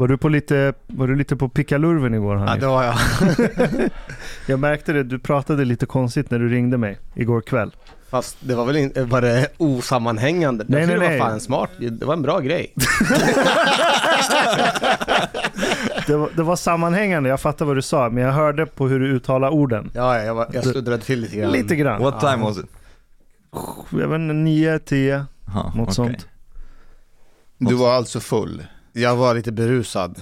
Var du, på lite, var du lite på pickalurven igår? Ja, Hanif? det var jag. Jag märkte det, du pratade lite konstigt när du ringde mig igår kväll. Fast det var väl inte, var det osammanhängande? Nej, nej, nej. Det var fan smart, det var en bra grej. Det var, det var sammanhängande, jag fattar vad du sa, men jag hörde på hur du uttalar orden. Ja, jag, var, jag sluddrade till lite grann. Lite grann. What time was it? Jag vet inte, 9, 10, Huh, något okay. sånt. Du var alltså full. Jag var lite berusad.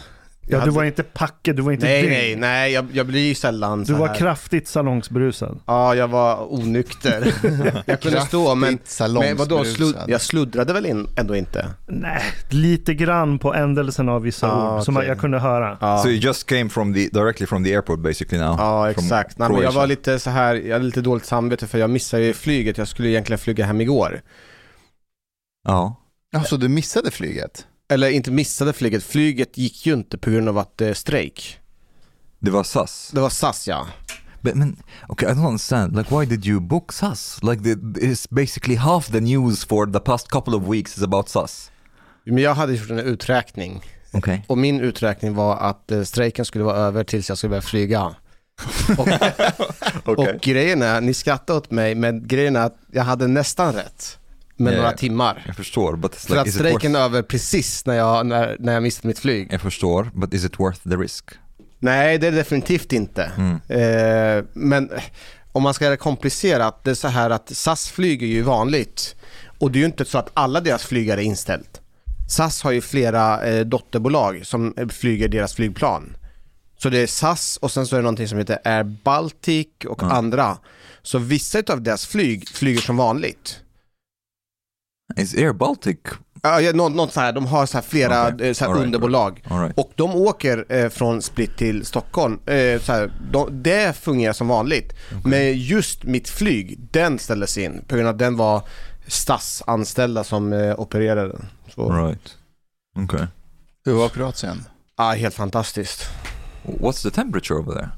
Ja, Jag du hade- var inte packad, du var inte Nej, dyng. nej, nej, jag, jag blir ju sällan Du så var här. kraftigt salongsberusad. Ja, jag var onykter. jag kunde stå, men, men vadå, slud, jag sluddrade väl in, ändå inte? Nej, lite grann på ändelsen av vissa Ah, ord som okej. jag kunde höra. Ja, So you just came from the directly from the airport basically now? ja from exakt. Nej, men jag var lite så här, jag hade lite dåligt samvete för jag missade ju flyget. Jag skulle egentligen flyga hem igår. Ja. Ja, så du missade flyget? Eller inte missade flyget, flyget gick ju inte på grund av att det är strejk. Det var SAS. Det var SAS ja. But man, okay, I don't understand. Like, why did you book SAS? Like, the, it's basically half the news for the past couple of weeks is about SAS. Men jag hade gjort en uträkning. Okay. Och min uträkning var att eh, strejken skulle vara över tills jag skulle börja flyga. Och, och grejen är, ni skrattar åt mig, men grejen är att jag hade nästan rätt. Med Ja, några timmar. Jag förstår, but it's För like, att is it strejken är över precis när jag, när, när jag missade mitt flyg. Jag förstår, but is it worth the risk? Nej, det är det definitivt inte. Mm. Eh, men om man ska göra det komplicerat, det är så här att SAS flyger ju vanligt. Och det är ju inte så att alla deras flygare är inställt. SAS har ju flera eh, dotterbolag som eh, flyger deras flygplan. Så det är SAS och sen så är det någonting som heter Air Baltic och Mm. andra. Så vissa av deras flyg flyger som vanligt. Is Air Baltic... Ja, ja, något, något så här, de har så här flera Okej. eh, så här right, underbolag. Right. Och de åker eh, från Split till Stockholm. Eh, så här, de, det fungerar som vanligt. Men just mitt flyg, den ställdes in på grund av att den var statsanställda som eh, opererade den. Så, Right. Okay. Hur var Kroatien? ja, helt fantastiskt. What's the temperature over there?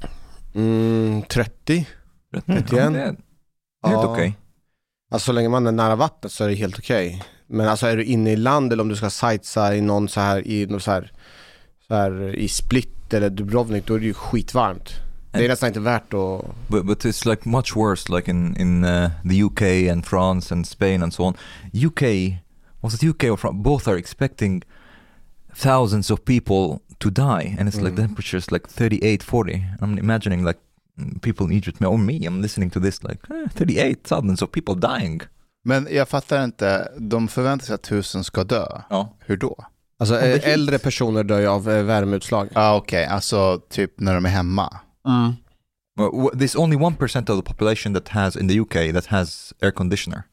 Mm, 30. Mm. Vet igen. Helt okej. Alltså så länge man är nära vattnet så är det helt okej. Men alltså är du inne i land eller om du ska sightsa i någon så här i någon så här, så här i Split eller Dubrovnik då är det ju skitvarmt. Det är nästan inte värt att But but it's like much worse, like in in uh, the UK and France and Spain and so on. UK was it UK or France? Both are expecting thousands of people to die, and it's like Mm. the temperatures like 38, 40. I'm imagining like mm, people in Egypt or me. I'm listening to this like eh, 38 thousands of people dying. Men jag fattar inte, de förväntar sig att tusen ska dö. Ja. Hur då? Alltså eh, äldre personer dör ju av eh, värmeutslag. Ja ah, okej, alltså typ när de är hemma. Well, w- there's only one percent of the population that has in the UK that has air conditioner.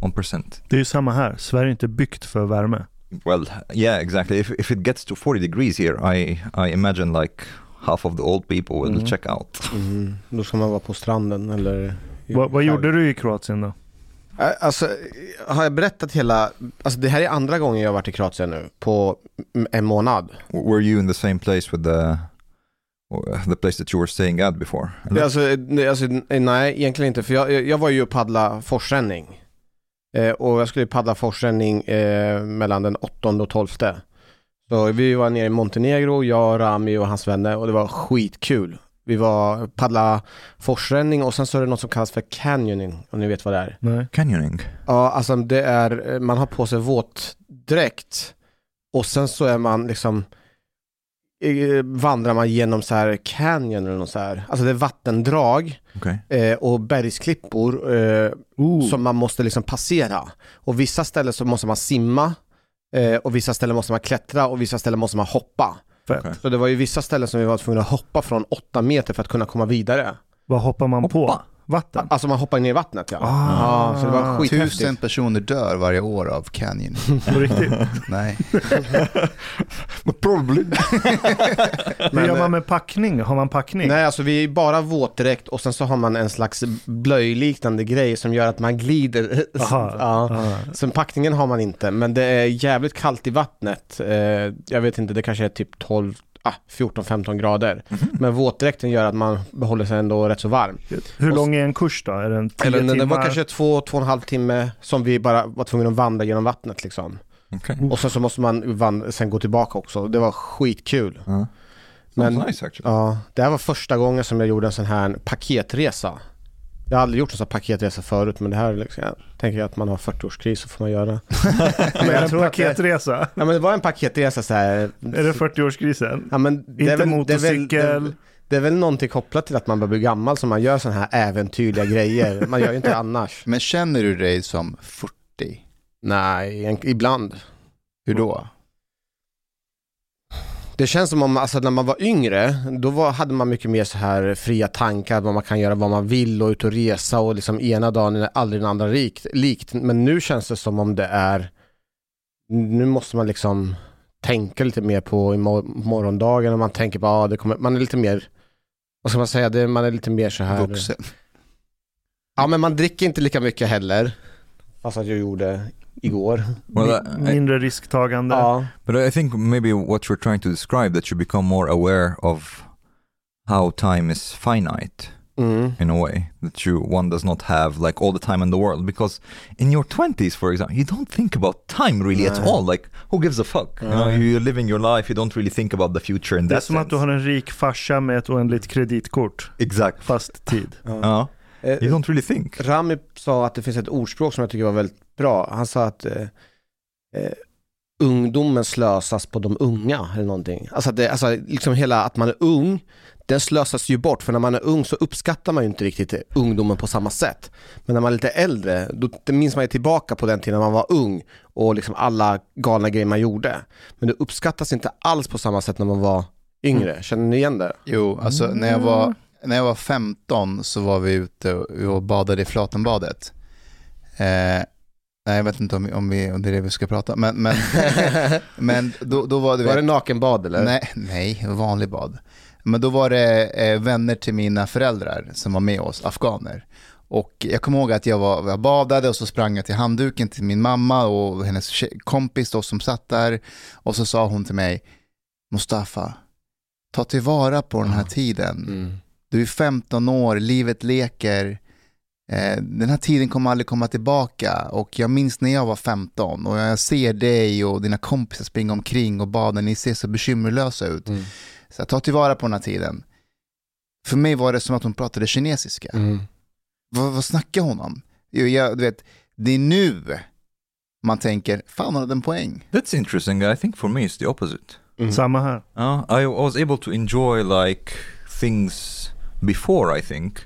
One percent. Det är ju samma här, Sverige är inte byggt för värme. Well, yeah, exactly. If if it gets to 40 degrees here, I I imagine like half of the old people will Mm. check out. Mm. Då ska man vara på stranden eller... Vad, vad gjorde du i Kroatien då? Alltså, har jag berättat hela... Alltså det här är andra gången jag har varit i Kroatien nu på en månad. Were you in the same place with the the place that you were staying at before? Det, alltså, nej, alltså, nej, egentligen inte. För jag, jag- jag var ju och paddla forsränning. Eh, och jag skulle paddla forsränning eh, mellan den 8 och 12. Så vi var nere i Montenegro, jag, Rami och hans vänner och det var skitkul. Vi var paddla forsränning och sen så är det något som kallas för canyoning, om ni vet vad det är. Nej. Canyoning. Ja, alltså det är, man har på sig våtdräkt och sen så är man liksom eh, vandrar man genom så här canyon eller något så här. Alltså det är vattendrag Okay. eh, och bergsklippor eh, som man måste liksom passera. Och vissa ställen så måste man simma eh, och vissa ställen måste man klättra och vissa ställen måste man hoppa. Okej. Så det var ju vissa ställen som vi var tvungna att hoppa från åtta meter för att kunna komma vidare. Vad hoppar man på? Vatten? Alltså man hoppar ner i vattnet ja. Ah. ja så det var skithäftigt. Tusen personer dör varje år av canyon. På riktigt? Nej. Probably. Hur gör man med packning? Har man packning? Nej, alltså vi är bara våtdräkt och sen så har man en slags blöjliknande grej som gör att man glider. Aha. ja. Ah. Sen packningen har man inte, men det är jävligt kallt i vattnet. Eh, jag vet inte, det kanske är typ 12, ah, 14-15 grader. Men våtdräkten gör att man behåller sig ändå rätt så varm. Hur Och- lång är en kurs då? Är den tio Eller det timmar? var kanske två, två och en halv timme som vi bara var tvungna att vandra genom vattnet liksom. Okay. Och sen så måste man van- sen gå tillbaka också. Det var skitkul. Uh, Men- nice actually. Ja, det här var första gången som jag gjorde en sån här paketresa. Jag har aldrig gjort en sån här paketresa förut men det här liksom, jag tänker att man har 40-årskris så får man göra. Men jag en tror det- paketresa. Ja men det var en paketresa så här. Är det 40-årskrisen? Ja, men det Inte är väl, motorcykel. Det är, väl, det, det är väl någonting kopplat till att man börjar bli gammal som man gör sådana här äventyrliga grejer. Man gör ju inte annars. Men känner du dig som 40? Nej, en- ibland. Hur då? Det känns som om, alltså när man var yngre, då var, hade man mycket mer så här fria tankar, vad man kan göra vad man vill och ut och resa och liksom ena dagen är aldrig den andra rikt, likt. Men nu känns det som om det är, nu måste man liksom tänka lite mer på morgondagen och man tänker på, ja det kommer, man är lite mer, vad ska man säga, det, man är lite mer så här. Vuxen? Ja men man dricker inte lika mycket heller, fast att jag gjorde igår. Well, I- Mindre risktagande. Ja. But I think maybe what you're trying to describe that you become more aware of how time is finite Mm. in a way that you one does not have like all the time in the world because in your 20s for example you don't think about time really at Nej. all like who gives a fuck you know Nej. you're living your life you don't really think about the future in Det är that som att du sense. har en rik farsa med ett oändligt kreditkort. exact Fast tid. ja Eh, you don't really think Rami sa att det finns ett ordspråk som jag tycker var väldigt bra. Han sa att eh, eh, ungdomen slösas på de unga eller någonting. Alltså, det, alltså liksom hela att man är ung, den slösas ju bort för när man är ung så uppskattar man ju inte riktigt ungdomen på samma sätt. Men när man är lite äldre, då minns man ju tillbaka på den tiden när man var ung och liksom alla galna grejer man gjorde. Men det uppskattas inte alls på samma sätt när man var yngre. Känner ni igen det? Jo, alltså när jag var, när jag var 15 så var vi ute och, och badade i Flatenbadet. Eh, nej, jag vet inte om, om, vi, om det är det vi ska prata men, men, men då, då var det... Var det nakenbad eller? Nej, nej, vanlig bad. Men då var det eh, vänner till mina föräldrar som var med oss, afghaner. Och jag kommer ihåg att jag, var, jag badade och så sprang jag till handduken till min mamma och hennes kompis då som satt där. Och så sa hon till mig, Mustafa, ta tillvara på den här tiden. Mm. Du är 15 år, livet leker. Eh, den här tiden kommer aldrig komma tillbaka och jag minns när jag var 15 och jag ser dig och dina kompisar springa omkring och bada, ni ser så bekymmerlösa ut. Mm. Så ta tillvara på den här tiden. För mig var det som att hon pratade kinesiska. Mm. Vad, vad snackar hon om? Jo, jag, du vet, det är nu man tänker, fan hon hade en poäng. that's interesting I think for me it's the opposite Mm. Samma här. Uh, I was able to enjoy like things before I think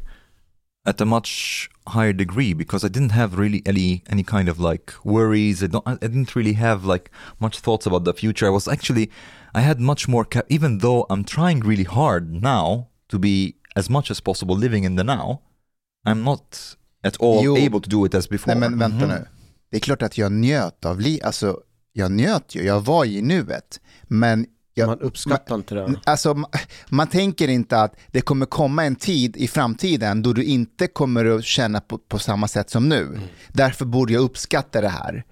at a much higher degree because I didn't have really any any kind of like worries. I don't. I didn't really have like much thoughts about the future. I was actually I had much more. Ca- even though I'm trying really hard now to be as much as possible living in the now, I'm not at all Jo. able to do it as before. Nej men vänta nu. Det är klart att jag njöt av livet, alltså jag njöt ju, jag var i nuet. Men jag, Man uppskattar inte det. Alltså, ma- man tänker inte att det kommer komma en tid i framtiden då du inte kommer att känna på, på samma sätt som nu. Därför borde jag uppskatta det här.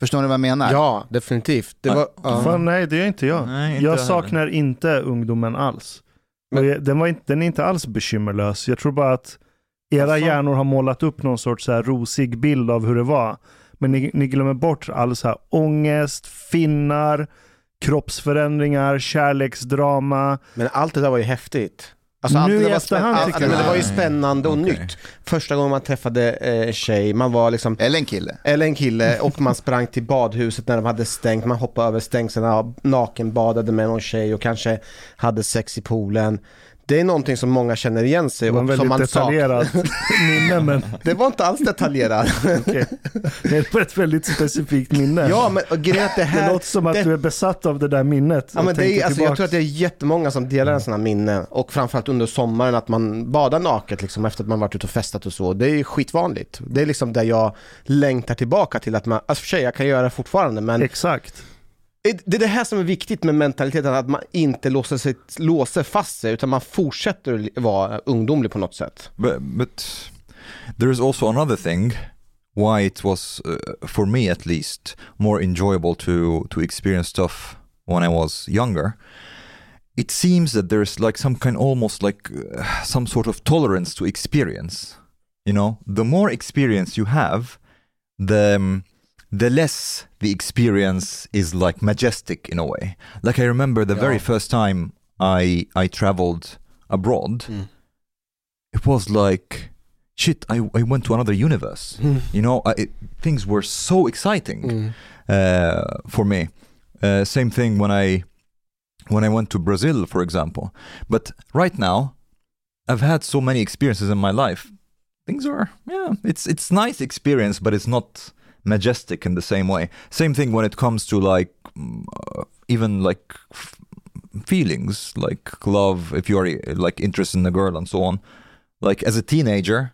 Förstår ni vad jag menar? Ja, definitivt. Det var, ja. Fan, nej, det gör inte jag. Nej, inte jag jag saknar inte ungdomen alls. Jag, den, var inte, den är inte alls bekymmerlös. Jag tror bara att era fan? hjärnor har målat upp någon sorts så här rosig bild av hur det var. Men ni, ni glömmer bort all så här ångest, finnar, kroppsförändringar, kärleksdrama. Men allt det där var ju häftigt. Alltså, allt Nu det där i var efterhand allt- men Det var ju spännande och Okej. nytt. Första gången man träffade eh, tjej, man var liksom Eller en kille. eller en kille och man sprang till badhuset när de hade stängt, man hoppade över stängslen, nakenbadade med någon tjej och kanske hade sex i poolen. Det är någonting som många känner igen sig Det och som man detaljerat minne, men Det var inte alls detaljerat. okej. det var ett väldigt specifikt minne. ja, men grejen är det det här... låter som att det- du är besatt av det där minnet. Ja, men det är, alltså, jag tror att det är jättemånga som delar en sån här minne och framförallt under sommaren att man badar naket liksom efter att man varit ute och festat och så. Det är skitvanligt. Det är liksom där jag längtar tillbaka till att man, alltså för sig jag kan göra det fortfarande men Exakt det är det här som är viktigt med mentaliteten, att man inte låser, sig, låser fast sig utan man fortsätter vara ungdomlig på något sätt. But but there is also another thing why it was uh, for me at least more enjoyable to to experience stuff when I was younger. It seems that there's like some kind almost like uh, some sort of tolerance to experience. You know, the more experience you have, the um, the less the experience is like majestic in a way. Like I remember the very first time I I traveled abroad, Mm. it was like shit. I I went to another universe. You know, I, it, things were so exciting Mm. uh, for me. Uh, same thing when I when I went to Brazil, for example. But right now, I've had so many experiences in my life. Things are yeah, it's it's nice experience, but it's not majestic in the same way. Same thing when it comes to like mm, uh, even like f- feelings, like love. If you're like interested in a girl and so on, like as a teenager,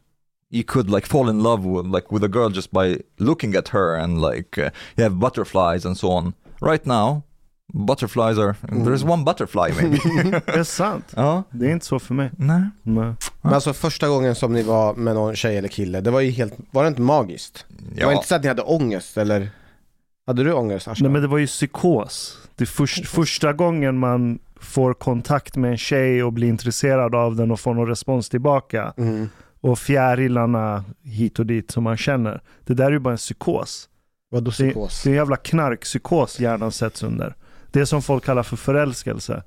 you could like fall in love with like with a girl just by looking at her and like uh, you have butterflies and so on. Right now, butterflies are there's one butterfly maybe. Det är sant. ja, Det är inte så för mig. nej. Nej. Men alltså första gången som ni var med någon tjej eller kille, det var ju helt, var det inte magiskt? Det var Ja. inte så att ni hade ångest eller? Hade du ångest Ashkan? Nej men det var ju psykos. Det är först, första gången man får kontakt med en tjej och blir intresserad av den och får någon respons tillbaka. Mm. Och fjärilarna hit och dit som man känner. Det där är ju bara en psykos. Vadå Det, psykos? det är en jävla knarkpsykos hjärnan sätts under. Det som folk kallar för förälskelse.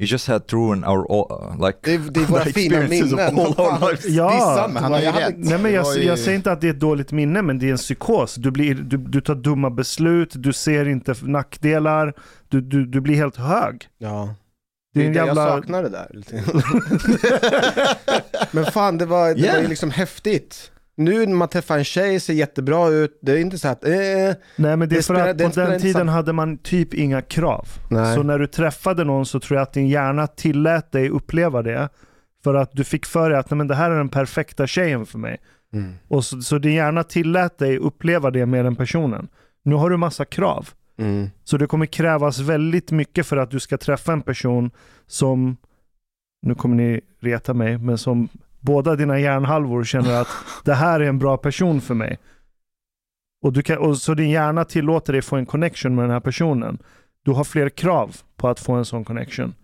You just had to ruin our all, like Det är, det är våra fina minnen. all our lives. Ja, han har ju rätt. Nej men jag, jag säger inte att det är ett dåligt minne, men det är en psykos. Du, blir, du, du tar dumma beslut, du ser inte nackdelar, du, du, du blir helt hög. Ja. Det är en det jävla... jag saknar det där. Men fan, det var, det Yeah. var ju liksom häftigt. Nu när man träffar en tjej, ser jättebra ut, det är inte så att, eh, Nej men det är för att på den tiden hade man typ inga krav. Nej. Så när du träffade någon så tror jag att din hjärna tillät dig uppleva det. För att du fick för dig att Nej, men det här är den perfekta tjejen för mig. Mm. Och så, så din hjärna tillät dig uppleva det med den personen. Nu har du massa krav. Mm. Så det kommer krävas väldigt mycket för att du ska träffa en person som, nu kommer ni reta mig, men som båda dina hjärnhalvor känner att det här är en bra person för mig. Och, du kan, och så din hjärna tillåter dig få en connection med den här personen. Du har fler krav på att få en sån connection.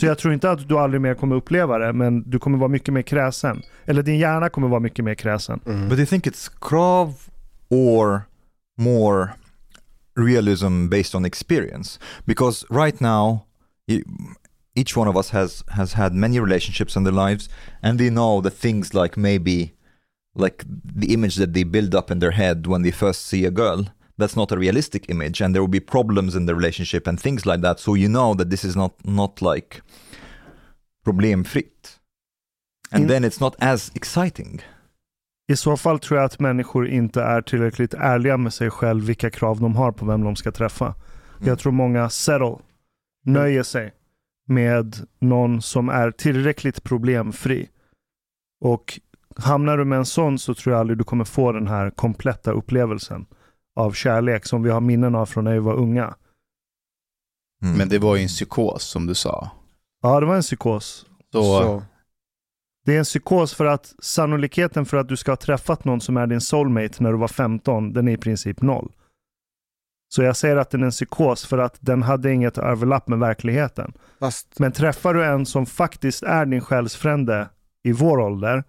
Så jag tror inte att du aldrig mer kommer uppleva det, men du kommer vara mycket mer kräsen. Eller din hjärna kommer vara mycket mer kräsen. Mm. But do you think it's krav or more realism based on experience? Because right now, each one of us has has had many relationships in their lives, and they know the things like maybe like the image that they build up in their head when they first see a girl. That's not a realistic image, and there will be problems in the relationship and things like that. So you know that this is not not like problemfritt, and In- then it's not as exciting. I så fall tror jag att människor inte är tillräckligt ärliga med sig själv vilka krav de har på vem de ska träffa. Mm. Jag tror många settle, nöjer sig med någon som är tillräckligt problemfri. Och hamnar du med en sån så tror jag aldrig du kommer få den här kompletta upplevelsen av kärlek som vi har minnen av från när vi var unga. Mm. Men det var ju en psykos som du sa. Ja, det var en psykos. Så, Så. Det är en psykos för att sannolikheten för att du ska ha träffat någon som är din soulmate när du var 15, den är i princip noll. Så jag säger att den är en psykos för att den hade inget överlapp med verkligheten. Fast, Men träffar du en som faktiskt är din själsfrände i vår ålder,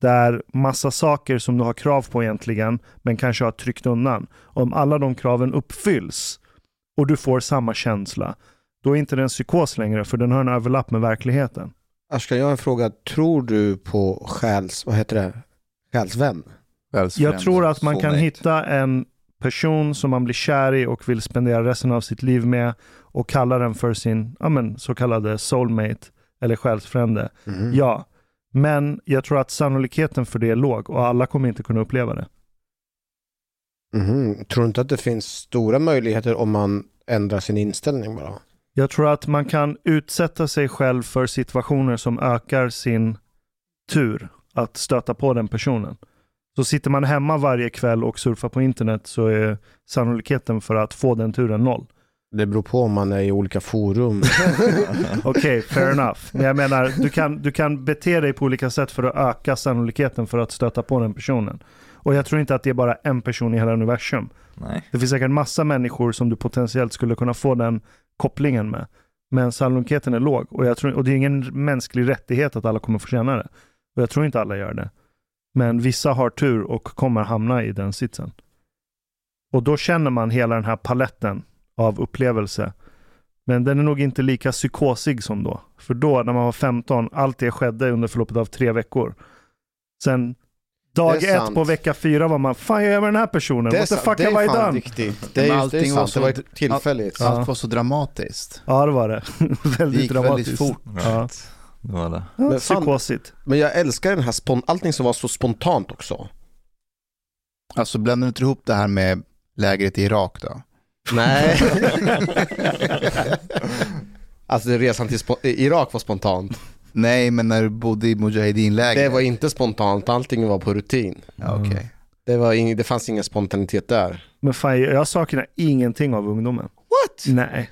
där massa saker som du har krav på egentligen, men kanske har tryckt undan. Om alla de kraven uppfylls och du får samma känsla, då är inte det en psykos längre, för den har en överlapp med verkligheten. Ashkan, jag har en fråga. Tror du på själs, vad heter det? Själsvän? Jag tror att man kan hitta en person som man blir kär i och vill spendera resten av sitt liv med och kalla den för sin ja, men, så kallade soulmate eller själsfrände. Mhm. Ja, men jag tror att sannolikheten för det är låg och alla kommer inte kunna uppleva det. Mhm. Tror du inte att det finns stora möjligheter om man ändrar sin inställning bara? Jag tror att man kan utsätta sig själv för situationer som ökar sin tur att stöta på den personen. Så sitter man hemma varje kväll och surfar på internet så är sannolikheten för att få den turen noll. Det beror på om man är i olika forum. Okej, fair enough. Men jag menar, du kan, du kan bete dig på olika sätt för att öka sannolikheten för att stöta på den personen. Och jag tror inte att det är bara en person i hela universum. Nej. Det finns säkert massa människor som du potentiellt skulle kunna få den kopplingen med. Men sannolikheten är låg och, jag tror, och det är ingen mänsklig rättighet att alla kommer få känna det. Och jag tror inte alla gör det. Men vissa har tur och kommer hamna i den sitsen. Och då känner man hela den här paletten av upplevelse. Men den är nog inte lika psykosig som då. För då, när man var 15, allt det skedde under förloppet av tre veckor. Sen dag Det ett sant. på vecka fyra var man, fan jag är med den här personen, Det är, what the fuck det have I done? riktigt. Det är, just, det är allting sant, det var så- tillfälligt. Ja. Allt var så dramatiskt. Ja det var det. Det väldigt gick dramatiskt. väldigt fort. Ja. Det var det. Ja, Men fan- psykosigt. Men jag älskar den här, spon- allting som var så spontant också. Alltså blandar du inte ihop det här med lägret i Irak då? Nej. alltså resan till spo- Irak var spontant. Nej, men när du bodde i Mujahedin-lägret? Det var inte spontant, allting var på rutin. Ja, Okej. Det, var ing- det fanns ingen spontanitet där. Men fan, jag saknar ingenting av ungdomen. What? Nej.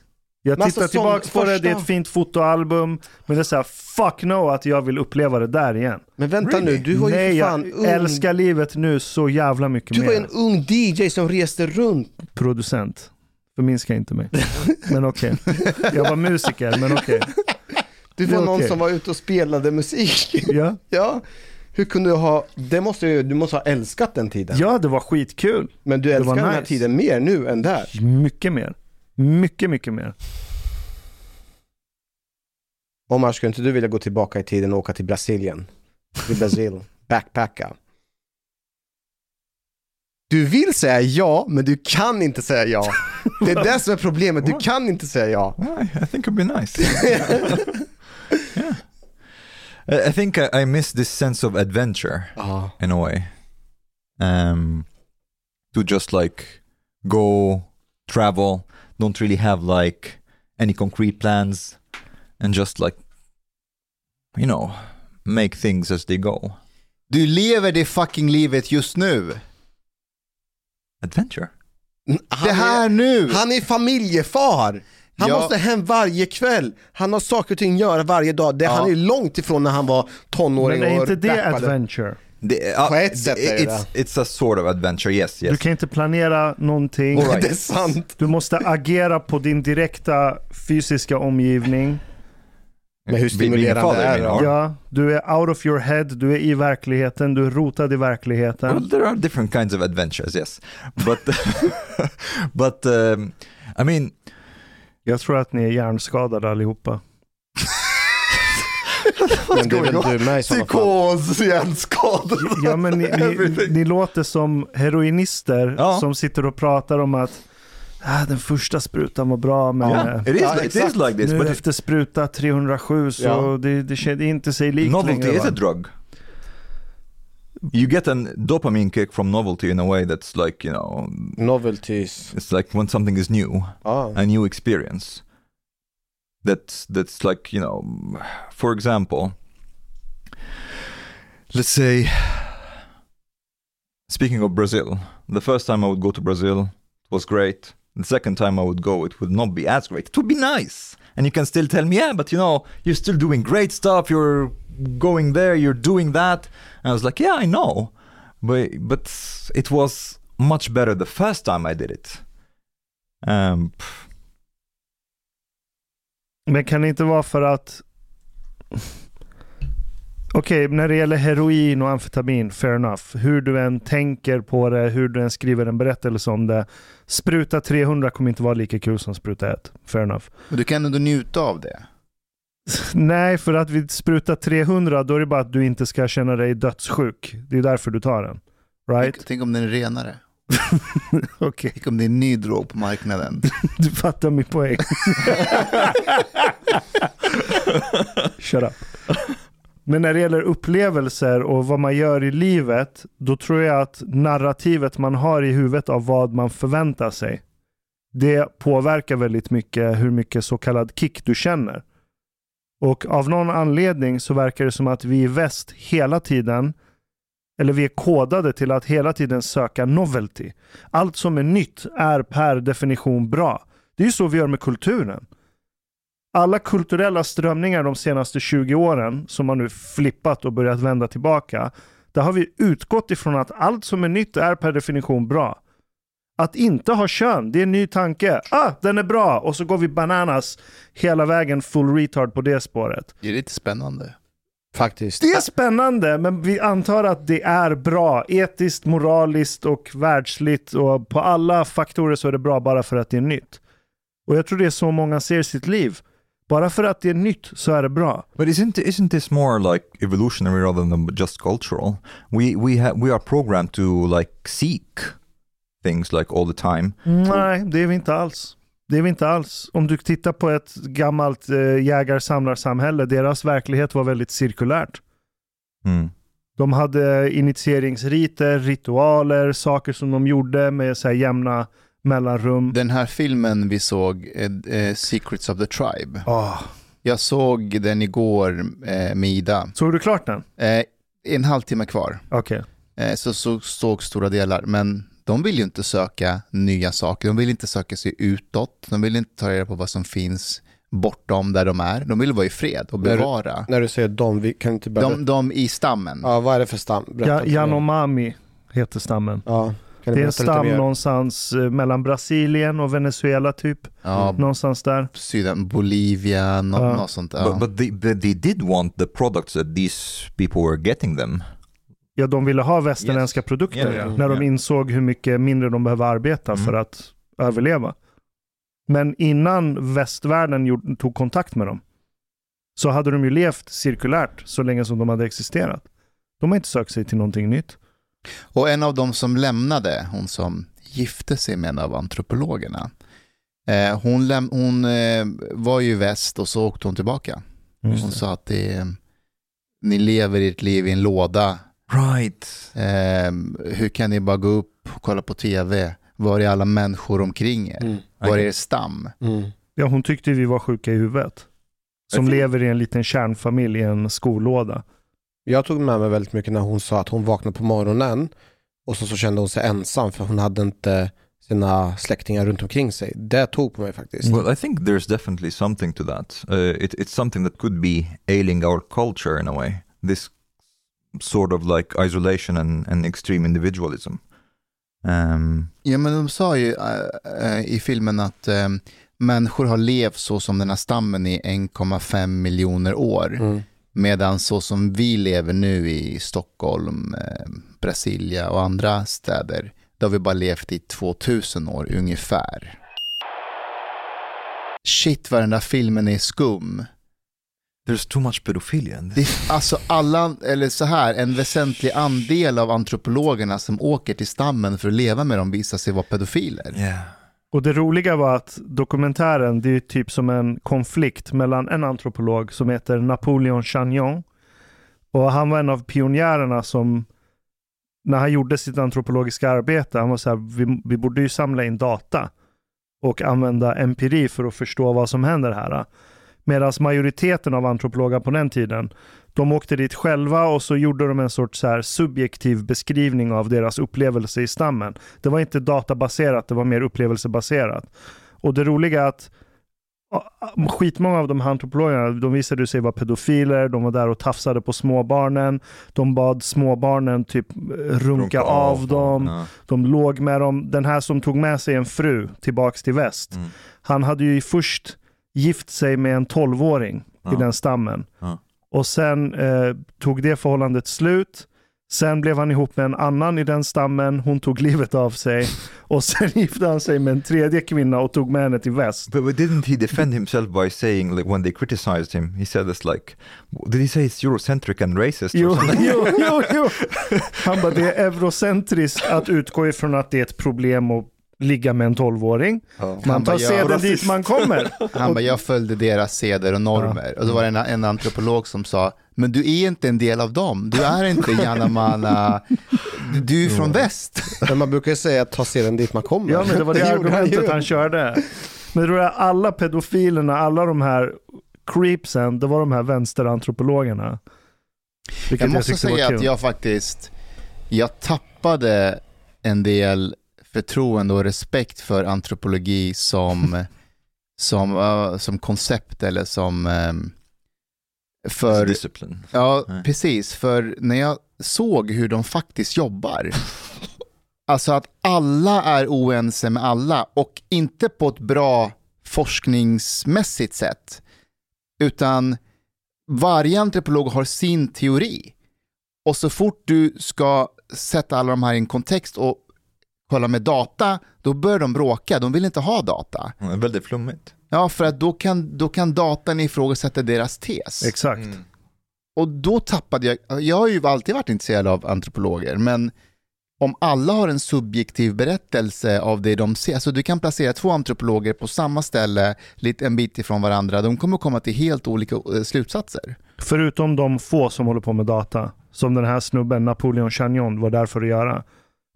Jag tittar alltså, som tillbaka på det, det är ett fint fotoalbum. Men det är såhär, fuck no att jag vill uppleva det där igen. Men vänta Really? nu, du var ju Nej, fan jag ung. älskar livet nu så jävla mycket Du mer. var ju en ung DJ som reste runt. Producent. Förminska inte mig. Men okej. Jag var musiker, men okej. Du Det är var någon okej. som var ute och spelade musik. Ja. ja. Hur kunde du ha, det måste ju, du måste ha älskat den tiden. ja, det var skitkul. Men du älskar var den här nice. tiden mer nu än där. Mycket mer. Mycket, mycket mer. Omar, skulle inte du vilja gå tillbaka i tiden och åka till Brasilien? Till Brasil, backpacka. Du vill säga ja, men du kan inte säga ja. Det är det som är problemet, du kan inte säga ja. I, think it'd be nice. yeah. I, think I, I miss this sense of adventure Ja. in a way. Um, to just like go, travel, don't really have like any concrete plans, and just like, you know, make things as they go. Du lever det fucking livet just nu. Adventure. Han det här är, nu! han är familjefar. Han Ja. måste hem varje kväll. Han har saker och ting att göra varje dag. Det, Ja. Han är långt ifrån när han var tonåring Men är och inte det adventure? The, uh, På ett sätt är det it's, it's a sort of adventure, yes, Du yes. kan inte planera någonting. Right. Det är sant. Du måste agera på din direkta fysiska omgivning. Men hur stimulerande är det Ja, du är out of your head, du är i verkligheten, du är rotad i verkligheten. Well, there are different kinds of adventures, yes, but but um, I mean, Jag tror att ni är hjärnskadade allihopa. Men det är väl du med i sådana. Psykos, hjärnskadad. Ja men ni, ni, ni låter som heroinister Ja. som sitter och pratar om att ah, den första sprutan var bra men eh, it is Ja, it is exakt. like this, nu but efter spruta 307 så Ja. det, det känns inte sig likt novelty längre. is va? a drug. You get a dopamine kick from novelty in a way that's like you know, Novelties. it's like when something is new, Ja. a new experience. That's that's like you know, for example, let's say, speaking of Brazil, the first time I would go to Brazil was great. The second time I would go, it would not be as great. It would be nice, and you can still tell me, yeah, but you know, you're still doing great stuff. You're going there, you're doing that. And I was like, yeah, I know, but but it was much better the first time I did it. Um, pff, Men kan det inte vara för att Okej, när det gäller heroin och amfetamin, fair enough. Hur du än tänker på det, hur du än skriver en berättelse om det. Spruta 300 kommer inte vara lika kul som spruta 1. Fair enough. Men du kan ändå njuta av det. Nej, för att vid spruta 300 då är det bara att du inte ska känna dig dödssjuk. Det är därför du tar den. Right? Tänk, tänk om den är renare. Okej, Tänk om det är en ny drog på marknaden. du fattar min poäng. Shut up. Men när det gäller upplevelser och vad man gör i livet, då tror jag att narrativet man har i huvudet av vad man förväntar sig, det påverkar väldigt mycket hur mycket så kallad kick du känner. Och av någon anledning så verkar det som att vi i väst hela tiden, eller vi är kodade till att hela tiden söka novelty. Allt som är nytt är per definition bra. Det är ju så vi gör med kulturen. Alla kulturella strömningar de senaste 20 åren som har nu flippat och börjat vända tillbaka. Där har vi utgått ifrån att allt som är nytt är per definition bra. Att inte ha kön, det är en ny tanke. Ah, den är bra! Och så går vi bananas hela vägen full retard på det spåret. Det är lite spännande. Faktiskt. Det är spännande, men vi antar att det är bra. Etiskt, moraliskt och världsligt och på alla faktorer så är det bra bara för att det är nytt. Och jag tror det är så många ser sitt liv. Bara för att det är nytt så är det bra. But isn't isn't this more like evolutionary rather than just cultural? We we ha- we are programmed to like seek things like all the time. Nej, det är vi inte alls. Det är vi inte alls. Om du tittar på ett gammalt eh, jägar-samlarsamhälle, deras verklighet var väldigt cirkulärt. Mm. De hade initieringsriter, ritualer, saker som de gjorde med så här jämna mellanrum. Den här filmen vi såg, eh, eh, Secrets of the Tribe. Åh. Jag såg den igår eh, med Ida. Såg du klart den? Eh, en halvtimme kvar. Okej. Eh, så, så såg stora delar. Men de vill ju inte söka nya saker. De vill inte söka sig utåt. De vill inte ta reda på vad som finns bortom där de är. De vill vara i fred och När du- bevara. När du säger de, vi kan inte börja... De, de i stammen. Ja, vad är det för stam? Ja. Yanomami heter stammen. Ja, kan Det är en stam någonstans eh, mellan Brasilien och Venezuela typ. Ja, Någonstans där. Syden, Bolivia, nå- Ja. något sånt. Ja. But but they, but they did want the products that these people were getting them. Ja, de ville ha västerländska Yes. produkter Yeah, yeah, när de insåg hur mycket mindre de behöver arbeta Mm. för att överleva. Men innan västvärlden gjorde, tog kontakt med dem så hade de ju levt cirkulärt så länge som de hade existerat. De har inte sökt sig till någonting nytt. Och en av dem som lämnade, hon som gifte sig med en av antropologerna, eh, hon, läm- hon eh, var ju i väst och så åkte hon tillbaka. Mm. Hon sa att det ni lever ert liv i en låda. Right. Eh, hur kan ni bara gå upp och kolla på tv? Var är alla människor omkring er? Mm. Var är er stam? Mm. Ja, hon tyckte vi var sjuka i huvudet. Som tror- lever i en liten kärnfamilj i en skolåda. Jag tog med mig väldigt mycket när hon sa att hon vaknade på morgonen och så, så kände hon sig ensam för hon hade inte sina släktingar runt omkring sig. Det tog på mig faktiskt. Well, I think there's definitely something to that. Uh, it, it's something that could be ailing our culture in a way. This sort of like isolation and, and extreme individualism. Um, Ja, men de sa ju eh, eh, i filmen att eh, människor har levt så som den här stammen i 1,5 miljoner år. Mm. Medan så som vi lever nu i Stockholm, eh, Brasilia och andra städer, då har vi bara levt i 2000 år ungefär. Shit vad den där filmen är skum. There's too much pedophilia in Det, this. är- alltså alla, eller så här, en väsentlig andel av antropologerna som åker till stammen för att leva med dem visar sig vara pedofiler. Yeah. Och det roliga var att dokumentären, det är typ som en konflikt mellan en antropolog som heter Napoleon Chagnon. Och han var en av pionjärerna som, när han gjorde sitt antropologiska arbete, han var så här, vi, vi borde ju samla in data och använda empiri för att förstå vad som händer här. Medan majoriteten av antropologer på den tiden, de åkte dit själva och så gjorde de en sorts så subjektiv beskrivning av deras upplevelse i stammen. Det var inte databaserat, det var mer upplevelsebaserat. Och det roliga är att ja, skitmånga av de här antropologerna, de visade sig vara pedofiler, de var där och tafsade på småbarnen, de bad småbarnen typ eh, runka, av, dem, Ja. de låg med dem. Den här som tog med sig en fru tillbaks till väst, Mm. han hade ju först gift sig med en 12-åring i Ja. den stammen. Ja. Och sen eh, tog det förhållandet slut. Sen blev han ihop med en annan i den stammen, hon tog livet av sig. Och sen gifte han sig med en tredje kvinna och tog med henne till väst. But, but didn't he defend himself by saying, like, when they criticized him, he said this like, did he say it's Eurocentric and racist? Jo, jo, jo, jo. Han bara, det är eurocentriskt att utgå ifrån att det är ett problem att ligga med en 12-åring. Ja. Man Han tar ja, seden dit man kommer. Han bara, jag följde deras seder och normer. Och så var det en, en antropolog som sa, men du är inte en del av dem. Du är inte Janamana, du, du är från väst. Men man brukar ju säga att ta seden dit man kommer. Ja, men det var det, han argumentet ju. han körde. Men det var alla pedofilerna, alla de här creepsen, det var de här vänsterantropologerna. Vilket Jag måste var säga att jag faktiskt, jag tappade en del förtroende och respekt för antropologi som, som, uh, som koncept eller som, um, för, discipline. ja Nej. precis, för när jag såg hur de faktiskt jobbar, alltså att alla är oense med alla och inte på ett bra forskningsmässigt sätt, utan varje antropolog har sin teori. Och så fort du ska sätta alla de här i en kontext och kolla med data, då börjar de bråka. De vill inte ha data. Det är väldigt flummigt. Ja, för att då kan, då kan datan ifrågasätta deras tes. Exakt. Mm. Och då tappade jag, jag har ju alltid varit intresserad av antropologer, men om alla har en subjektiv berättelse av det de ser, alltså du kan placera två antropologer på samma ställe, lite en bit ifrån varandra, de kommer komma till helt olika eh, slutsatser. Förutom de få som håller på med data. Som den här snubben, Napoleon Chagnon, var där för att göra.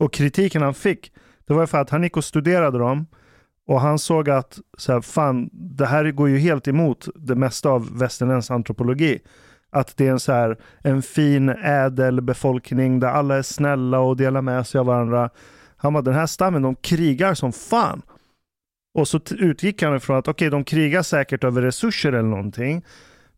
Och kritiken han fick, det var för att han gick och studerade dem och han såg att så här, fan, det här går ju helt emot det mesta av västerländsk antropologi. Att det är en, så här, en fin, ädel befolkning där alla är snälla och delar med sig av varandra. Han bara, den här stammen, de krigar som fan. Och så utgick han ifrån att okej, de krigar säkert över resurser eller någonting.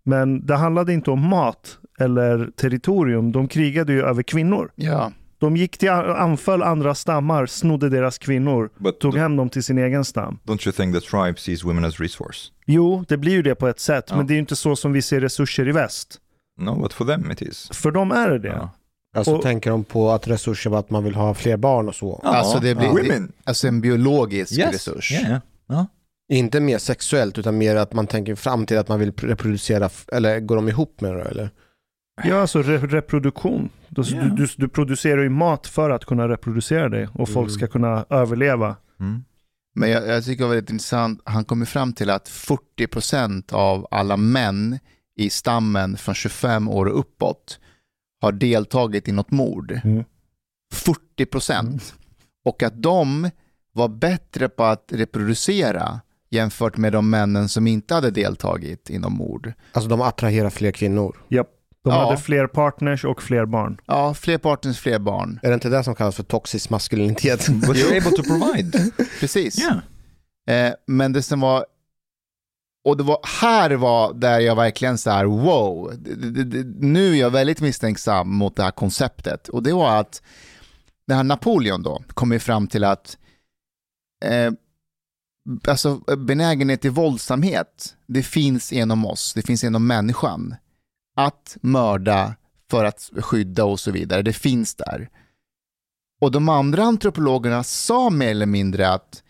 Men det handlade inte om mat eller territorium. De krigade ju över kvinnor. Ja. De gick till anföll andra stammar, snodde deras kvinnor, But tog hem dem till sin egen stam. don't you think the tribe sees women as resource? Jo, det blir ju det på ett sätt, Ja. men det är ju inte så som vi ser resurser i väst. No, but for them it is. För dem är det det. Ja. Alltså Och- tänker de på att resurser var att man vill ha fler barn och så. Alltså, det blir- Women. Alltså en biologisk Yes. resurs. Yeah, yeah. Inte mer sexuellt utan mer att man tänker fram till att man vill reproducera, eller går de ihop med det eller? Ja, alltså re reproduktion. Du, Ja. du, du, du producerar ju mat för att kunna reproducera dig och folk Mm. ska kunna överleva. Mm. Men jag, jag tycker det var väldigt intressant, han kommer fram till att 40% av alla män i stammen från 25 år och uppåt har deltagit i något mord. Mm. 40%. Mm. Och att de var bättre på att reproducera jämfört med de männen som inte hade deltagit i något mord. Alltså de attraherar fler kvinnor. De Ja. hade fler partners och fler barn. Ja, fler partners, fler barn. Är det inte det som kallas för toxisk maskulinitet? But you're able to provide. Precis. yeah. Eh, men det som var, och det var här var där jag verkligen så här, wow, nu är jag väldigt misstänksam mot det här konceptet. Och det var att den här Napoleon då kom ju fram till att eh, alltså benägenhet till våldsamhet, det finns inom oss, det finns inom människan. Att mörda för att skydda och så vidare, det finns där. Och de andra antropologerna sa mer eller mindre att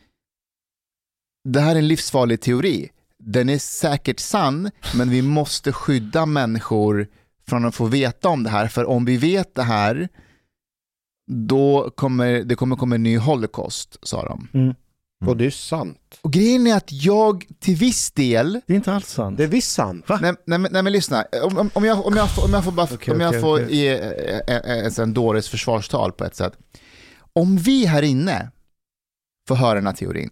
det här är en livsfarlig teori. Den är säkert sann, men vi måste skydda människor från att få veta om det här. För om vi vet det här, då kommer det kommer komma en ny holocaust, sa de. Mm. Och det är sant. Och grejen är att jag till viss del, Det är inte alls sant. Det är visst sant. Va? nej, nej, men- nej men lyssna, om, om, om, jag, om, jag, får- om jag får, bara, Okej, om jag okej, får okej. ge eh, en dåres försvarstal på ett sätt. Om vi här inne får höra den här teorin,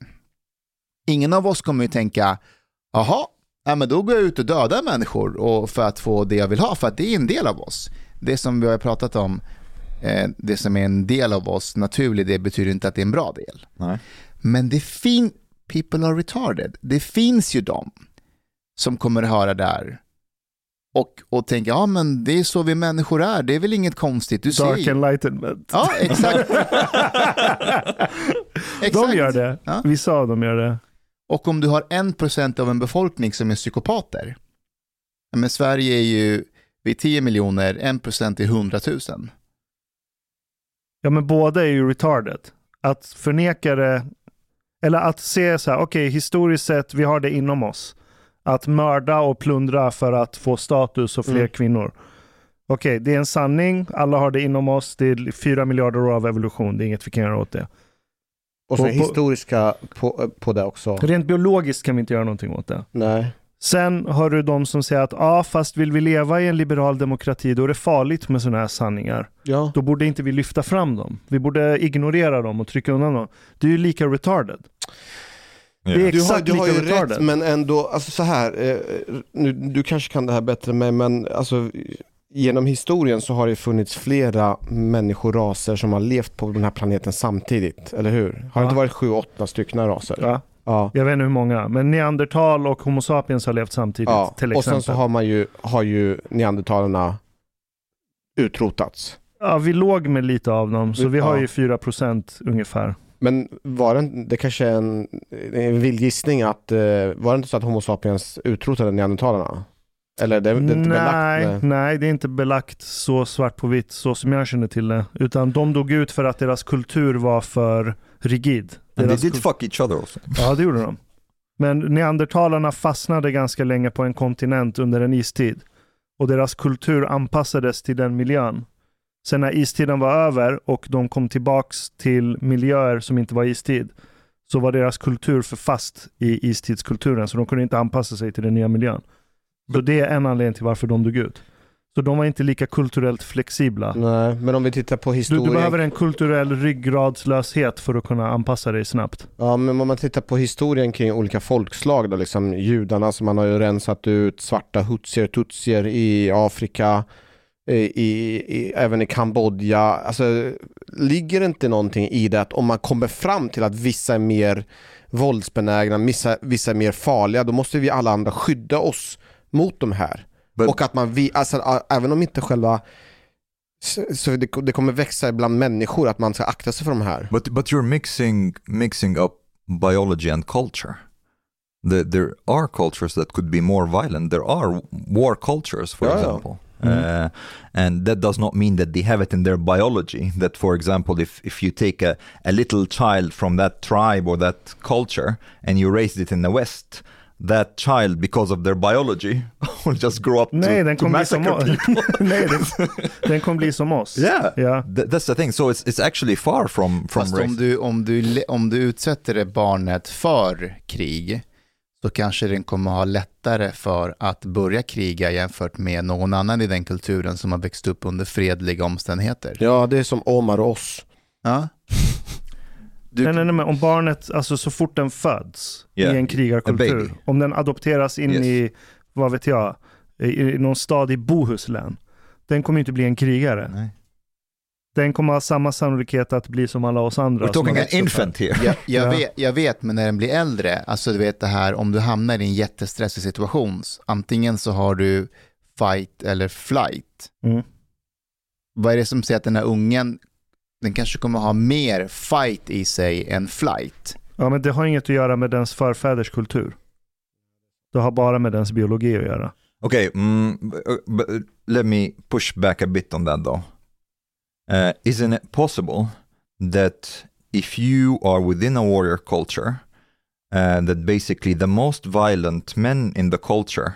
ingen av oss kommer ju tänka, jaha, ja, men då går jag ut och dödar människor och för att få det jag vill ha, för att det är en del av oss. Det som vi har pratat om, eh, det som är en del av oss, naturlig, det betyder inte att det är en bra del. Nej. Men det finns, people are retarded. Det finns ju de som kommer höra där och, och tänka, ja men det är så vi människor är, det är väl inget konstigt. Du ser Dark ju. enlightenment. Ja, exakt. De Exakt. gör det. Ja. Vissa av dem gör det. Och om du har en procent av en befolkning som är psykopater, men Sverige är ju, vi är 10 miljoner, en procent är 100 000. Ja, men båda är ju retarded. Att förneka det, eller att se så här, okej, historiskt sett, vi har det inom oss. Att mörda och plundra för att få status och fler Mm. kvinnor. Okej, det är en sanning, alla har det inom oss, det är fyra miljarder år av evolution, det är inget vi kan göra åt det. Och så på- historiska på, på det också. Rent biologiskt kan vi inte göra någonting åt det. Nej. Sen har du de som säger att ja, fast vill vi leva i en liberal demokrati, då är det farligt med sådana här sanningar. Ja. Då borde inte vi lyfta fram dem. Vi borde ignorera dem och trycka undan dem. Det är ju lika retarded. Yeah. Det är Du har, exakt du har ju lika retarded. rätt, men ändå, alltså så här, eh, nu, du kanske kan det här bättre än mig, men alltså genom historien så har det funnits flera människoraser som har levt på den här planeten samtidigt, eller hur? Har det Ja. inte varit sju, åtta stycken raser? Ja, Ja. jag vet inte hur många, men neandertal och homo sapiens har levt samtidigt ja. till Och exempel. sen så har man ju, har ju neandertalarna utrotats. Ja, vi låg med lite av dem, så vi har ju 4% ungefär. Men var det, det kanske är en, en vild gissning att, eh, var det inte så att Homo sapiens utrotade neandertalarna? Eller det, det är inte belagt nej, med... nej, det är inte belagt så svart på vitt så som jag känner till det. Utan de dog ut för att deras kultur var för rigid. And they did fuck each other also. Ja, det gjorde de. Men neandertalarna fastnade ganska länge på en kontinent under en istid. Och deras kultur anpassades till den miljön. Sen när istiden var över och de kom tillbaks till miljöer som inte var istid, så var deras kultur för fast i istidskulturen, så de kunde inte anpassa sig till den nya miljön. Så det är en anledning till varför de dog ut. Så de var inte lika kulturellt flexibla. Nej, men om vi tittar på Du, historien. du behöver en kulturell ryggradslöshet för att kunna anpassa dig snabbt. Ja, men om man tittar på historien kring olika folkslag då, liksom judarna som man har ju rensat ut, svarta hutsier, tutsier i Afrika, i, i, i, även i Kambodja. Alltså, ligger det inte någonting i det att om man kommer fram till att vissa är mer våldsbenägna, vissa, vissa är mer farliga, då måste vi alla andra skydda oss mot de här. But- Och att man, vi, alltså, även om inte själva så så det, det kommer växa bland människor att man ska akta sig för de här. But but you're mixing mixing up biology and culture. The, there are cultures that could be more violent. There are war cultures, for Yeah, example. Uh, and that does not mean that they have it in their biology. That, for example, if, if you take a, a little child from that tribe or that culture and you raise it in the West, that child, because of their biology, will just grow up Nej, to, den to kommer bli som massacre oss. people. Nej, den, den kommer bli som oss. yeah, Ja. Th- that's the thing. So it's, it's actually far from, from Fast race. om du, om, du, om du utsätter det barnet för krig så kanske den kommer ha lättare för att börja kriga jämfört med någon annan i den kulturen som har växt upp under fredliga omständigheter. Ja, det är som Omar och oss. Ja. Du, Nej, nej, nej, men om barnet, alltså så fort den föds Yeah, i en krigarkultur, om den adopteras in Yes. i, vad vet jag, i, i någon stad i Bohuslän, den kommer inte bli en krigare. Nej. Den kommer ha samma sannolikhet att bli som alla oss andra. We're talking an upp här. infant here. jag, jag, Ja. vet, jag vet, men när den blir äldre, alltså du vet det här om du hamnar i en jättestressig situation, antingen så har du fight eller flight. Mm. Vad är det som säger att den här ungen, den kanske kommer ha mer fight i sig än flight? Ja, men det har inget att göra med dens förfäders kultur. Det har bara med dens biologi att göra. Okay, mm, let me push back a bit on that though. Uh, isn't it possible that if you are within a warrior culture, uh, that basically the most violent men in the culture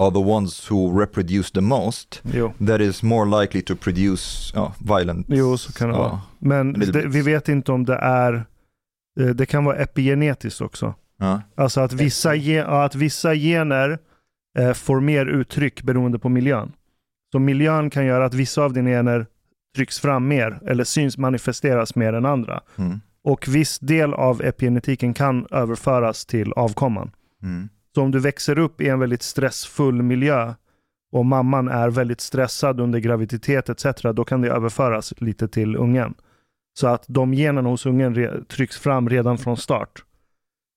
are the ones who reproduce the most, Jo, that is more likely to produce uh, violent. jo så kan det Ja. vara. Men det, vi vet inte om det är, eh, det kan vara epigenetiskt också. Ja. Alltså att vissa, att vissa gener eh, får mer uttryck beroende på miljön. Så miljön kan göra att vissa av dina gener trycks fram mer eller syns manifesteras mer än andra. Mm. Och viss del av epigenetiken kan överföras till avkomman. Mm. Så om du växer upp i en väldigt stressfull miljö och mamman är väldigt stressad under graviditet etc. Då kan det överföras lite till ungen. Så att de generna hos ungen trycks fram redan från start.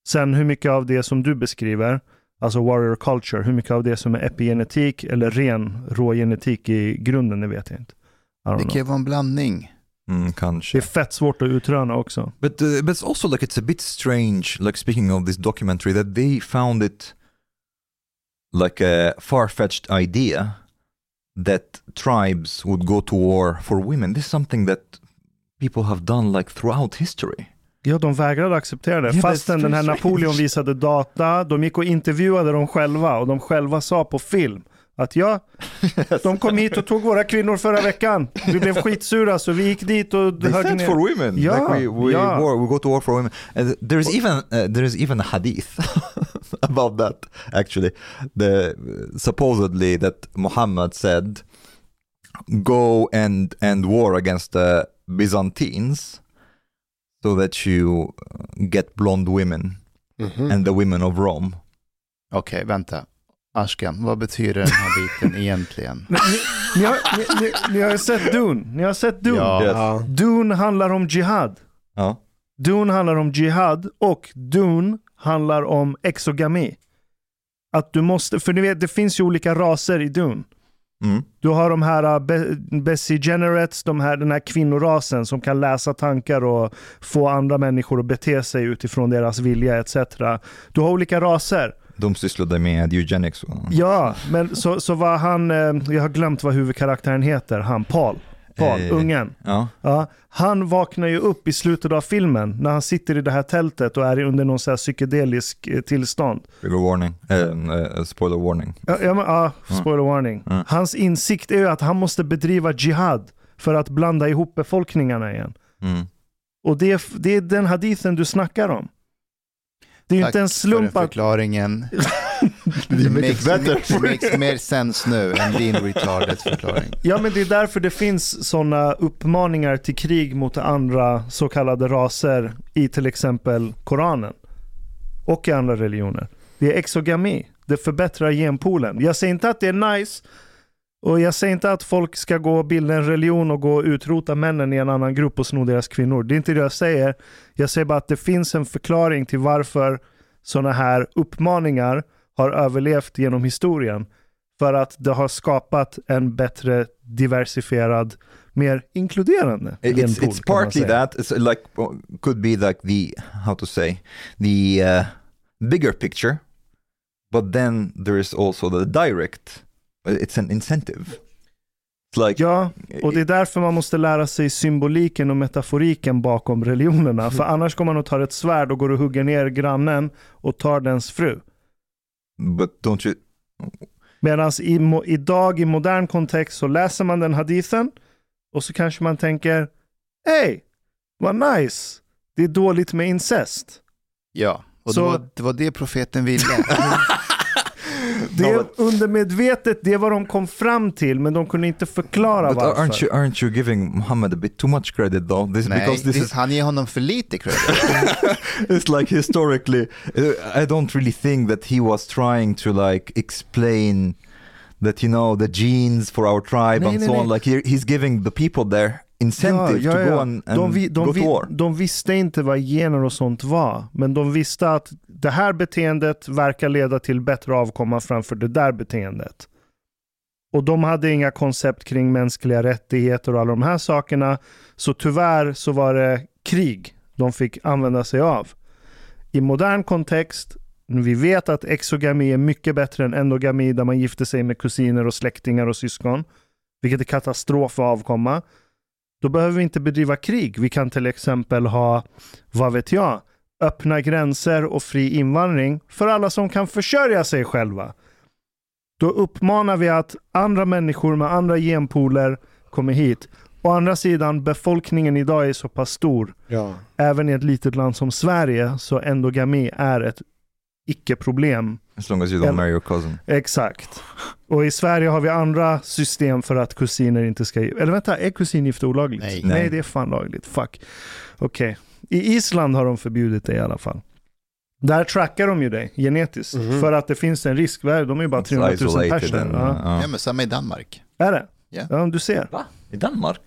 Sen hur mycket av det som du beskriver, alltså warrior culture, hur mycket av det som är epigenetik eller ren rågenetik i grunden, det vet jag inte. Det kan ju vara en blandning. Mm, Det kanske. är fett svårt att utröna också. But uh, but it's also like it's a bit strange. Like speaking of this documentary, that they found it like a far-fetched idea that tribes would go to war for women. This is something that people have done like throughout history. Ja, de vägrade acceptera det. Yeah, Fastän den här very Napoleon strange. visade data, de gick och intervjuade dem själva och de själva sa på film att ja, de kom hit och tog våra kvinnor förra veckan. Vi blev skitsura så vi gick dit och They högg ner. for women. Yeah, like we we, yeah. war, we go to war for women. And there's even uh, there's even a hadith about that actually. The supposedly that Muhammad said, "Go and and war against the Byzantines, so that you uh, get blonde women Mhm. and the women of Rome." Okej, vänta. Ashkan, vad betyder den här biten egentligen? Ni, ni, har, ni, ni, ni har sett Dune. Ni har sett Dune. Ja. Ja. Dune handlar om jihad. Ja. Dune handlar om jihad och Dune handlar om exogami. Att du måste, för ni vet det finns ju olika raser i Dune. Mm. Du har de här uh, Be- Bessie Generates, de här, den här kvinnorasen som kan läsa tankar och få andra människor att bete sig utifrån deras vilja etc. Du har olika raser. De sysslade med eugenics. Ja, men så, så var han, eh, jag har glömt vad huvudkaraktären heter, han Paul. Paul, Eh. ungen. Ja. Ja, han vaknar ju upp i slutet av filmen när han sitter i det här tältet och är under någon så här psykedelisk eh, tillstånd. Trigger warning. Eh, eh, spoiler warning. Ja, ja, men, ja spoiler warning. Mm. Hans insikt är ju att han måste bedriva jihad för att blanda ihop befolkningarna igen. Mm. Och det är, det är den hadithen du snackar om. Det är ju inte en för slump den att... förklaringen. Det makes, bättre. It makes mer sense nu än din retarded förklaring. Ja, men det är därför det finns sådana uppmaningar till krig mot andra så kallade raser i till exempel Koranen. Och i andra religioner. Det är exogami. Det förbättrar genpoolen. Jag säger inte att det är nice. Och jag säger inte att folk ska gå och bilda en religion och gå och utrota männen i en annan grupp och sno deras kvinnor. Det är inte det jag säger. Jag säger bara att det finns en förklaring till varför sådana här uppmaningar har överlevt genom historien. För att det har skapat en bättre diversifierad, mer inkluderande It- It's, genpool, it's partly that. It's like could be like the how to say the uh, bigger picture, but then there is also the direct. It's an incentive. Like Ja, och det är därför man måste lära sig symboliken och metaforiken bakom religionerna. För annars går man och tar ett svärd och går och hugger ner grannen och tar dens fru. but don't you? Medan i, idag i modern kontext så läser man den hadithen och så kanske man tänker Hej, vad nice. Det är dåligt med incest. Ja, och Så- det, var, det var det profeten ville. Det undermedvetet, det vad de kom fram till, men de kunde inte förklara But varför. aren't you aren't you giving Muhammad a bit too much credit though? This Nej, because this det- is han ger honom för lite credit. it's like historically uh, i don't really think that he was trying to like explain that you know the genes for our tribe Nej, and nej, so on nej. like he, he's giving the people there incentive to go and, and de, vi, de, go vi, to war de visste inte vad gener och sånt var, men de visste att det här beteendet verkar leda till bättre avkomma framför det där beteendet. Och de hade inga koncept kring mänskliga rättigheter och alla de här sakerna. Så tyvärr så var det krig de fick använda sig av. I modern kontext, vi vet att exogami är mycket bättre än endogami där man gifter sig med kusiner och släktingar och syskon. Vilket är katastrof för avkomma. Då behöver vi inte bedriva krig. Vi kan till exempel ha, vad vet jag, öppna gränser och fri invandring för alla som kan försörja sig själva. Då uppmanar vi att andra människor med andra genpooler kommer hit. Å andra sidan, befolkningen idag är så pass stor, Ja. även i ett litet land som Sverige, så endogami är ett icke-problem. as long as you don't marry your cousin Exakt. Och i Sverige har vi andra system för att kusiner inte ska... Eller vänta, är kusingifte olagligt? Nej. Nej, Nej. det är fan lagligt. Fuck. Okej. I Island har de förbjudit det i alla fall. Där trackar de ju dig genetiskt. Mhm. För att det finns en risk. De är ju bara It's 300 000 isolated personer. Ja. Ja, men samma i Danmark. Är det? Ja. Ja, du ser. Va? I Danmark?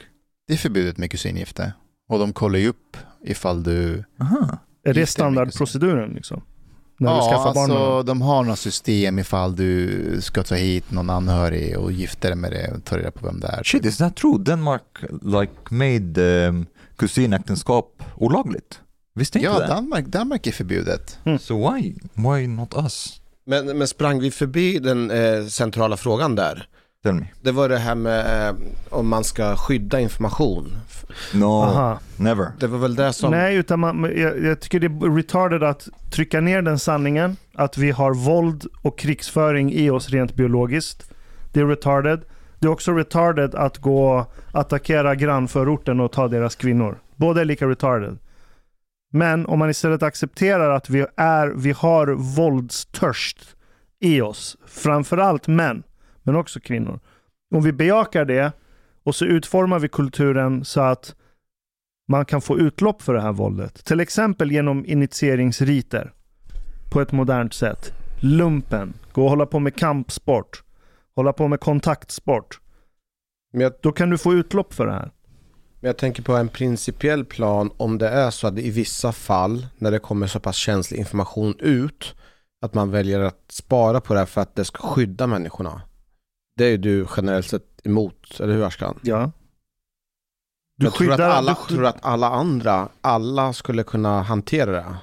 Det är förbjudet med kusingifte. Och de kollar ju upp ifall du... Aha. Är det standardproceduren liksom? När du ja, skaffar barn med alltså de har några system ifall du ska ta hit någon anhörig och gifta dig med det och ta reda på vem det är. Shit, is that true? Denmark like made um, kusinäktenskap olagligt? Visste inte Ja, det? Danmark, Danmark är förbjudet. So why? Why not us? Men, men sprang vi förbi den eh, centrala frågan där? Tell me. Det var det här med eh, om man ska skydda information. No, Aha. never. Det var väl det som... Nej, utan man, jag, jag tycker det är retarded att trycka ner den sanningen att vi har våld och krigsföring i oss rent biologiskt. Det är retarded. Det är också retarded att gå och attackera grannförorten och ta deras kvinnor. Båda är lika retarded. Men om man istället accepterar att vi, är, vi har våldstörst i oss, framförallt män, men också kvinnor. Om vi bejakar det och så utformar vi kulturen så att man kan få utlopp för det här våldet. Till exempel genom initieringsriter på ett modernt sätt. Lumpen, gå och hålla på med kampsport, hålla på med kontaktsport. Men jag, Då kan du få utlopp för det här. men jag tänker på en principiell plan om det är så att i vissa fall när det kommer så pass känslig information ut att man väljer att spara på det här för att det ska skydda människorna. Det är ju du generellt sett emot, eller hur Ashkan? Ja. Du jag tror, att skyddar, alla, du tror att alla andra, alla skulle kunna hantera det.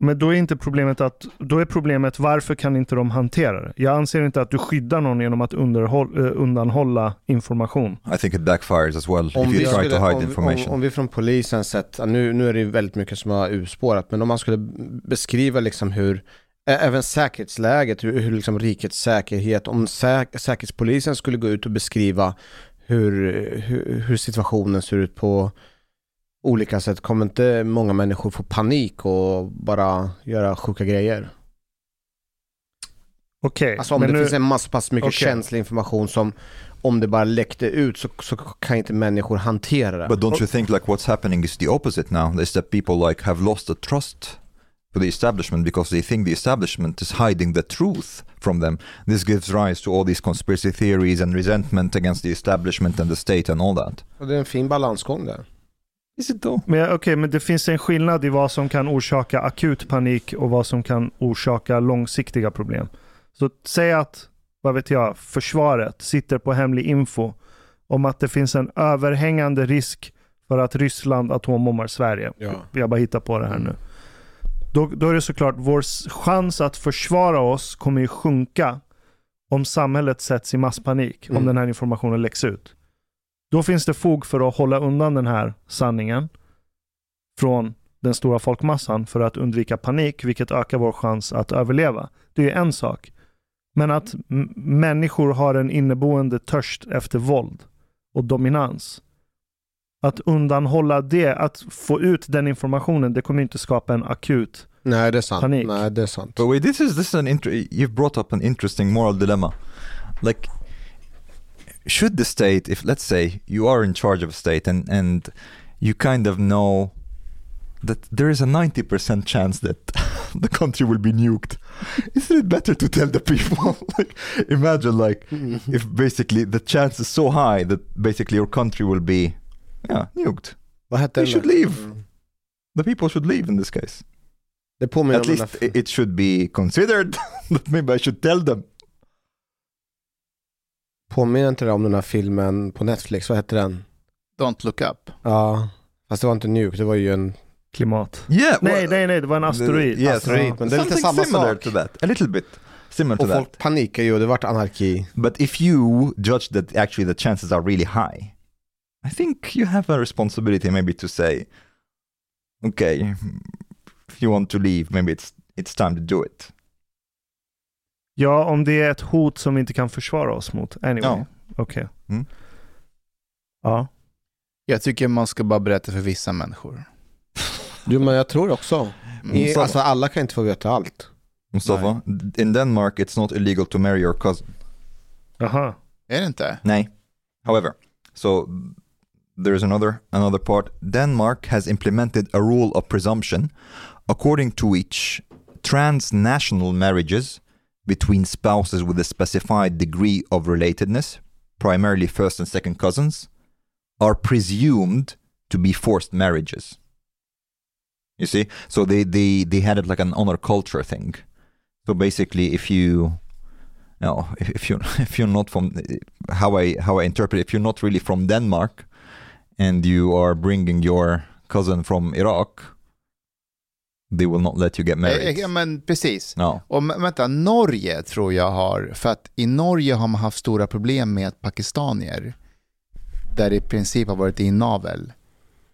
Men då är inte problemet att, då är problemet varför kan inte de hantera det? Jag anser inte att du skyddar någon genom att underhåll, eh, undanhålla information. I think it backfires as well Om if vi, you try skulle, to hide om, information. om, om vi från polisen sett, nu, nu är det ju väldigt mycket som har urspårat, men om man skulle beskriva liksom hur, även säkerhetsläget, hur, hur liksom rikets säkerhet, om säk, säkerhetspolisen skulle gå ut och beskriva hur, hur, hur situationen ser ut på olika sätt, kommer inte många människor få panik och bara göra sjuka grejer? Okej, Alltså om men det nu, finns en massa pass mycket Okej. känslig information som om det bara läckte ut så, så kan inte människor hantera det. But don't you think like what's happening is the opposite now? Is that people like have lost the trust for the establishment because they think the establishment is hiding the truth from them. This gives rise to all these conspiracy theories and resentment against the establishment and the state and all that. Och det är en fin balansgång där. Is it though? men, okej, men det finns en skillnad i vad som kan orsaka akut panik och vad som kan orsaka långsiktiga problem. Så säg att, vad vet jag, försvaret sitter på hemlig info om att det finns en överhängande risk för att Ryssland atombombar Sverige. Ja. Jag bara hittar på det här nu. Då, då är det såklart vår chans att försvara oss kommer ju sjunka om samhället sätts i masspanik, om Mm. den här informationen läcks ut. Då finns det fog för att hålla undan den här sanningen från den stora folkmassan för att undvika panik, vilket ökar vår chans att överleva. Det är en sak. Men att människor har en inneboende törst efter våld och dominans. Att undanhålla det, att få ut den informationen, det kommer inte skapa en akut. Nej, det är sant. Panik. Nej, det är sant. But wait, this is this is an you've brought up an interesting moral dilemma. Like, should the state, if let's say you are in charge of a state and and you kind of know that there is a ninety percent chance that the country will be nuked, isn't it better to tell the people? like, imagine like if basically the chance is so high that basically your country will be, yeah, nuked. They should leave. Mm. The people should leave in this case. At least it should be considered that maybe I should tell them. Påminner inte det om den här filmen på Netflix? Vad hette den? Don't look up. Ja, fast det var inte Nuke, det var ju en Klimat. Yeah. Nej, nej, nej, det var en asteroid. Yes, asteroid, men det är lite Something samma similar sak. to that. A little bit similar to Och that. folk panikar ju och det vart anarki. But if you judge that actually the chances are really high, I think you have a responsibility maybe to say, okay, if you want to leave, maybe it's it's time to do it. Ja, om det är ett hot som vi inte kan försvara oss mot. Anyway. Ja. Okej. Mm. Ja. Jag tycker man ska bara berätta för vissa människor. Jo men jag tror också. Mm. I, så- alltså alla kan inte få veta allt. Mustafa, in Denmark it's not illegal to marry your cousin. Jaha. Är det inte? Nay. However, so there's another another part. Denmark has implemented a rule of presumption according to which transnational marriages between spouses with a specified degree of relatedness, primarily first and second cousins, are presumed to be forced marriages. You see? So they, they, they had it like an honor culture thing. So basically if you no, if, you if you're not from how I how I interpret if you're not really from Denmark and you are bringing your cousin from Iraq, they will not let you get Eh, married. Ja, men precis. No. Och vänta, Norge tror jag har, för att i Norge har man haft stora problem med pakistanier, där det i princip har varit inavel.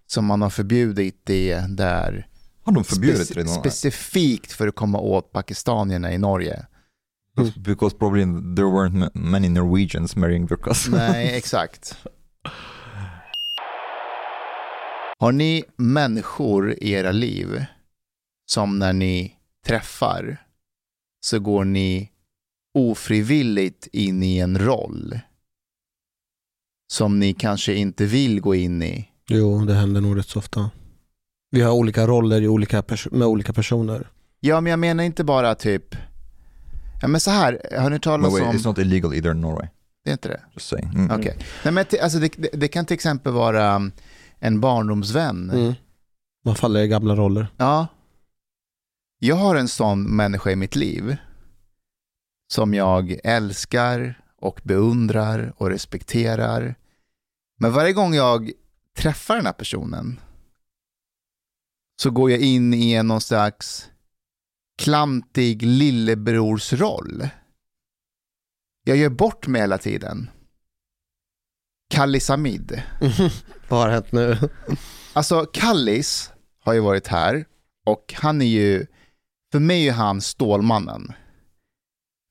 Så man har förbjudit det där Har de förbjudit speci- redan? specifikt för att komma åt pakistanierna i Norge. Because probably there weren't ma- many Norwegians marrying their cousins. Nej, exakt. Har ni människor i era liv som när ni träffar så går ni ofrivilligt in i en roll som ni kanske inte vill gå in i? Jo, det händer nog rätt så ofta. Vi har olika roller i olika med olika personer. Ja, men jag menar inte bara typ, ja men så här, har ni talat om, it's not illegal either in Norway. det är inte det? Just saying. Mm. Okej. Nej, men t- alltså det, det, det kan till exempel vara en barndomsvän. Mm. Man faller i gamla roller. Ja. Jag har en sån människa i mitt liv som jag älskar och beundrar och respekterar. Men varje gång jag träffar den här personen så går jag in i någon slags klantig lillebrorsroll. Jag gör bort mig hela tiden. Kallis Hamid. Vad har hänt nu? Alltså Kallis har ju varit här och han är ju, för mig är han Stålmannen.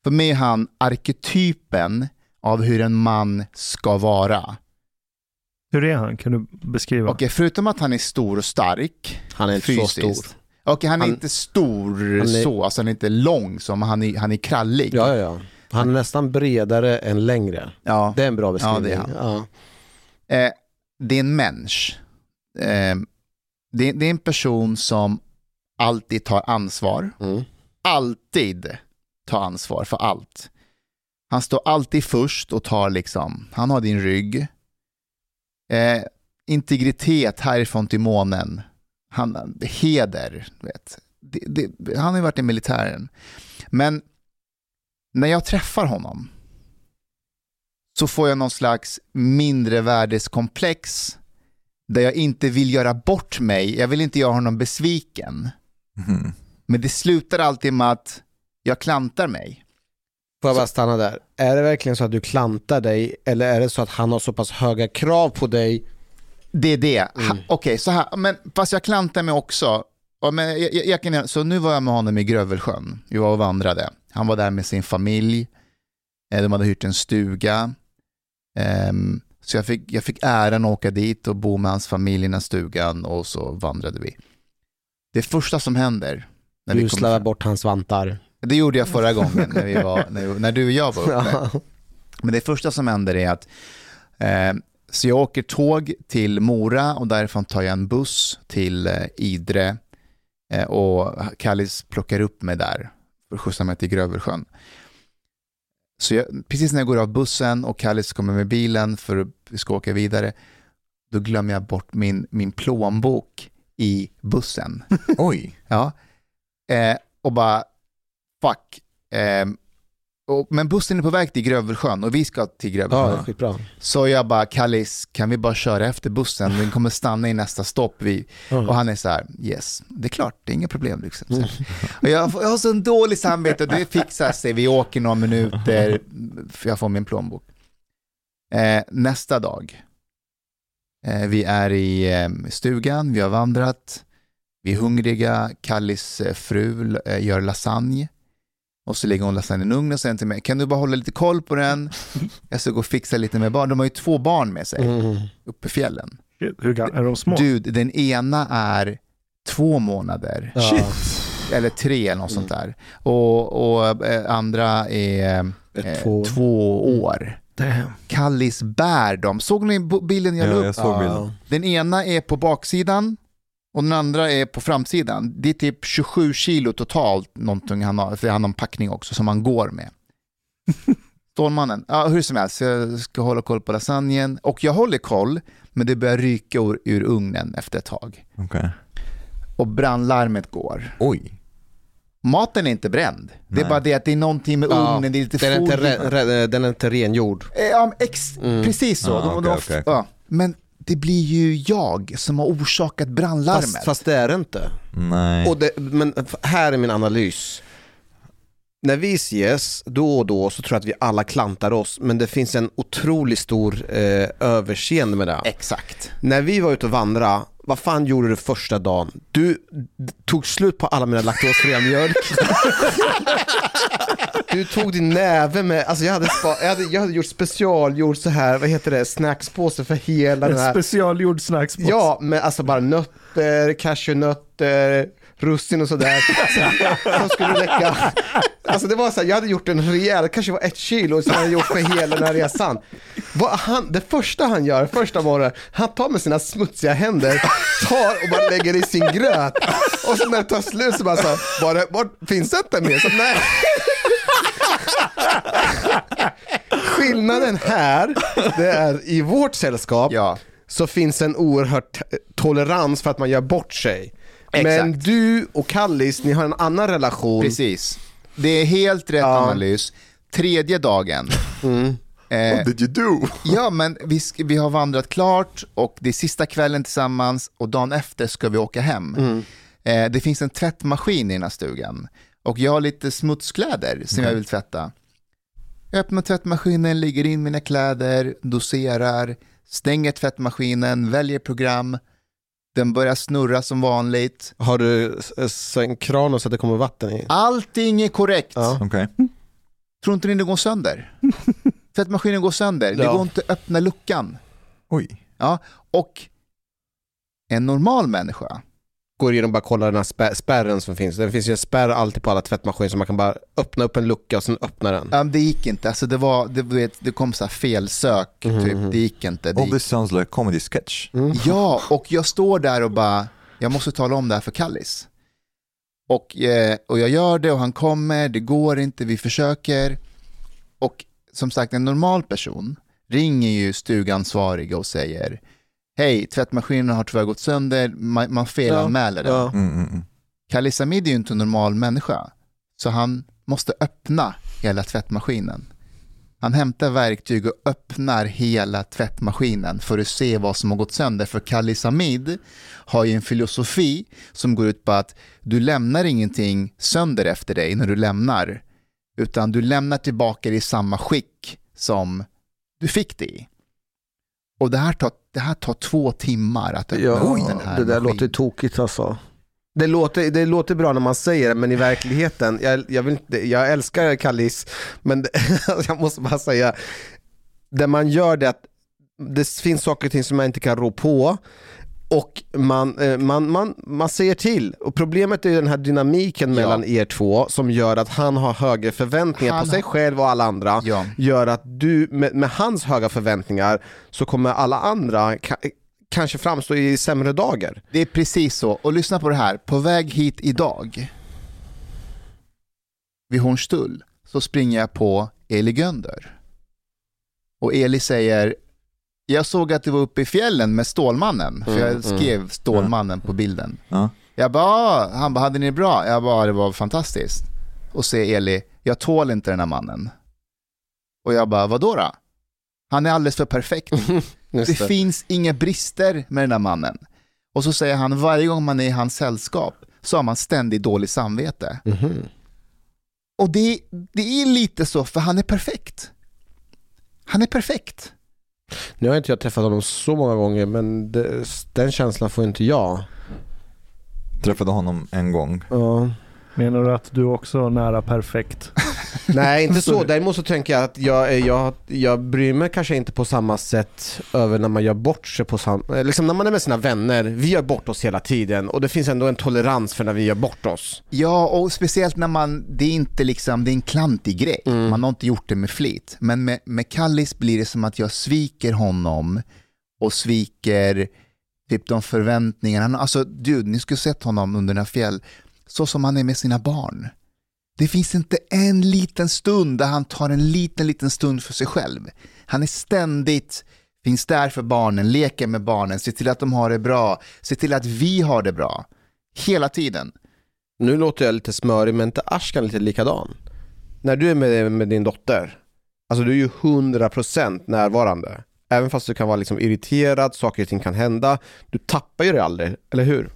För mig är han arketypen av hur en man ska vara. Hur är han? Kan du beskriva? Okej, förutom att han är stor och stark, Han är inte fysiskt. så stor. Okej, han är Han- inte stor Han är- så, alltså han är inte lång som, han är, han är krallig. Ja, ja, ja. Han är nästan bredare än längre. Ja. Det är en bra beskrivning. det är han. Ja. Eh, det är en människa. Eh, det, det är en person som alltid tar ansvar. Mm. Alltid tar ansvar för allt. Han står alltid först och tar liksom, han har din rygg. Eh, integritet härifrån till månen. Han, heder, vet. Det, det, han har ju varit i militären. Men när jag träffar honom så får jag någon slags mindre värdeskomplex där jag inte vill göra bort mig. Jag vill inte göra honom besviken. Mhm. Men det slutar alltid med att jag klantar mig. Får jag bara stanna där? Är det verkligen så att du klantar dig eller är det så att han har så pass höga krav på dig? Det är det. Mm. Okej, så här. Men fast jag klantar mig också. Men jag, jag, jag så nu var jag med honom i Grövelsjön. Vi var och vandrade. Han var där med sin familj. Eh, De hade hyrt en stuga. Ehm, så jag fick, jag fick äran att åka dit och bo med hans familj i den stugan och så vandrade vi. Det första som händer när vi Du kommer fram- bort hans vantar. Det gjorde jag förra gången när, vi var, när, när du och jag var uppe. Ja. Men det första som händer är att eh, så jag åker tåg till Mora och därifrån tar jag en buss till eh, Idre eh, och Kallis plockar upp mig där för att skjutsa mig till Grövelsjön. Så jag, precis när jag går av bussen och Kallis kommer med bilen för att vi ska åka vidare, då glömmer jag bort min, min plånbok i bussen. Oj. Ja. Eh, och bara, fuck. Eh, och, men bussen är på väg till Grövelsjön och vi ska till ja, Grövelsjön. skitbra. Så jag bara, Kallis, kan vi bara köra efter bussen? Den kommer stanna i nästa stopp. Vi, och han är så här, yes, det är klart, det är inga problem. Liksom. Så. Och jag, jag har så en dålig samvete, det fixar sig, vi åker några minuter, jag får min plånbok. Eh, nästa dag, vi är i eh, stugan, vi har vandrat, vi är hungriga, Kallis eh, fru eh, gör lasagne. Och så lägger hon lasagnen i ugnen och säger till mig, kan du bara hålla lite koll på den? Jag ska gå och fixa lite med barn. De har ju två barn med sig Mm. uppe i fjällen. Hur ga- är de små? Dude, den ena är två månader. Ja. Eller tre eller något sånt där. Och, och eh, andra är eh, Två. två. år. Damn. Kallis bär dem. Såg ni bilden jag la Ja, upp? jag såg bilden. Den ena är på baksidan och den andra är på framsidan. Det är typ 27 kilo totalt, någonting han har, för han har en packning också som han går med. Stålmannen, ja hur som helst, jag ska hålla koll på lasagnen. Och jag håller koll, men det börjar ryka ur, ur ugnen efter ett tag. Okej. Och brandlarmet går. Oj. Maten är inte bränd. Det är bara det att det är någonting med Ja, ugnen, det är lite Den är, inte re, re, den är inte rengjord. Eh, Ja, ex, Mm. precis så. Ah, De- okej, de- okej, okej. ja. Men det blir ju jag som har orsakat brandlarmet. Fast, fast det är det inte. Nej. Och det, men här är min analys. När vi ses då och då så tror jag att vi alla klantar oss, men det finns en otroligt stor eh, överseende med det. Exakt. När vi var ute och vandra, vad fan gjorde du första dagen? Du tog slut på alla mina laktosfria mjölk. Du tog din näve med, alltså jag hade, spa, jag hade, jag hade gjort specialgjord så här, vad heter det, snackspåse för hela den En här specialgjord snacksbox. Ja, med alltså bara nötter, cashewnötter, russin och sådär. Så- Som skulle räcka. Alltså det var så här, jag hade gjort en rejäl, kanske var ett kilo som jag hade gjort för hela den här resan. Vad han, det första han gör, första morgonen, han tar med sina smutsiga händer, tar och bara lägger i sin gröt. Och så när det tar slut så bara så bara, var, finns det inte mer? Så nej. Skillnaden här, det är i vårt sällskap, Ja. så finns en oerhört tolerans för att man gör bort sig. Men Exakt. du och Kallis, ni har en annan relation. Precis. Det är helt rätt Ja. analys. Tredje dagen. Mm. Eh, did you do? ja, men vi, sk- vi har vandrat klart och det är sista kvällen tillsammans och dagen efter ska vi åka hem. Mm. Eh, det finns en tvättmaskin i den här stugan. Och jag har lite smutskläder som jag Okej. vill tvätta. Jag öppnar tvättmaskinen, lägger in mina kläder, doserar, stänger tvättmaskinen, väljer program. Den börjar snurra som vanligt. Har du en kran så att det kommer vatten i? Allting är korrekt. Ja. Okej. Tror inte ni det går sönder? Tvättmaskinen går sönder. Det Ja. går inte att öppna luckan. Oj. Ja, och en normal människa, Går igenom och bara kollar den här spär, spärren som finns. Det finns ju en spärr alltid på alla tvättmaskiner så man kan bara öppna upp en lucka och sen öppna den. ja, det gick inte. Alltså det, var, det, du vet, det kom så här felsök, Mhm. typ. det gick inte. Det All gick. this sounds like comedy sketch. Mm. Ja, och jag står där och bara, jag måste tala om det här för Kallis. Och, eh, och jag gör det och han kommer, det går inte, vi försöker. Och som sagt, en normal person ringer ju stugansvariga och säger Hej, tvättmaskinen har tyvärr gått sönder, man, man felanmäler den. Ja. Mm, mm, mm. Kallis Hamid är ju inte en normal människa, så han måste öppna hela tvättmaskinen. Han hämtar verktyg och öppnar hela tvättmaskinen för att se vad som har gått sönder. För Kallis Hamid har ju en filosofi som går ut på att du lämnar ingenting sönder efter dig när du lämnar, utan du lämnar tillbaka det i samma skick som du fick det i. Och det här tar, det här tar två timmar att öppna Ja, upp den här det där maskinen. låter tokigt alltså. Det låter, det låter bra när man säger det, men i verkligheten, jag, jag, vill inte, jag älskar Kallis, men det, jag måste bara säga, det man gör det att det finns saker och ting som man inte kan rå på och man, eh, man, man, man säger till. Och problemet är ju den här dynamiken Ja. mellan er två som gör att han har högre förväntningar Han på sig själv och alla andra Ja. gör att du, med, med hans höga förväntningar, så kommer alla andra ka, kanske framstå i sämre dagar. Det är precis så. Och lyssna på det här. På väg hit idag, vid Hornstull, så springer jag på Eli Gönder. Och Eli säger, jag såg att du var uppe i fjällen med Stålmannen, för Mm, jag skrev Stålmannen på bilden. Ja. Jag bara, "Ah." han bara, hade ni det bra? Jag bara, det var fantastiskt. Och säger Eli, jag tål inte den här mannen. Och jag bara, vadå då? Han är alldeles för perfekt. Det finns inga brister med den här mannen. Och så säger han, varje gång man är i hans sällskap så har man ständigt dåligt samvete. Mhm. Och det, det är lite så, för han är perfekt. Han är perfekt. Nu har inte jag träffat honom så många gånger men det, den känslan får inte jag. Träffade honom en gång. Ja. Menar du att du också är nära perfekt? Nej, inte så. Däremot så tänker jag att jag, jag, jag bryr mig kanske inte på samma sätt över när man gör bort sig på samma... Liksom när man är med sina vänner, vi gör bort oss hela tiden och det finns ändå en tolerans för när vi gör bort oss. Ja, och speciellt när man, det är inte liksom, det är en klantig grej. Mm. Man har inte gjort det med flit. Men med, med Kallis blir det som att jag sviker honom och sviker typ de förväntningarna. Alltså, dude, ni skulle sett honom under den här fjäll, så som han är med sina barn. Det finns inte en liten stund där han tar en liten, liten stund för sig själv. Han är ständigt, finns där för barnen, leker med barnen, ser till att de har det bra, ser till att vi har det bra. Hela tiden. Nu låter jag lite smörig men inte Ashkan lite likadan? När du är med, med din dotter, alltså du är ju 100% närvarande. Även fast du kan vara liksom irriterad, saker och ting kan hända. Du tappar ju det aldrig, eller hur?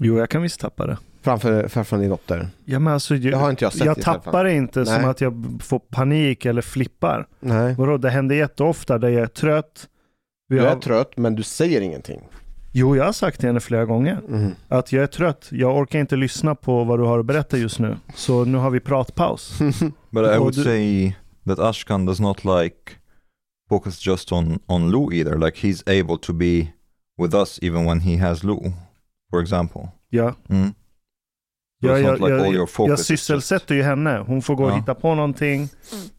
Jo, jag kan visst tappa det. Framför, framför din dotter. Ja, men alltså, Det jag, har inte jag sett jag tappar det inte som Nej. att jag får panik eller flippar. Nej. Vadå, det händer jätteofta där jag är trött. Vi Du har, är trött men du säger ingenting. Jo, jag har sagt till henne flera gånger Mm. att jag är trött. Jag orkar inte lyssna på vad du har att berätta just nu. Så nu har vi pratpaus. But I Oh, would du- say that Ashkan does not like focus just on, on Lou either. Like he's able to be with us even when he has Lou, for example. Ja, Mm. Jag, jag, jag, focus jag sysselsätter ju henne. Hon får gå och Ja. hitta på någonting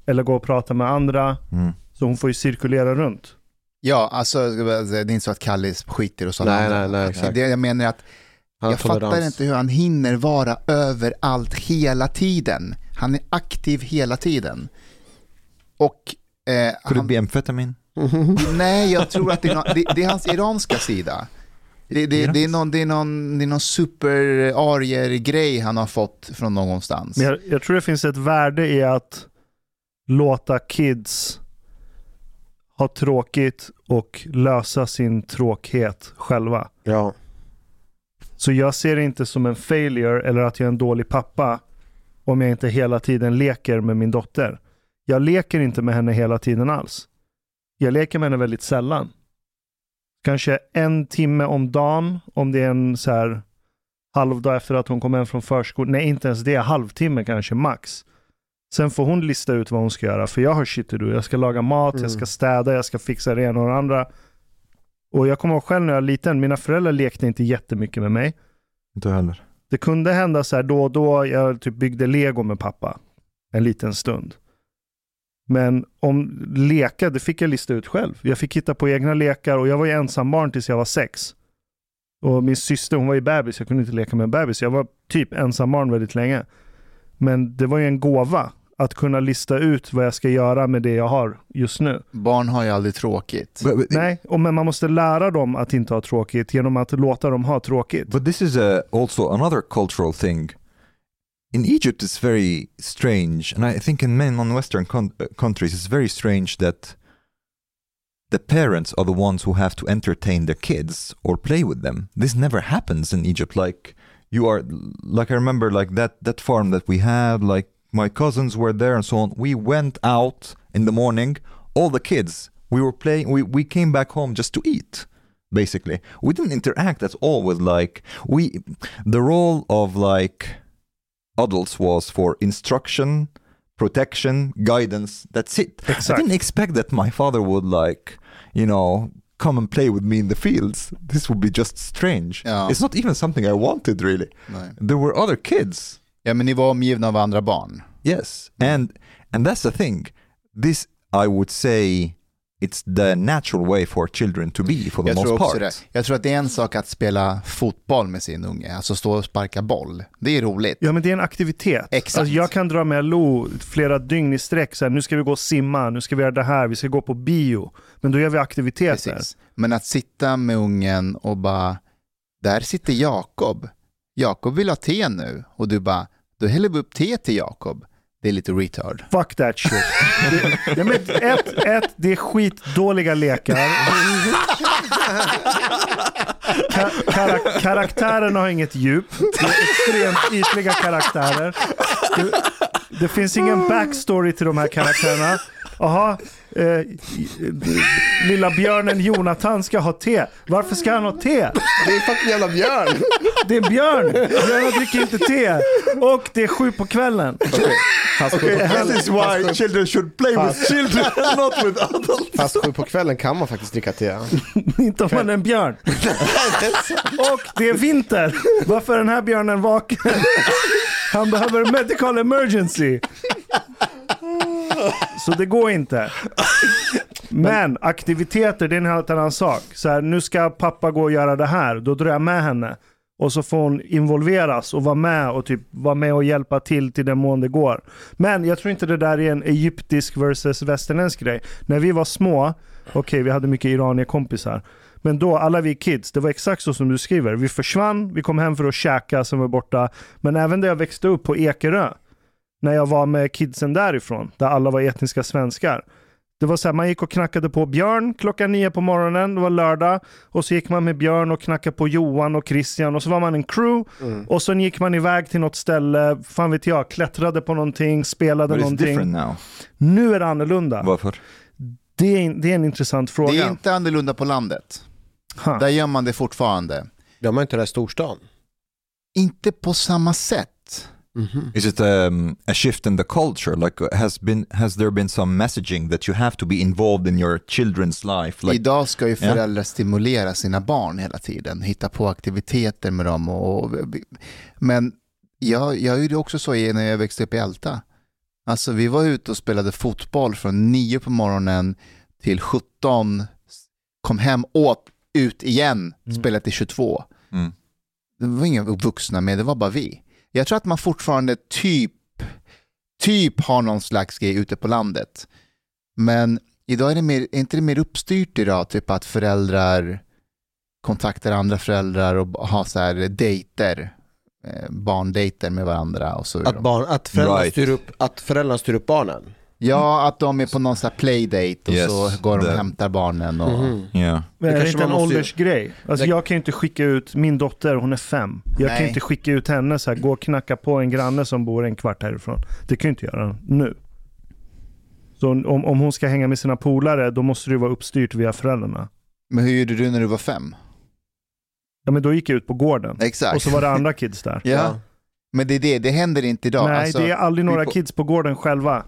eller gå och prata med andra. Mm. Så hon får ju cirkulera runt. Ja, alltså det är inte så att Kallis skiter och sådana Nej, nej, nej, exakt. Det jag menar är att jag fattar inte hur han hinner vara överallt hela tiden. Han är aktiv hela tiden. Och eh, it han, be amphetamine? nej, jag tror att det är, det, det är hans iranska sida. Det, det, det, är någon, det är någon, det är någon super-arier-grej han har fått från någonstans. Men jag, jag tror det finns ett värde i att låta kids ha tråkigt och lösa sin tråkighet själva. Ja. Så jag ser det inte som en failure eller att jag är en dålig pappa om jag inte hela tiden leker med min dotter. Jag leker inte med henne hela tiden alls. Jag leker med henne väldigt sällan. Kanske en timme om dagen om det är en så här halvdag efter att hon kom hem från förskolan. Nej, inte ens det. Halvtimme kanske max. Sen får hon lista ut vad hon ska göra. För jag har shit do. Jag ska laga mat, jag ska Mm. städa, jag ska fixa det ena och det andra. Och jag kommer ihåg själv när jag var liten, mina föräldrar lekte inte jättemycket med mig. Inte heller. Det kunde hända så här då och då, jag typ byggde lego med pappa. En liten stund. Men om leka, det fick jag lista ut själv. Jag fick hitta på egna lekar och jag var ju ensambarn tills jag var sex. Och min syster, hon var ju bebis, jag kunde inte leka med en bebis. Jag var typ ensambarn väldigt länge. Men det var ju en gåva att kunna lista ut vad jag ska göra med det jag har just nu. Barn har ju aldrig tråkigt. But, but, Nej, och men man måste lära dem att inte ha tråkigt genom att låta dem ha tråkigt. but this is uh, also another cultural thing. In Egypt, it's very strange, and I think in many non-Western con- uh, countries, it's very strange that the parents are the ones who have to entertain their kids or play with them. This never happens in Egypt. Like you are, like I remember, like that that farm that we had. Like my cousins were there and so on. We went out in the morning. All the kids. We were playing. We we came back home just to eat basically we didn't interact at all with like we the role of like adults was for instruction protection guidance that's it i didn't expect that my father would like you know come and play with me in the fields this would be just strange Ja. it's not even something i wanted really Nej. there were other kids Ja, men ni var omgivna av andra barn. Yes, and and that's the thing. This I would say it's the natural way for children to be for the Jag most tror också part. det. Jag tror att det är en sak att spela fotboll med sin unge, alltså stå och sparka boll. Det är roligt. Ja men det är en aktivitet. Exakt. Alltså, jag kan dra med Lo flera dygn i sträck. Så här, nu ska vi gå och simma, nu ska vi göra det här, vi ska gå på bio. Men då gör vi aktiviteter. Precis. Men att sitta med ungen och bara, där sitter Jakob. Jakob vill ha te nu. Och du bara, då häller vi upp te till Jakob. Det är lite retard. Fuck that shit. det, ja, men ett, ett, det är skitdåliga lekar. Ka karak karaktärerna har inget djup. Det är extremt ytliga karaktärer. Det, det finns ingen backstory till de här karaktärerna. Aha, eh, lilla björnen Jonathan ska ha te. Varför ska han ha te? Det är fucking jävla björn. Det är björn. Björnar dricker inte te. Och det är sju på kvällen. This is why children should play with children and not with adults. Fast sju på kvällen kan man faktiskt dricka te. Inte om man är en björn. Och det är vinter. Varför är den här björnen vaken? Han behöver medical emergency. Så det går inte. Men aktiviteter, det är en helt annan sak. Så här, nu ska pappa gå och göra det här. Då drar jag med henne. Och så får hon involveras och vara med och typ vara med och hjälpa till till den mån det går. Men jag tror inte det där är en egyptisk versus västerländsk grej. När vi var små, okej vi hade mycket iranier-kompisar. Men då, alla vi kids, det var exakt så som du skriver. Vi försvann, vi kom hem för att käka, sen var vi borta. Men även där jag växte upp på Ekerö, när jag var med kidsen därifrån, där alla var etniska svenskar. Det var så här, man gick och knackade på Björn klockan nio på morgonen, det var lördag. Och så gick man med Björn och knackade på Johan och Christian och så var man en crew. Och sen gick man iväg till något ställe, fan vet jag, klättrade på någonting, spelade But någonting. different now. Nu är det annorlunda. Varför? Det är, det är en intressant fråga. Det är inte annorlunda på landet. Ha. Där gör man det fortfarande. De har inte det här i storstan. Inte på samma sätt. Is it um, a shift in the culture? Like, has been has there been some messaging that you have to be involved in your children's life? Like, Idag ska ju föräldrar stimulera sina barn hela tiden, hitta på aktiviteter med dem. Och, och, men jag, jag gjorde också så när jag växte upp i Älta. Alltså vi var ute och spelade fotboll från 9 på morgonen till 17, kom hem, åt, ut igen, spelade till 22. Mm. Det var inga vuxna med, det var bara vi. Jag tror att man fortfarande typ, typ har någon slags grej ute på landet. Men idag är det mer, är inte det mer uppstyrt idag, typ att föräldrar kontaktar andra föräldrar och har så här dejter, eh, barndejter med varandra och så. Att, barn, att, föräldrarna Right. styr upp, att föräldrarna styr upp barnen. Ja, att de är på någon sån här playdate och Yes, så går de och hämtar barnen. Och... Mhm. Yeah. Men är det kanske inte en måste ju- åldersgrej? Alltså Det- jag kan ju inte skicka ut min dotter, hon är fem. Jag kan Nej. ju inte skicka ut henne så här, gå och knacka på en granne som bor en kvart härifrån. Det kan jag inte göra nu. Så om, om hon ska hänga med sina polare, då måste det vara uppstyrt via föräldrarna. Men hur gjorde du när du var fem? Ja men då gick jag ut på gården. Exakt. Och så var det andra kids där. Ja, men det är det, det händer inte idag. Nej, Alltså, det är aldrig några people- kids på gården själva.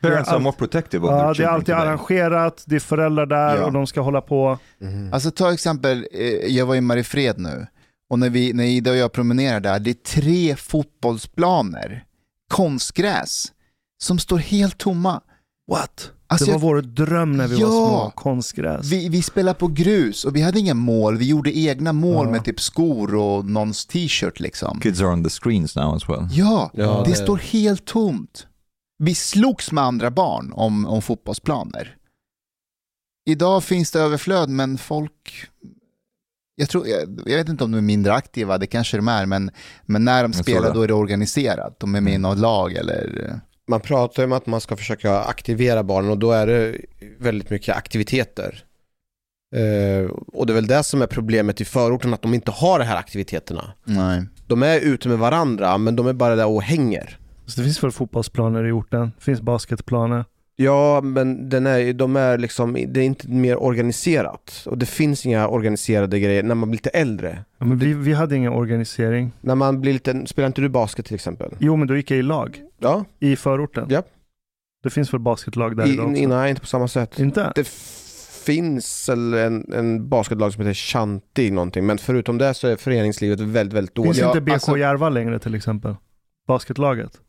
Parents are more protective of Ja, their det är alltid today. arrangerat, det är föräldrar där Ja. och de ska hålla på. Mhm. Alltså ta exempel, eh, jag var i Mariefred nu och när, vi, när Ida och jag promenerar där, det är tre fotbollsplaner, konstgräs, som står helt tomma. What? Alltså, det var jag- vår dröm när vi Ja. var små, konstgräs. vi, vi spelar på grus och vi hade inga mål, vi gjorde egna mål Ja. med typ skor och någons t-shirt liksom. Kids are on the screens now as well. Ja, Ja, det det- står helt tomt. Vi slogs med andra barn om, om fotbollsplaner. Idag finns det överflöd men folk, jag, tror, jag, jag vet inte om de är mindre aktiva, det kanske de är, men, men när de spelar då är det organiserat. De är med i något lag eller... Man pratar om att man ska försöka aktivera barnen och då är det väldigt mycket aktiviteter. Eh, och det är väl det som är problemet i förorten, att de inte har de här aktiviteterna. Nej. De är ute med varandra, men de är bara där och hänger. Så det finns väl fotbollsplaner i orten, det finns basketplaner. Ja, men den är, de är liksom, det är inte mer organiserat. Och det finns inga organiserade grejer när man blir lite äldre. Ja, men vi, vi hade ingen organisering. När man blir lite, spelar inte du basket till exempel? Jo, men då gick jag i lag Ja, i förorten. Ja. Det finns väl basketlag där I, idag också? nej inte på samma sätt. Inte? Det finns en, en basketlag som heter Shanti någonting, men förutom det så är föreningslivet väldigt, väldigt Finns dåligt. Ja, inte BK alltså- Järva längre till exempel? Basketlaget?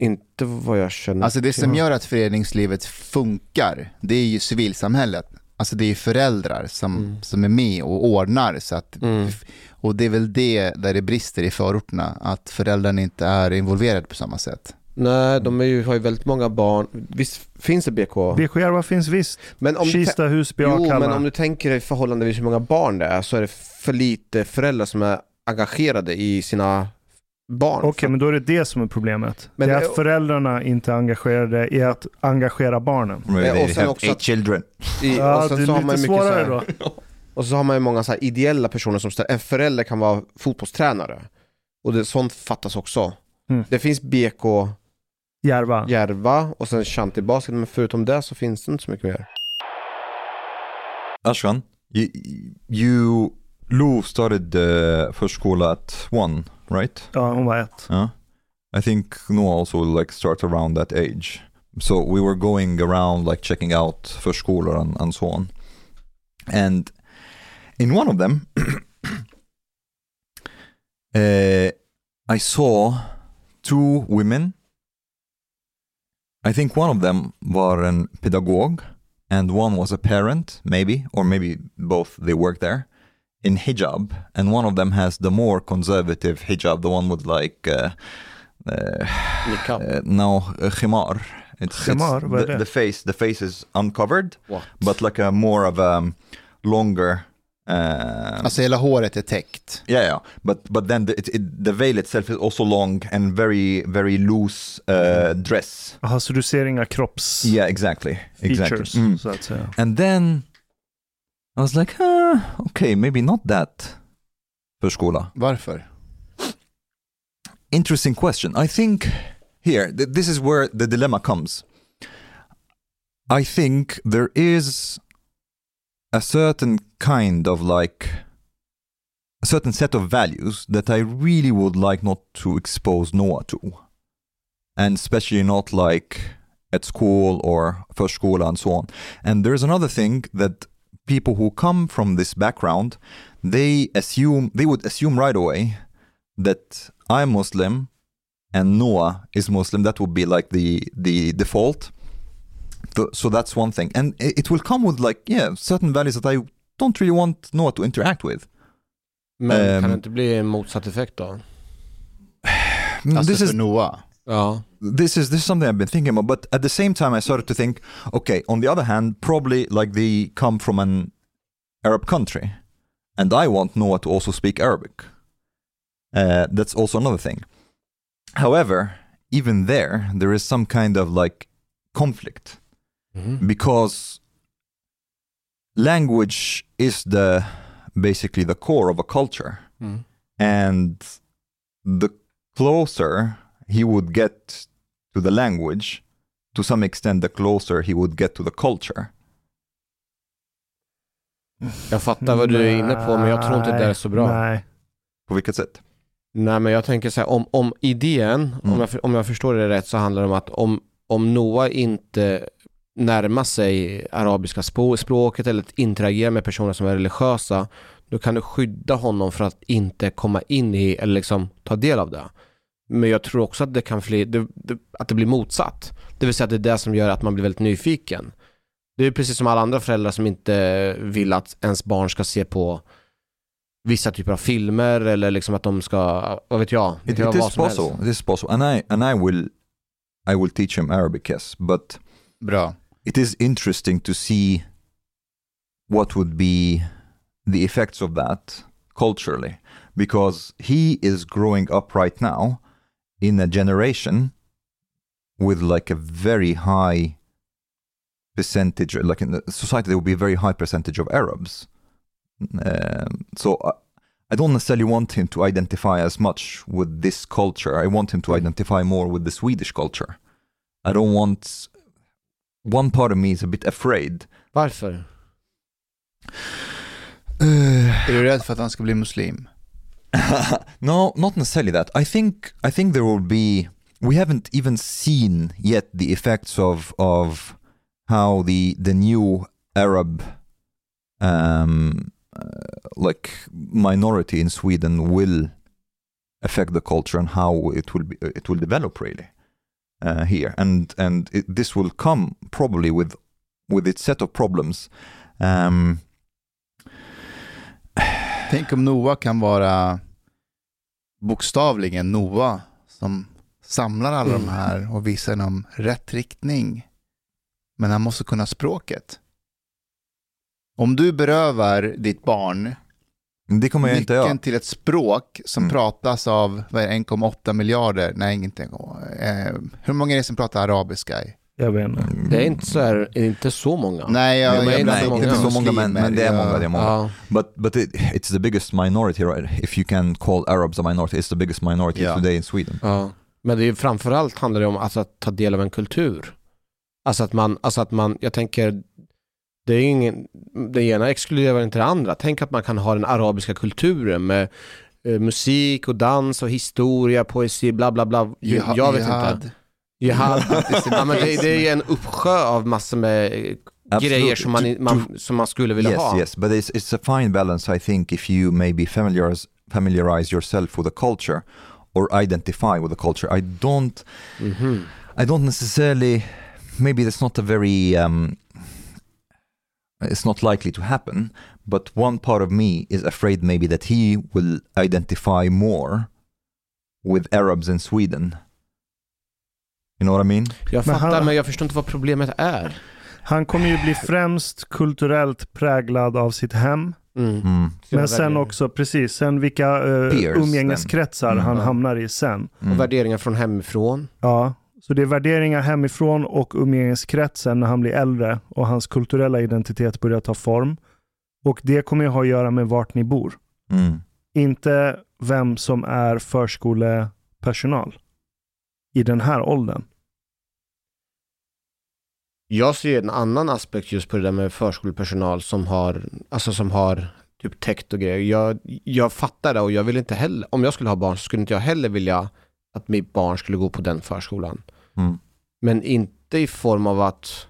Inte vad jag känner Alltså det som gör att föreningslivet funkar, det är ju civilsamhället. Alltså det är föräldrar som, Mm. som är med och ordnar. Så att, Mm. Och det är väl det där det brister i förorterna, att föräldrarna inte är involverade på samma sätt. Nej, de är ju, har ju väldigt många barn. Visst finns det BK? BK Järva finns visst. Men om, du, Kista, Husby, jo, Akalla. men om du tänker dig förhållandevis hur många barn det är så är det för lite föräldrar som är engagerade i sina barn. Okej, men då är det det som är problemet. Men det är det- att föräldrarna inte är engagerade i att engagera barnen. Ja, och sen också eight children. I, Ja, och sen det är så har lite man så svårare här, då. Och så har man ju många så här ideella personer som ställer, en förälder kan vara fotbollstränare. Och det, sånt fattas också. Mm. Det finns BK Järva. Järva och sen Shanti Basket, men förutom det så finns det inte så mycket mer. Ashkan, you, you Lou started uh, förskola at one, right? Ja, hon var ett. Yeah. I think Noah also will like start around that age. So we were going around like checking out förskolor and, and so on. And in one of them, uh, I saw two women. I think one of them var en pedagog and one was a parent, maybe, or maybe both they work there in hijab. And one of them has the more conservative hijab, the one with like uh, uh, uh, no uh, khimar. It's, Khimar, är the, the face. The face is uncovered, What? but like a more of a um, longer. Uh, Alltså hela håret är täckt. yeah, yeah. But but then the, it, it, the veil itself is also long and very very loose uh, dress. Jaha, så du ser inga kropps Yeah, exactly, exactly. features, Mm. så att säga. And then I was like, okay, maybe not that förskola. Varför? Interesting question. I think here, th- this is where the dilemma comes. I think there is a certain kind of like a certain set of values that I really would like not to expose Noah to. And especially not like at school or förskola and so on. And there's another thing that people who come from this background, they assume, they would assume right away that I'm Muslim and Noah is Muslim. That would be like the the default. So that's one thing, and it will come with like yeah certain values that I don't really want Noah to interact with. Men Ehm. kan um, det inte bli en motsatt effekt då? Alltså this för is Noah. Ja. This is this is something I've been thinking about. But at the same time, I started to think, okay, on the other hand, probably like they come from an Arab country, and I want Noah to also speak Arabic. Uh, that's also another thing. However, even there, there is some kind of like conflict Mhm. because language is the basically the core of a culture Mm. and the closer he would get to the language to some extent the closer he would get to the culture Jag fattar vad du är inne på men jag tror inte det är så bra. Nej, Nej. på vilket sätt men jag tänker så här, om, om idén, om, Mm. jag, för- om jag förstår det rätt så handlar det om att om, om Noah inte närmar sig arabiska språket eller interagerar med personer som är religiösa då kan du skydda honom för att inte komma in i eller liksom ta del av det. Men jag tror också att det kan bli, det, det, att det blir motsatt. Det vill säga att det är det som gör att man blir väldigt nyfiken. Det är precis som alla andra föräldrar som inte vill att ens barn ska se på vissa typer av filmer eller liksom att de ska, vad vet jag, det it, vara it vad som helst. possible it is possible and i and i will i will teach him arabic yes but Bra. it is interesting to see what would be the effects of that culturally because he is growing up right now in a generation with like a very high percentage like in the society there will be a very high percentage of arabs um, so I, I don't necessarily want him to identify as much with this culture i want him to hmm. identify more with the swedish culture i don't want one part of me is a bit afraid. Varför? Uh, Är du rädd för att han ska bli muslim? no, not necessarily that. I think I think there will be. We haven't even seen yet the effects of of how the the new Arab, um, uh, like minority in Sweden will affect the culture and how it will be it will develop really uh, here and and it, this will come probably with with its set of problems. Um, Tänk om Noah kan vara bokstavligen Noah som samlar alla de här och visar dem rätt riktning. Men han måste kunna språket. Om du berövar ditt barn det kommer jag inte nyckeln till ett språk som Mm. pratas av vad är det, 1,8 miljarder, nej inte, eh, hur många är det som pratar arabiska? Jag vet inte. Det är inte så, här, inte så många. Nej, jag, Ja, men jag inte blandar så många. med Inte så många, men, men det är Jag- många. Det är många. Ja. But but it, it's the biggest minority, right? If you can call Arabs a minority, it's the biggest minority Ja. today in Sweden. Ja. Men det är framförallt handlar det om alltså, att ta del av en kultur. Alltså att man, alltså att man, jag tänker, det är ingen, det ena exkluderar inte det andra. Tänk att man kan ha den arabiska kulturen med eh, musik och dans och historia, poesi, bla bla bla. Jihad- jag vet inte. Jihad. ja, men det, det är en uppsjö av massor med Absolutely. grejer som man, man, som man skulle vilja yes, ha. yes, but it's it's a fine balance, I think, if you maybe familiarize familiarize yourself with the culture or identify with the culture. I don't, Mhm. I don't necessarily. Maybe that's not a very. Um, it's not likely to happen, but one part of me is afraid maybe that he will identify more with Arabs in Sweden. You know what I mean? Jag Men fattar, han- men jag förstår inte vad problemet är. Han kommer ju bli främst kulturellt präglad av sitt hem. Mm. Mm. Men sen också, precis, sen vilka uh, Peers, umgängeskretsar then. han Mm. hamnar i sen. Mm. Och värderingar från hemifrån. Ja, så det är värderingar hemifrån och umgängeskretsen när han blir äldre och hans kulturella identitet börjar ta form. Och det kommer ju ha att göra med vart ni bor. Mm. Inte vem som är förskolepersonal i den här åldern. Jag ser en annan aspekt just på det där med förskolepersonal som har, alltså som har typ täckt och grejer. Jag, jag fattar det och jag vill inte heller, om jag skulle ha barn så skulle inte jag heller vilja att mitt barn skulle gå på den förskolan. Mm. Men inte i form av att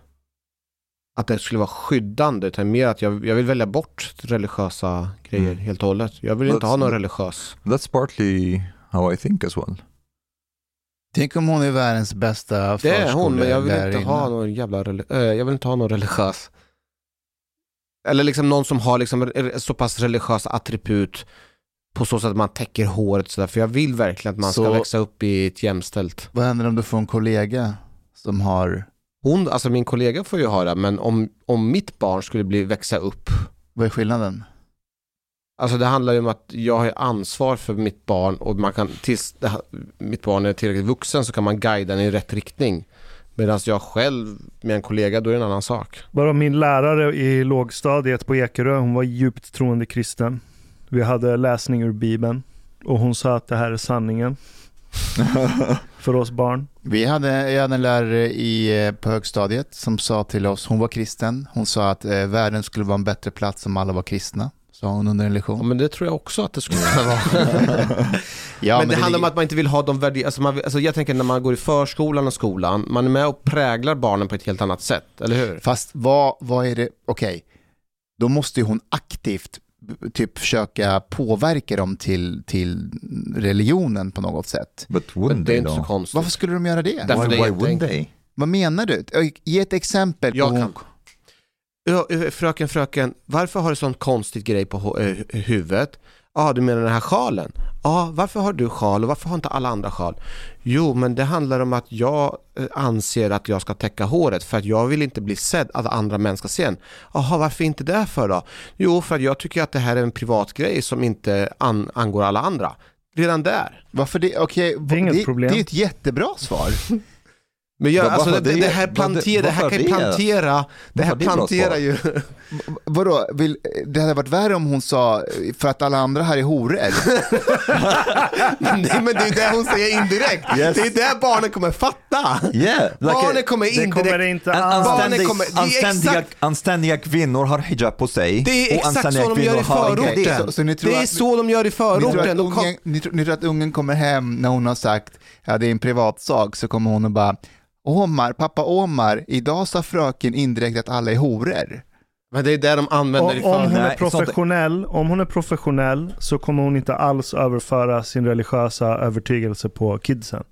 att det skulle vara skyddande utan mer att jag, jag vill välja bort religiösa grejer Mm. helt och hållet. Jag vill inte That's- ha någon religiös. That's partly how I think as well. Tänk om hon är världens bästa Det är hon men jag vill inte ha någon jävla äh, jag vill inte ha någon religiös. Eller liksom någon som har liksom så pass religiösa attribut på så sätt att man täcker håret sådär. För jag vill verkligen att man ska Så- växa upp i ett jämställt. Vad händer om du får en kollega som har, Hon, alltså min kollega får ju ha det, men om, om mitt barn skulle bli växa upp vad är skillnaden? Alltså det handlar ju om att jag har ansvar för mitt barn och man kan tills det, mitt barn är tillräckligt vuxen så kan man guida den i rätt riktning. Medan jag själv med en kollega, då är det en annan sak. Bara min lärare i lågstadiet på Ekerö, hon var djupt troende kristen. Vi hade läsning ur Bibeln och hon sa att det här är sanningen för oss barn. Vi hade, jag hade en lärare i, eh, på högstadiet som sa till oss, hon var kristen, hon sa att eh, världen skulle vara en bättre plats om alla var kristna. Sa hon under en Ja, lektion. men det tror jag också att det skulle kunna vara. Ja, men det, handlar om ligger- att man inte vill ha de värderingarna. Alltså man, alltså jag tänker när man går i förskolan och skolan, man är med och präglar barnen på ett helt annat sätt, eller hur? Fast vad, vad är det, okej, då måste ju hon aktivt typ försöka påverka dem till, till religionen på något sätt. But Men wouldn't det är they inte så konstigt. Varför skulle de göra det? Därför Why, det why wouldn't they? Vad menar du? Ge ett exempel på Jag kan. Fröken, fröken, varför har du sån konstig grej på eh, huvudet? Ja, ah, du menar den här sjalen? Ja, ah, varför har du sjal och varför har inte alla andra sjal? Jo, men det handlar om att jag eh, anser att jag ska täcka håret för att jag vill inte bli sedd, att andra män ska se en. Jaha, varför inte det för då? Jo, för att jag tycker att det här är en privat grej som inte an- angår alla andra. Redan där. Varför det? Okej, Det inget det, problem. det är ett jättebra svar. Men jag, alltså, det, det, det? här planterar, det här kan ju det? plantera, det här det planterar ju... Vadå, vill, det hade varit värre om hon sa för att alla andra här är horor. Nej men det är det hon säger indirekt. Yes. Det är det barnen kommer fatta. Yeah, like barnen kommer Det indirekt... kommer det inte an, alls. Barnen anständig, kommer- det är anständiga, exakt- anständiga kvinnor har hijab på sig. Det är exakt så de gör i förorten. inte. Okej, så- så ni tror det är att- så de gör i Ni tror, förorten. att De kom... ungen, ni, tror, ni tror att ungen kommer hem när hon har sagt ja det är en privatsak så kommer hon och bara Omar, pappa Omar, idag sa fröken indirekt att alla är horor. Men det är det de använder i Om, om hon är professionell, om hon är professionell så kommer hon inte alls överföra sin religiösa övertygelse på kidsen.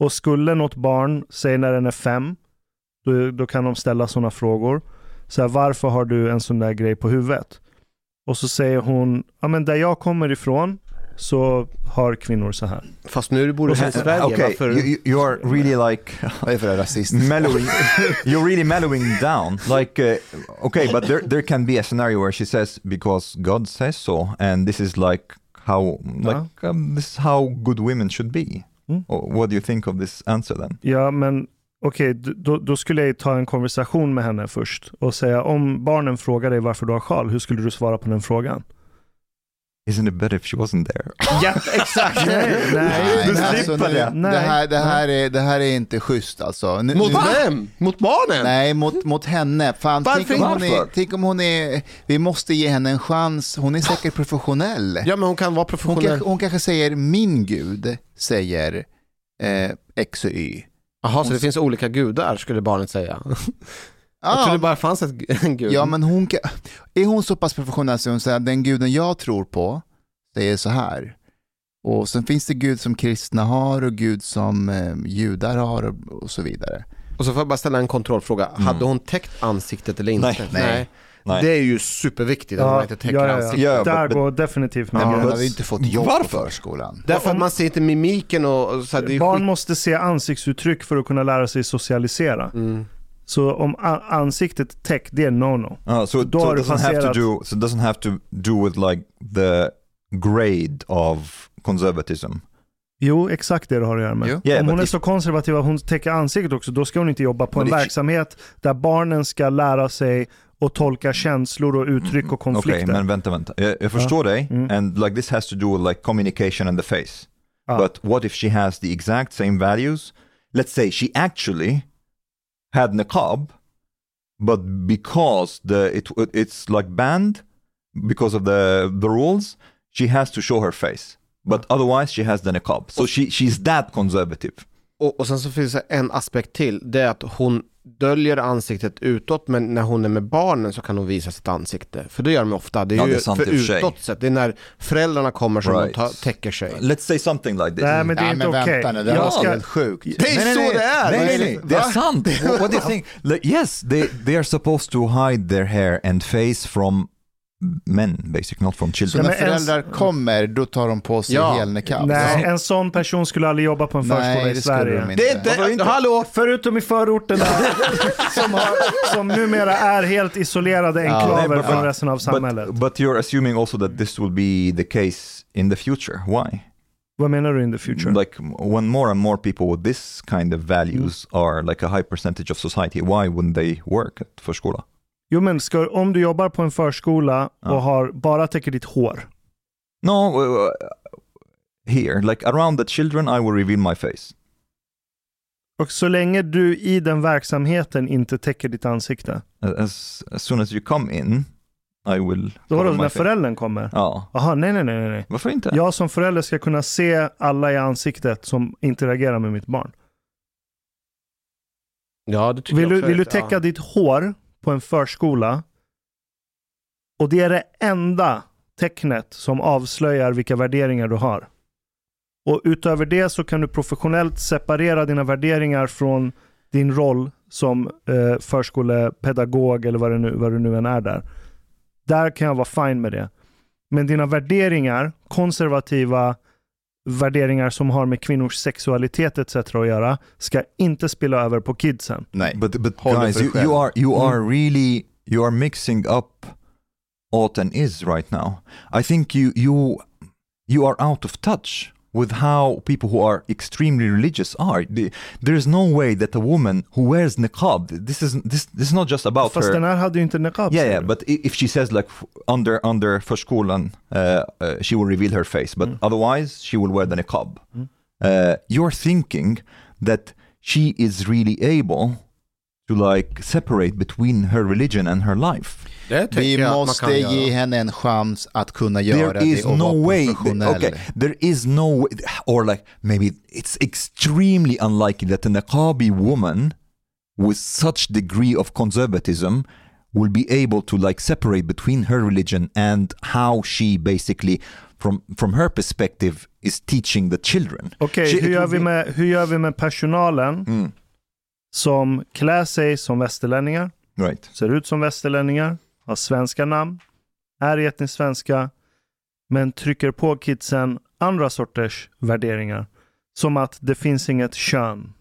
Och skulle något barn, säg när den är fem, då, då kan de ställa sådana frågor. Så här, varför har du en sån där grej på huvudet? Och så säger hon, ja men där jag kommer ifrån så har kvinnor så här. Fast nu bor du i Sverige. Okay, Varför? you, you, are really like Vad är det för rasist? mellowing. you're really mellowing down. Like, uh, okay, but there there can be a scenario where she says because God says so, and this is like how like um, this is how good women should be. Mm. Or What do you think of this answer then? Ja, men okej, d- då, då skulle jag ta en konversation med henne först och säga om barnen frågar dig varför du har sjal, hur skulle du svara på den frågan? Isn't it better if she wasn't there? Ja, exakt. Nej, nej. Du men alltså, slipper nu- det. Det här, det, här är, det här är inte schysst alltså. Nu, Mot nu, vem? Mot barnen? Nej, mot, mot henne. Fan, Varför tänk, om hon är, tänk om hon är, vi måste ge henne en chans. Hon är säkert professionell. Ja, men hon kan vara Hon, professionell. kanske, hon kanske säger min gud säger eh, X och Y. Jaha, så det finns olika gudar skulle barnet säga. Jag trodde det bara fanns ett, en gud. Ja, men hon är hon så pass professionell så hon säger att den guden jag tror på säger så här. Och sen finns det gud som kristna har och gud som eh, judar har och, och så vidare. Och så får jag bara ställa en kontrollfråga. Mm. Hade hon täckt ansiktet eller inte? Nej. Nej. Nej. Det är ju superviktigt att man inte täcker ja, ja. ansiktet. Ja, Där but- går definitivt med men hon hade ju inte fått jobb Varför? på förskolan. Därför att man ser inte mimiken och, och så här, Barn skit... måste se ansiktsuttryck för att kunna lära sig socialisera. Mm. Så om ansiktet täckt, det är no-no. Uh, so, Då so har it du doesn't have to passerat- do so it doesn't have to do with like the grade of conservatism. Jo, exakt det det har att göra med. Yeah, om hon är if- så konservativ att hon täcker ansiktet också, då ska hon inte jobba på But en if she- verksamhet där barnen ska lära sig och tolka känslor och uttryck och Okej, konflikter. men vänta, vänta. Jag, jag förstår dig, Mm. and like this has to do with like communication and the face. Ja. But what if she has the exact same values? Let's say she actually had niqab, but because the it it's like banned because of the the rules, she has to show her face. But otherwise, she has the niqab. So she she's that conservative. Och, och sen så finns det en aspekt till. Det är att hon döljer ansiktet utåt men när hon är med barnen så kan hon visa sitt ansikte. För det gör de ofta. Det är Ja, ju det är sant för utåt sett. Det är när föräldrarna kommer som Right. de tar, täcker sig. Let's say something like this. Nej, men det är Ja, inte okej. vänta nu, det Jag var ska- helt sjukt. Det är så det är! Nej, nej, nej. det- är sant. What, what do you think? Like, yes, they, they are supposed to hide their hair and face from men, basically, not from Så children. när men ens- föräldrar kommer, då tar de på sig Ja. helniqab? Nej, en sån person skulle aldrig jobba på en förskola Nej, i det skulle Sverige. de inte. Det är inte, Varför inte? hallå! Förutom i förorterna som, har, som numera är helt isolerade Ja, enklaver nej, but- från resten av samhället. But, but you're assuming also that this will be the case in the future. Why? Vad menar du in the future? Like when more and more people with this kind of values are like a high percentage of society, why wouldn't they work at förskola? Jo men ska, om du jobbar på en förskola Ja. och har, bara täcker ditt hår. No, uh, here, like around the children, I will reveal my face. Och så länge du i den verksamheten inte täcker ditt ansikte. As, as soon as you come in, I will Då var det när föräldern kommer. Ja, Jaha, nej, nej, nej, nej. varför inte? Jag som förälder ska kunna se alla i ansiktet som interagerar med mitt barn. Ja, det tycker Vill jag du, också vill du täcka ja. ditt hår på en förskola och det är det enda tecknet som avslöjar vilka värderingar du har. Och utöver det så kan du professionellt separera dina värderingar från din roll som eh, förskolepedagog eller vad, det nu, vad du nu än är där. Där kan jag vara fine med det. Men dina värderingar, konservativa värderingar som har med kvinnors sexualitet etc. att göra, ska inte spilla över på kidsen. Nej. But but Håll det guys, you, you are you Mm. are really you are mixing up ought and is right now. I think you you you are out of touch with how people who are extremely religious are. There is no way that a woman who wears niqab. This is this this is not just about Fast her. den här hade ju inte niqab. Yeah, yeah, but if she says like under under uh, uh, she will reveal her face, but Mm. otherwise she will wear the niqab. Mm. Uh, you're thinking that she is really able to like separate between her religion and her life. Vi jag att man måste kan ge göra. henne en chans att kunna göra There is det och no vara way. professionell. Okay, there is no way, or like maybe it's extremely unlikely that a niqabi woman with such degree of conservatism will be able to like separate between her religion and how she basically from from her perspective is teaching the children. Okej, She- hur, gör vi be- med, hur gör vi med personalen Mm, som klär sig som västerlänningar, right. ser ut som västerlänningar, har svenska namn, är etniskt svenska, men trycker på kidsen andra sorters värderingar. Som att det finns inget kön.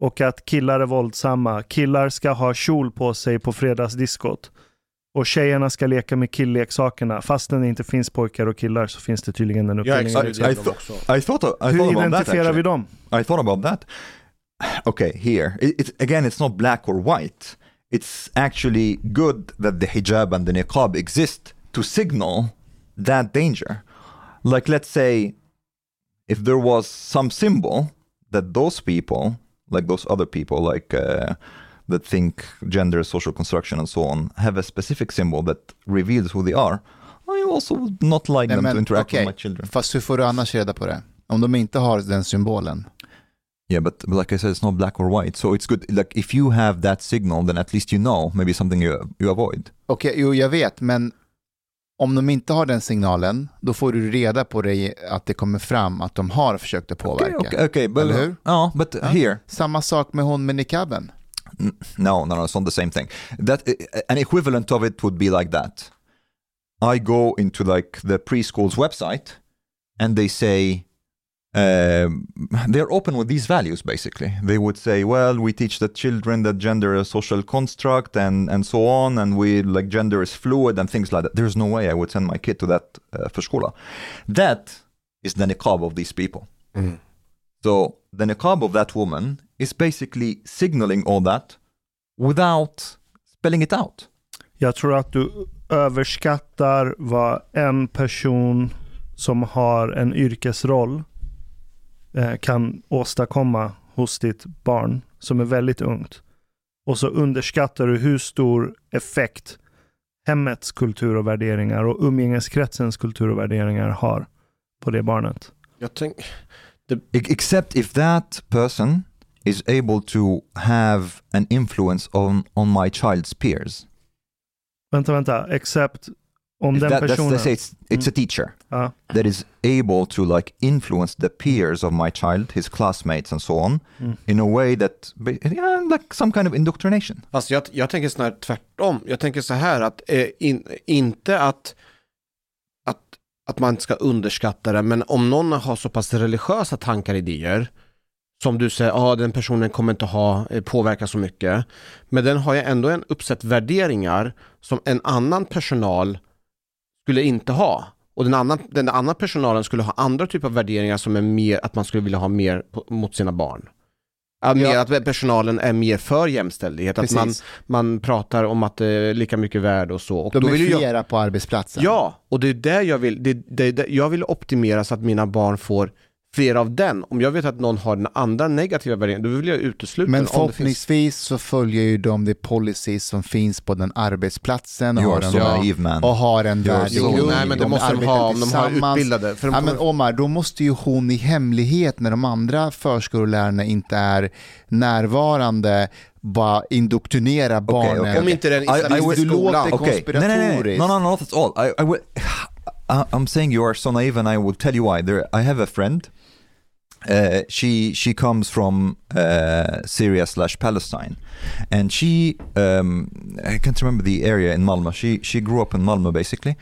Och att killar är våldsamma. Killar ska ha kjol på sig på fredagsdiskot. Och tjejerna ska leka med killleksakerna. Fastän det inte finns pojkar och killar så finns det tydligen den I. I thought I Hur thought identifierar vi dem? I thought about that. Okay, here it, it's again, it's not black or white. It's actually good that the hijab and the niqab exist to signal that danger. Like, let's say, if there was some symbol that those people, like those other people, like uh, that think gender, social construction, and so on, have a specific symbol that reveals who they are. I also would not like Nej, them to interact okej, with my children. Fast hur får du annars reda på det? Om de inte har den symbolen. Yeah, but, but like I said, it's not black or white. So it's good. Like if you have that signal, then at least you know maybe something you you avoid. Okej, jo jag vet, men om de inte har den signalen, då får du reda på det att det kommer fram att de har försökt att Okay, påverka. okay, okay, but Eller hur? oh, but Ja. here, Samma sak med hon med niqaben. n- no, no, no, it's not the same thing. That an equivalent of it would be like that. I go into like the preschool's website, and they say. Um, they're open with these values basically. They would say well we teach the children that gender is a social construct and and so on and we like gender is fluid and things like that. There's no way i would send my kid to that uh, förskola that is the niqab of these people. Mm. so the niqab of that woman is basically signaling all that without spelling it out. Jag tror att du överskattar vad en person som har en yrkesroll kan åstadkomma hos ditt barn som är väldigt ungt. Och så underskattar du hur stor effekt hemmets kultur och värderingar och umgängeskretsens kultur och värderingar har på det barnet. Jag tänk, E- except if that person is able to have an influence on on my child's peers Vänta, vänta. Except om den that, that's, personen... let's say it's, it's a teacher Ja. that is able to like influence the peers of my child his classmates and so on Mm. in a way that yeah, like some kind of indoctrination Fast jag, jag tänker snarare tvärtom. Jag tänker så här att eh, in, inte att, att, att man ska underskatta det, men om någon har så pass religiösa tankar och idéer, som du säger, ja den personen kommer inte ha eh, påverka så mycket, men den har ju ändå en uppsätt värderingar som en annan personal skulle inte ha. Och den andra, den andra personalen skulle ha andra typer av värderingar som är mer, att man skulle vilja ha mer på, mot sina barn. Mer, Ja. att personalen är mer för jämställdhet, att man, Precis. man pratar om att det är lika mycket värde och så. Och De då är vill jag, flera på arbetsplatsen. Ja, och det är det jag vill, det, det, det, jag vill optimera så att mina barn får fler av den. Om jag vet att någon har den andra negativa värderingen, då vill jag utesluta Men den det finns. förhoppningsvis så följer ju de de policies som finns på den arbetsplatsen och har en, so naive man. och har en so- Nej men det De måste de ha om de har utbildade. För de Ja, men Omar, då måste ju hon i hemlighet när de andra förskollärarna inte är närvarande bara indoktrinera barnen. okej. om inte den islamistiska would- du låter skolan. Okay. No, no, no, no, konspiratoriskt. no, no, not at all. I, I will, I, I'm saying you are so naive, and I will tell you why. There, I have a friend. Uh, she she comes from uh, Syria slash Palestine, and she um, I can't remember the area in Malmö. She she grew up in Malmö basically,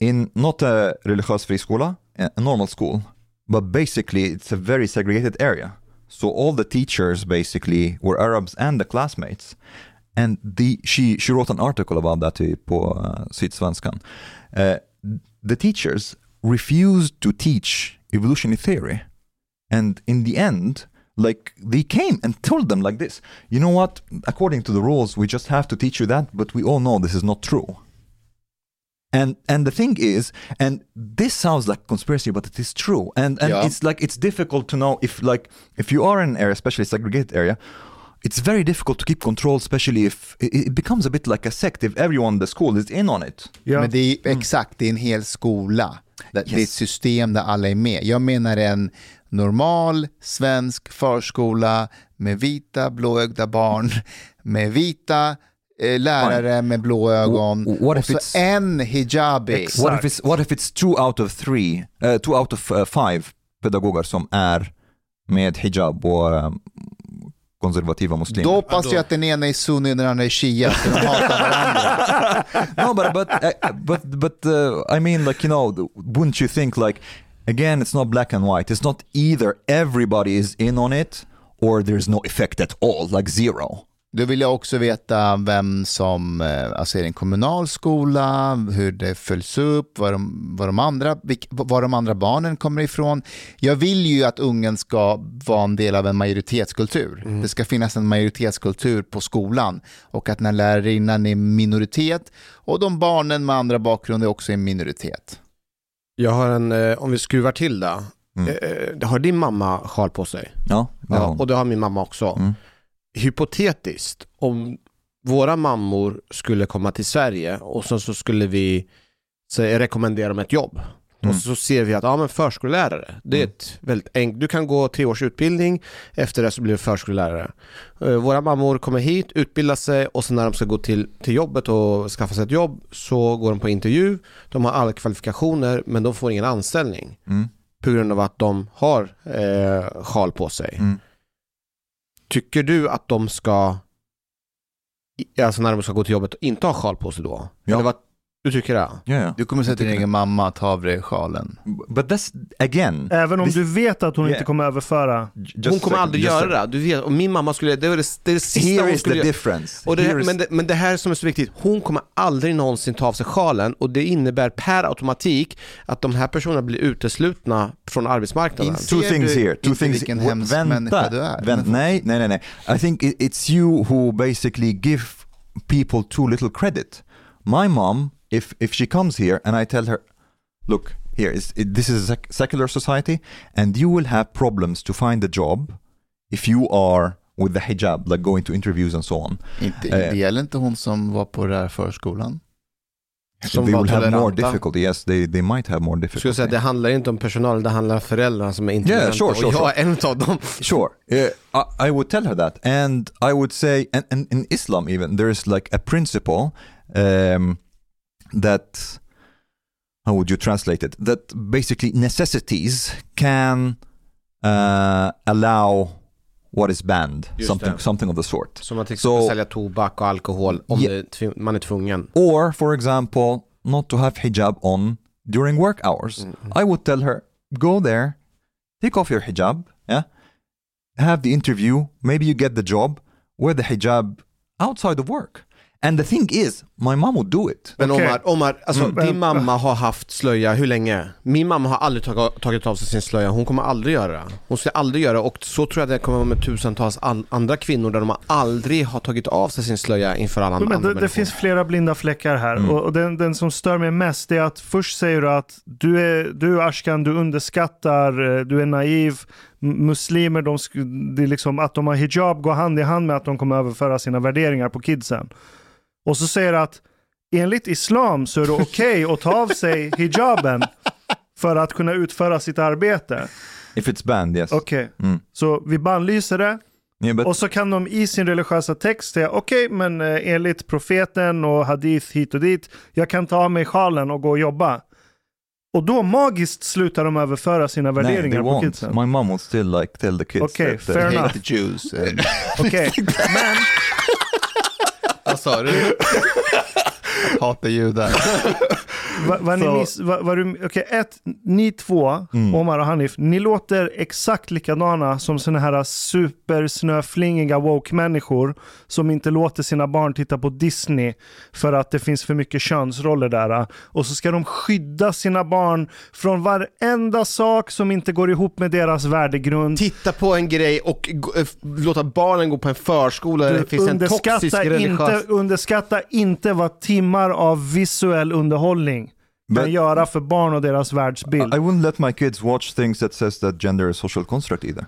in not a religiös friskola, a a normal school, but basically it's a very segregated area. So all the teachers basically were Arabs and the classmates. And the, she, she wrote an article about that i- på uh, Sydsvenskan. Uh, the teachers refused to teach evolutionary theory. And in the end, like they came and told them like this, you know what, according to the rules, we just have to teach you that, but we all know this is not true. And and the thing is, and this sounds like conspiracy, but it is true. And and Yeah. it's like it's difficult to know if like if you are in an area, especially segregated area, it's very difficult to keep control, especially if it, becomes a bit like a sect. If everyone in the school is in on it. Ja. Men det är exakt, det är en hel skola. Det, det är ett Yes. system där alla är med. Jag menar en normal svensk förskola med vita blåögda barn, med vita eh, lärare med blå ögon W- what och if så it's- en hijabi. Exakt. What if it's what if it's two out of three, uh, two out of uh, five pedagoger som är med hijab och um, konservativa muslimer? Då hoppas jag att den ena är sunni och den andra är shia, så de hatar varandra. no, but but uh, but but uh, I mean, like you know, wouldn't you think like again, it's not black and white. It's not either everybody is in on it or there's no effect at all, like zero. Då vill jag också veta vem som, eh, alltså är det en kommunal skola, hur det följs upp, var de, var de, andra, var de andra barnen kommer ifrån. Jag vill ju att ungen ska vara en del av en majoritetskultur. Det ska finnas en majoritetskultur på skolan och att när lärarinnan är minoritet och de barnen med andra bakgrund är också en minoritet. Jag har en, eh, om vi skruvar till det. Mm. Eh, har din mamma sjal på sig. Ja, Ja, och det har min mamma också. Mm. Hypotetiskt, om våra mammor skulle komma till Sverige och sen så skulle vi säga, rekommendera dem ett jobb. Mm. Och så ser vi att ja, men förskollärare, det är Mm. ett väldigt enkelt, du kan gå tre års utbildning, efter det så blir du förskollärare. Eh, Våra mammor kommer hit, utbildar sig och sen när de ska gå till, till jobbet och skaffa sig ett jobb så går de på intervju, de har alla kvalifikationer men de får ingen anställning Mm. på grund av att de har eh, sjal på sig. Mm. Tycker du att de ska, alltså när de ska gå till jobbet, inte ha sjal på sig då? Ja. Eller vad, du tycker det? Yeah. Du kommer säga till din egen mamma att havre är sjalen. But that's again. Även om This- du vet att hon Yeah. inte kommer överföra. just hon kommer second, aldrig just göra det. Du vet, och min mamma skulle, det var det, det, är det sista Here hon is skulle the göra. difference. Och det, Here is- men, det, men det här som är så viktigt, hon kommer aldrig någonsin ta av sig sjalen och det innebär per automatik att de här personerna blir uteslutna från arbetsmarknaden. Ins- two things here. Two things. vilken hemsk vänta, människa du är? vänt- nej, nej, nej, nej. I think it, it's you who basically give people too little credit. My mom, if if she comes here and I tell her, look, here is it, this is a sec- secular society, and you will have problems to find a job if you are with the hijab, like going to interviews and so on. Inte, Eh. det gäller inte hon som var på den här förskolan? Som they will have more toleranta. difficulty. Yes, they they might have more difficulty. skulle säga det handlar inte om personalen, det handlar om föräldrarna som är intoleranta. sure, sure, och jag sure. är en av dem. Sure. Uh, I, I would tell her that. And I would say, and, and in Islam even, there is like a principle um, that, how would you translate it? That basically necessities can uh, allow what is banned, Just something, det. something of the sort. Till Så- exempel sälja tobak och alkohol om Ja. det man är tvungen. Or, for example, not to have hijab on during work hours. I would tell her, go there, take off your hijab, yeah, have the interview, maybe you get the job, wear the hijab outside of work. And the thing is, my mom would do it. Men Okej. Omar, Omar alltså Mm. din mamma har haft slöja hur länge? Min mamma har aldrig tagit, tagit av sig sin slöja, hon kommer aldrig göra det. Hon ska aldrig göra det och så tror jag det kommer vara med tusentals andra kvinnor där de aldrig har tagit av sig sin slöja inför alla Men andra det, det människor. finns flera blinda fläckar här Mm. och, och den, den som stör mig mest är att först säger du att du är, du Ashkan, du underskattar, eh, du är naiv, muslimer, de, det är liksom att de har hijab går hand i hand med att de kommer överföra sina värderingar på kidsen. Och så säger att enligt islam så är det okej att ta av sig hijaben för att kunna utföra sitt arbete. If it's banned, yes. Okej, Mm. så vi bannlyser det. Yeah, but Och så kan de i sin religiösa text säga okej, men eh, enligt profeten och hadith hit och dit, jag kan ta av mig sjalen och gå och jobba. Och då magiskt slutar de överföra sina nah, they värderingar på won't. kidsen. My mom would still like tell the kids Okay, that, enough. Hate the Jews. and- Okej, men Vad sa du? Hatar judar. Vad vad ni miss, vad du, okej, ett, ni två, Mm. Omar och Hanif, ni låter exakt likadana som såna här supersnöflingiga woke-människor som inte låter sina barn titta på Disney för att det finns för mycket könsroller där. Och så ska de skydda sina barn från varenda sak som inte går ihop med deras värdegrund. Titta på en grej och eh, låta barnen gå på en förskola där det finns en toxisk religiös... inte, underskatta inte vad timmar av visuell underhållning kan göra för barn och deras världsbild. I wouldn't let my kids watch things that says that gender is social construct either.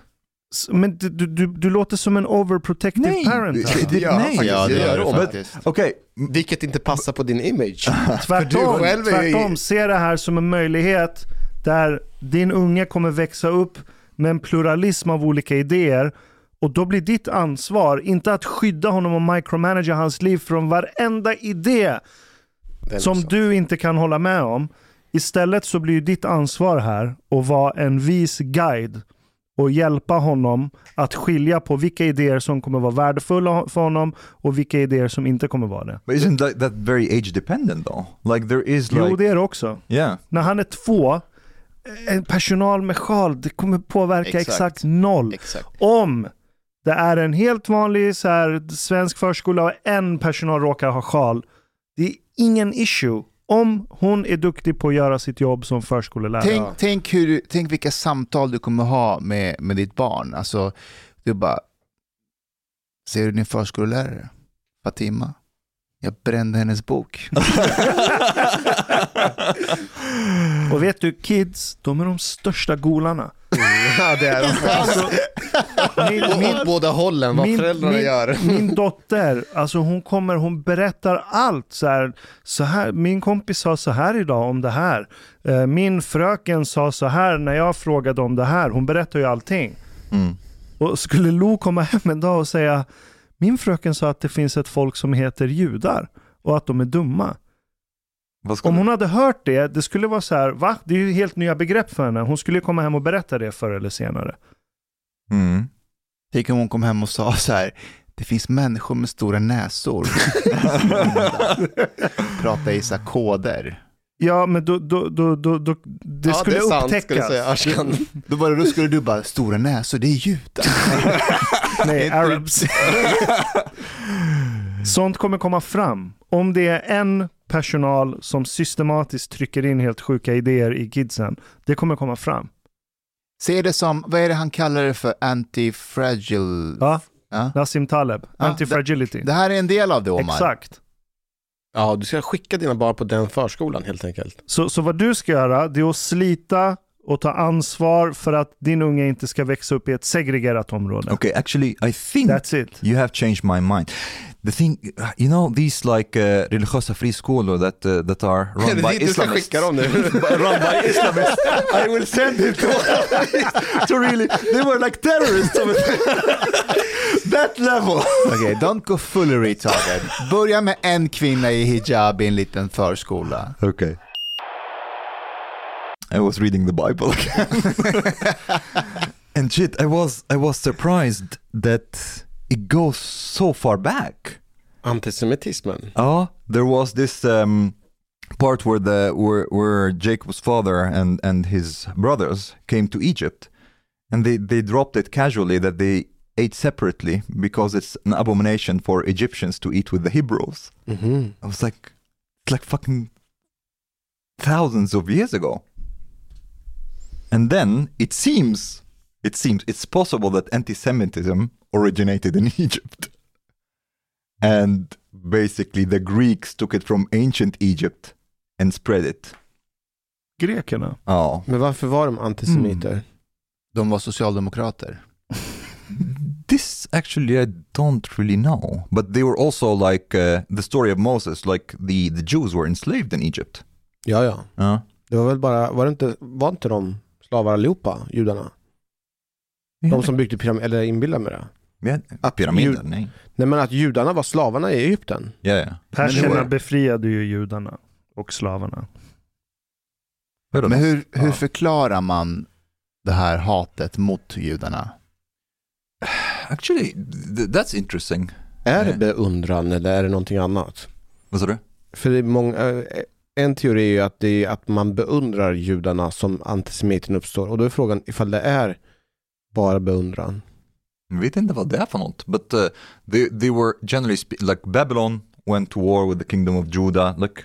Men du, du, du, du låter som en overprotective Nej, parent. här. det- det- Ja, nej. Ja, det gör But- faktiskt. Okay, Vilket inte passar på din image. Tvärtom, du själv är ju- tvärtom, se det här som en möjlighet där din unge kommer växa upp med en pluralism av olika idéer och då blir ditt ansvar inte att skydda honom och micromanagera hans liv från varenda idé som också. du inte kan hålla med om. Istället så blir ditt ansvar här att vara en vis guide och hjälpa honom att skilja på vilka idéer som kommer vara värdefulla för honom och vilka idéer som inte kommer vara det. but isn't that, that very age dependent though? Like there is Jo, like, det är det också. yeah. När han är två, en personal med sjal, det kommer påverka exakt, Exakt. noll. Exakt. Om det är en helt vanlig så här, svensk förskola och en personal råkar ha sjal, ingen issue. Om hon är duktig på att göra sitt jobb som förskollärare. Tänk, tänk, hur, tänk vilka samtal du kommer ha med, med ditt barn. Alltså, du bara, ser du din förskollärare? Fatima? Jag brände hennes bok. Och vet du, kids, de är de största golarna. Ja, det är de. Alltså, min, min, Åt båda hållen, vad min, föräldrarna min, gör. min dotter, alltså hon kommer, hon berättar allt så här, så här. Min kompis sa så här idag om det här. Eh, Min fröken sa så här när jag frågade om det här. Hon berättar ju allting. Mm. Och skulle Lo komma hem en dag och säga min fröken sa att det finns ett folk som heter judar och att de är dumma. Vad ska Om du- hon hade hört det, det skulle vara så här, va? Det är ju helt nya begrepp för henne. Hon skulle ju komma hem och berätta det förr eller senare. Mm. Tänk om hon kom hem och sa så här, det finns människor med stora näsor. Prata i så här koder. Ja, men då, då, då, då, då det ja, skulle det är sant, upptäckas. skulle jag säga. Då, det, då skulle du bara, stora näsor, det är judar. Nej, arabs. Sånt kommer komma fram. Om det är en personal som systematiskt trycker in helt sjuka idéer i kidsen, det kommer komma fram. Se det som, vad är det han kallar det för, anti-fragile? Ja, Ja. Nassim Taleb, Ja, anti-fragility. Det här är en del av det, Omar. Exakt. Ja, du ska skicka dina barn på den förskolan helt enkelt. Så, så vad du ska göra, det är att slita och ta ansvar för att din unge inte ska växa upp i ett segregerat område. Okay, actually, I think That's it. you have changed my mind. The thing, you know, these like uh, religiösa friskolor that uh, that are run by dit du ska Islamists. skicka dem nu. run by Islamists. I will send it to, to really. They were like terrorists. of that level. Okej, don't go fully retarded. Börja med en kvinna i hijab i en liten förskola. Okay. I was reading the Bible again. and shit, I was I was surprised that it goes so far back. Antisemitismen. Oh, there was this um, part where the where, where Jacob's father and and his brothers came to Egypt, and they they dropped it casually that they ate separately because it's an abomination for Egyptians to eat with the Hebrews. Mhm. I was like, it's like fucking thousands of years ago. And then it seems, it seems, it's possible that anti-Semitism originated in Egypt. And basically the Greeks took it from ancient Egypt and spread it. Grekerna. Ja. Men varför var de antisemiter? De var socialdemokrater. This actually I don't really know, but they were also like uh, the story of Moses, like the the Jews were enslaved in Egypt. Ja, ja. Ja. Det var väl bara, var, det inte, var inte de slavar allihopa, judarna? De som byggde pyramiden, eller inbillade mig det. Ja, jud- nej. Nej men att judarna var slavarna i Egypten. Ja, ja. Perserna var- befriade ju judarna och slavarna. Men hur, hur Ja. förklarar man det här hatet mot judarna? Actually, th- that's interesting. Är det Nej. beundran eller är det någonting annat? Vad sa du? För det är många, eh, en teori är ju att, det är att man beundrar judarna som antisemiten uppstår. Och då är frågan ifall det är bara beundran. Jag didn't vad det är för något. But uh, they, they were generally spe- like Babylon went to war with the kingdom of Judah. Like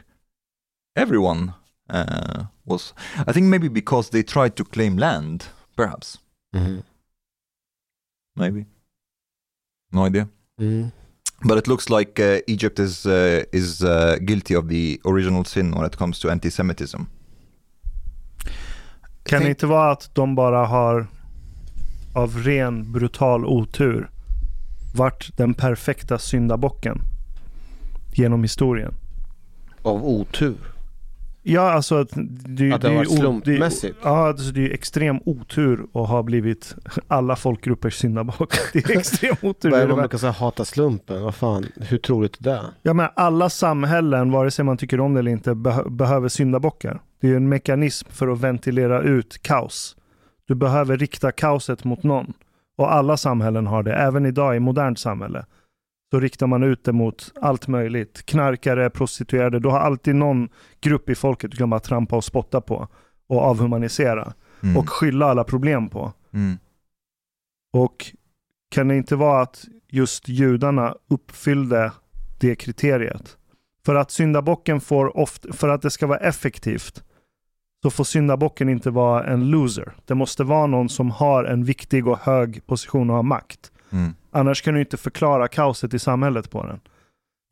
everyone uh, was. I think maybe because they tried to claim land, perhaps. Maybe. No idea. Mm. But it looks like uh, Egypt is uh, is uh, guilty of the original sin when it comes to anti-Semitism. Kan det Tänk- inte vara att de bara har av ren brutal otur varit den perfekta syndabocken genom historien? Av otur. Ja, alltså att det, Att det har är varit slumpmässigt. Det, ja, alltså det är ju extrem otur att ha blivit alla folkgruppers syndabock. Det är extrem otur. Vad är Det det man det brukar säga, hata slumpen? Vad fan, hur troligt är det? Ja, men alla samhällen, vare sig man tycker om det eller inte, beh- behöver syndabockar. Det är ju en mekanism för att ventilera ut kaos. Du behöver rikta kaoset mot någon. Och alla samhällen har det, även idag i modernt samhälle. Så riktar man ut det mot allt möjligt. Knarkare, prostituerade. Du har alltid någon grupp i folket du kan bara trampa och spotta på. Och avhumanisera. Mm. Och skylla alla problem på. Mm. Och kan det inte vara att just judarna uppfyllde det kriteriet? För att syndabocken får ofta, för att det ska vara effektivt, så får syndabocken inte vara en loser. Det måste vara någon som har en viktig och hög position och har makt. Mm. Annars kan du inte förklara kaoset i samhället på den.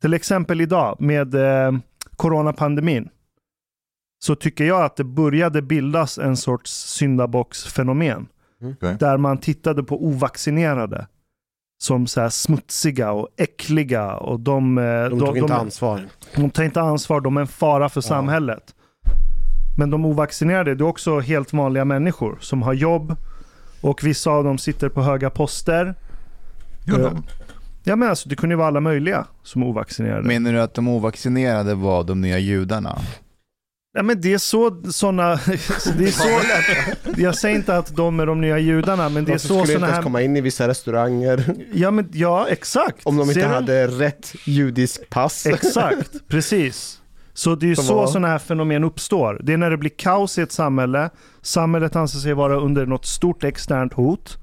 Till exempel idag med eh, coronapandemin. Så tycker jag att det började bildas en sorts syndabocksfenomen. Okej. Där man tittade på ovaccinerade. Som så här smutsiga och äckliga. Och de, eh, De tog inte de, ansvar. de tar inte ansvar, de är en fara för Ja. samhället. Men de ovaccinerade, det är också helt vanliga människor som har jobb. Och vissa av dem sitter på höga poster. Jo, Ja. de- Ja men alltså det kunde ju vara alla möjliga som är ovaccinerade. Menar du att de ovaccinerade var de nya judarna? Ja men det är så sådana, det är så, jag säger inte att de är de nya judarna men det är så skulle inte sådana ens här, komma in i vissa restauranger ja men ja exakt. om de inte Ser du? hade rätt judisk pass? Exakt, precis. Så det är ju Som så var- sådana här fenomen uppstår. Det är när det blir kaos i ett samhälle, samhället anser sig vara under något stort externt hot.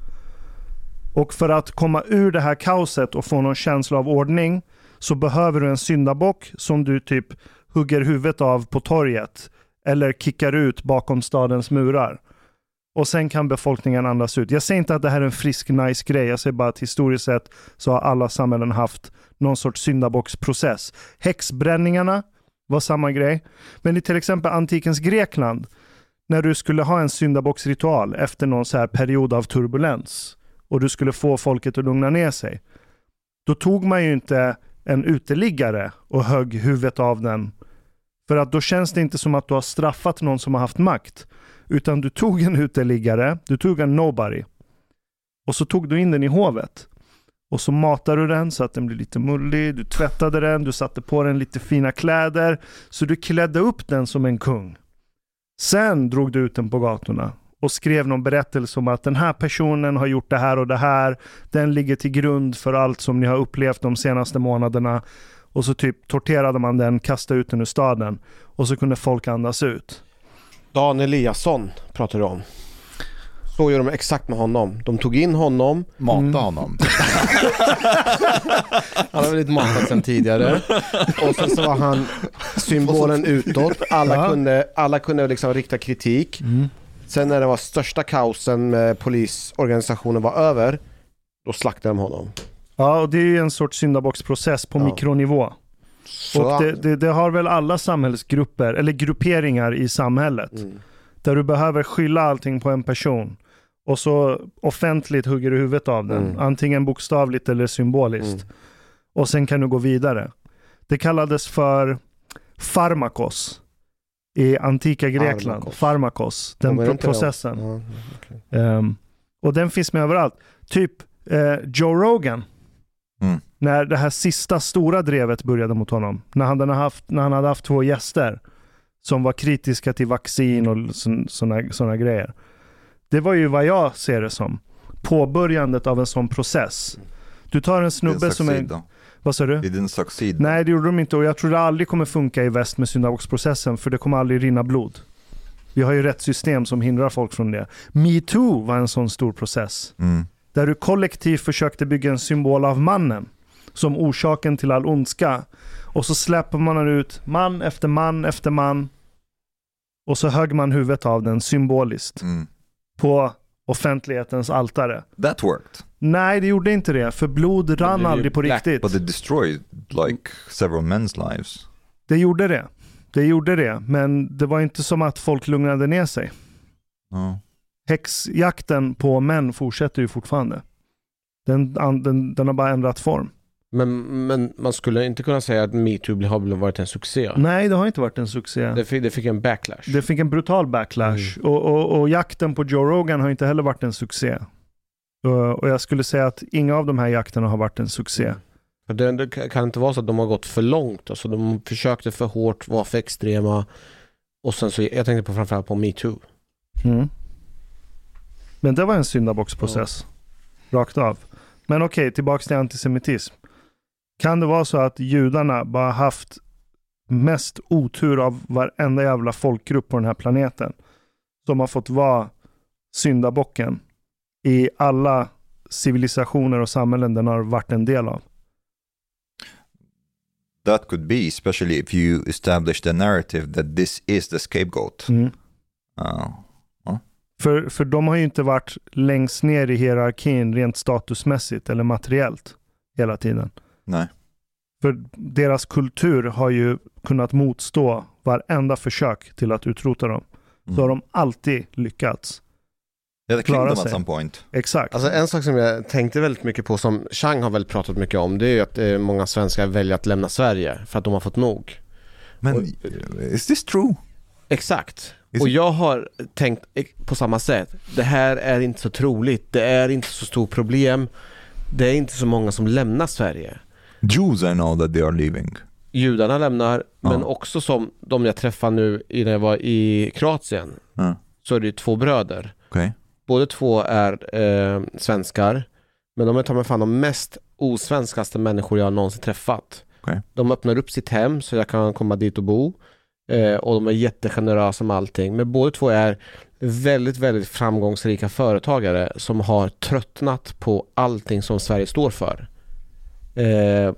Och för att komma ur det här kaoset och få någon känsla av ordning så behöver du en syndabock som du typ hugger huvudet av på torget eller kickar ut bakom stadens murar. Och sen kan befolkningen andas ut. Jag säger inte att det här är en frisk, nice grej. Jag säger bara att historiskt sett så har alla samhällen haft någon sorts syndabocksprocess. Häxbränningarna var samma grej. Men i till exempel antikens Grekland, när du skulle ha en syndabocksritual efter någon så här period av turbulens och du skulle få folket att lugna ner sig. Då tog man ju inte en uteliggare och högg huvudet av den. För att då känns det inte som att du har straffat någon som har haft makt. Utan du tog en uteliggare, du tog en nobody. Och så tog du in den i hovet. Och så matade du den så att den blev lite mullig, du tvättade den, du satte på den lite fina kläder. Så du klädde upp den som en kung. Sen drog du ut den på gatorna och skrev någon berättelse om att den här personen har gjort det här och det här. Den ligger till grund för allt som ni har upplevt de senaste månaderna. Och så typ torterade man den, kastade ut den ur staden. Och så kunde folk andas ut. Dan Eliasson pratar du om. Så gör de exakt med honom. De tog in honom, Mata Mm. honom. han har blivit matad sedan tidigare. Och sen så var han symbolen utåt. Alla kunde, alla kunde liksom rikta kritik. Mm. Sen när det var största kaosen med polisorganisationen var över, då slaktade de honom. Ja, och det är ju en sorts syndabocksprocess på Ja. mikronivå. Så, Och det, det, det har väl alla samhällsgrupper, eller grupperingar i samhället. mm. Där du behöver skylla allting på en person. Och så offentligt hugger du huvudet av den. Mm. Antingen bokstavligt eller symboliskt. Mm. Och sen kan du gå vidare. Det kallades för farmakos i antika Grekland. Pharmakos. Farmakos, den Ja, processen. Ja. Ehm, och den finns med överallt. Typ eh, Joe Rogan. Mm. När det här sista stora drevet började mot honom. När han, hade haft, när han hade haft två gäster som var kritiska till vaccin och sådana såna grejer. Det var ju vad jag ser det som. Påbörjandet av en sån process. Du tar en snubbe som är... Vad sa du? It didn't succeed. Nej, det gjorde de inte och jag tror det aldrig kommer funka i väst med syndabocksprocessen för det kommer aldrig rinna blod. Vi har ju rätt system som hindrar folk från det. Metoo var en sån stor process. Mm. Där du kollektivt försökte bygga en symbol av mannen som orsaken till all ondska. Och så släpper man ut man efter man efter man. Och så högg man huvudet av den symboliskt Mm. På offentlighetens altare. That worked. Nej, det gjorde inte det. För blod rann aldrig på black, riktigt. But it destroyed like several men's lives. Det gjorde det. Det gjorde det. Men det var inte som att folk lugnade ner sig. No. Häxjakten på män fortsätter ju fortfarande. Den, den, den har bara ändrat form. Men, men man skulle inte kunna säga att metoo har varit en succé. Nej, det har inte varit en succé. Det, fick, det fick en backlash. Det fick en brutal backlash. Och, och, och jakten på Joe Rogan har inte heller varit en succé. Och, och jag skulle säga att inga av de här jakterna har varit en succé. Det, det kan inte vara så att de har gått för långt. Alltså de försökte för hårt, var för extrema. Och sen så, jag tänkte på framförallt på metoo. Mm. Men det var en syndabocksprocess. Rakt av. Men okej, tillbaks till antisemitism. Kan det vara så att judarna bara haft mest otur av varenda jävla folkgrupp på den här planeten? Som har fått vara syndabocken i alla civilisationer och samhällen den har varit en del av. That could be, especially if you establish the narrative that this is the scapegoat. Mm. Uh, För, för de har ju inte varit längst ner i hierarkin rent statusmässigt eller materiellt hela tiden. Nej. För deras kultur har ju kunnat motstå varenda försök till att utrota dem. Så har Mm. de alltid lyckats. Yeah, they klara sig. at some point. Exakt. Alltså en sak som jag tänkte väldigt mycket på som Chang har väl pratat mycket om det är ju att eh, många svenskar väljer att lämna Sverige för att de har fått nog. Man, Och- is this true? Exakt. Is Och jag har tänkt ex- på samma sätt. Det här är inte så troligt. Det är inte så stort problem. Det är inte så många som lämnar Sverige. Jews I know that they are leaving. Judarna lämnar, men Ja. också som de jag träffade nu när jag var i Kroatien. Ja. Så är det ju två bröder. Okej. Båda två är eh, svenskar. Men de är ta mig fan de mest osvenskaste människor jag någonsin träffat. Okej. De öppnar upp sitt hem så jag kan komma dit och bo. Eh, och de är jättegenerösa med allting. Men båda två är väldigt, väldigt framgångsrika företagare som har tröttnat på allting som Sverige står för. Eh,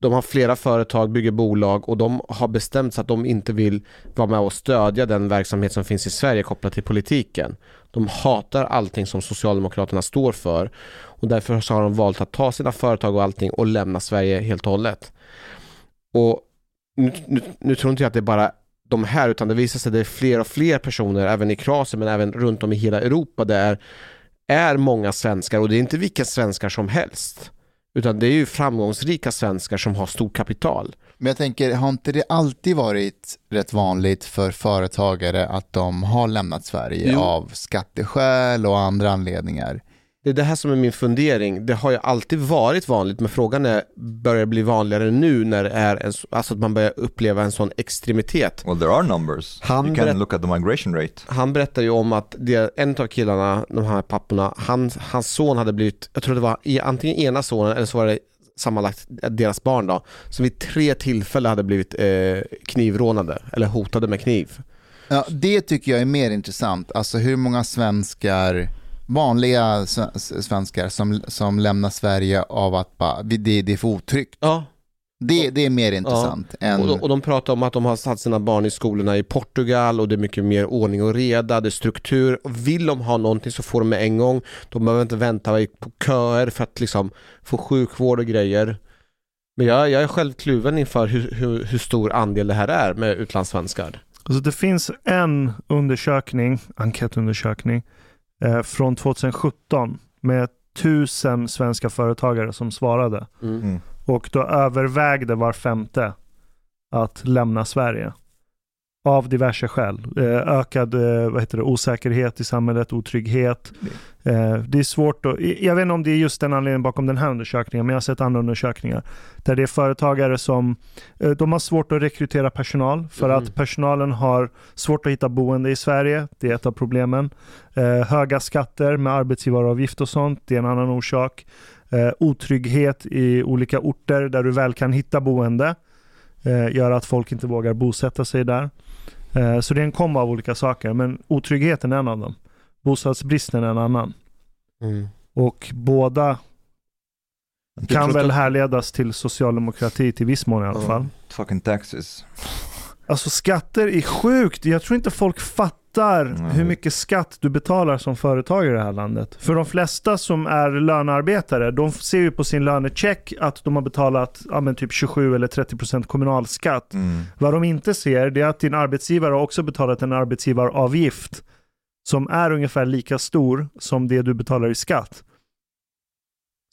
de har flera företag, bygger bolag och de har bestämt sig att de inte vill vara med och stödja den verksamhet som finns i Sverige kopplat till politiken. De hatar allting som Socialdemokraterna står för och därför så har de valt att ta sina företag och allting och lämna Sverige helt och hållet. Och nu, nu, nu tror inte jag att det är bara de här utan det visar sig att det är fler och fler personer även i Kroatien men även runt om i hela Europa där är många svenskar och det är inte vilka svenskar som helst. Utan det är ju framgångsrika svenskar som har stort kapital. Men jag tänker, har inte det alltid varit rätt vanligt för företagare att de har lämnat Sverige Jo. av skatteskäl och andra anledningar? Det är det här som är min fundering. Det har ju alltid varit vanligt, men frågan är, börjar det bli vanligare nu när det är en, alltså att man börjar uppleva en sån extremitet? Well, there are numbers. Han you can look at the migration rate. Han berättar ju om att det, en av killarna, de här papporna, han, hans son hade blivit, jag tror det var antingen ena sonen eller så var det sammanlagt deras barn då, som vid tre tillfällen hade blivit eh, knivrånade eller hotade med kniv. Ja, det tycker jag är mer intressant. Alltså hur många svenskar, vanliga sve- svenskar som, som lämnar Sverige av att bara, det, det är för otryggt. Ja, Det, det är mer intressant än... och, och de pratar om att de har satt sina barn i skolorna i Portugal och det är mycket mer ordning och reda, det är struktur. Och vill de ha någonting så får de med en gång. De behöver inte vänta på köer för att liksom få sjukvård och grejer. Men jag, jag är själv kluven inför hur, hur, hur stor andel det här är med utlandssvenskar. Alltså det finns en undersökning, enkätundersökning, eh, från 2017 med tusen svenska företagare som svarade. Mm. Mm. Och då övervägde var femte att lämna Sverige. Av diverse skäl. Eh, ökad eh, vad heter det, osäkerhet i samhället, otrygghet. Eh, det är svårt att, jag vet inte om det är just den anledningen bakom den här undersökningen, men jag har sett andra undersökningar. Där det är företagare som, de har svårt att rekrytera personal för Mm. att personalen har svårt att hitta boende i Sverige. Det är ett av problemen. Höga skatter med arbetsgivaravgift och sånt, det är en annan orsak. Otrygghet i olika orter där du väl kan hitta boende gör att folk inte vågar bosätta sig där. Eh, så det är en kombo av olika saker, men otryggheten är en av dem. Bostadsbristen är en annan. Mm. Och båda kan väl härledas till socialdemokrati till viss mån i alla fall. Fucking taxes. Alltså skatter är sjukt. Jag tror inte folk fattar Nej. hur mycket skatt du betalar som företagare i det här landet. För de flesta som är lönearbetare, de ser ju på sin lönecheck att de har betalat ja, men typ 27 eller 30% kommunalskatt. Mm. Vad de inte ser det är att din arbetsgivare har också betalat en arbetsgivaravgift som är ungefär lika stor som det du betalar i skatt.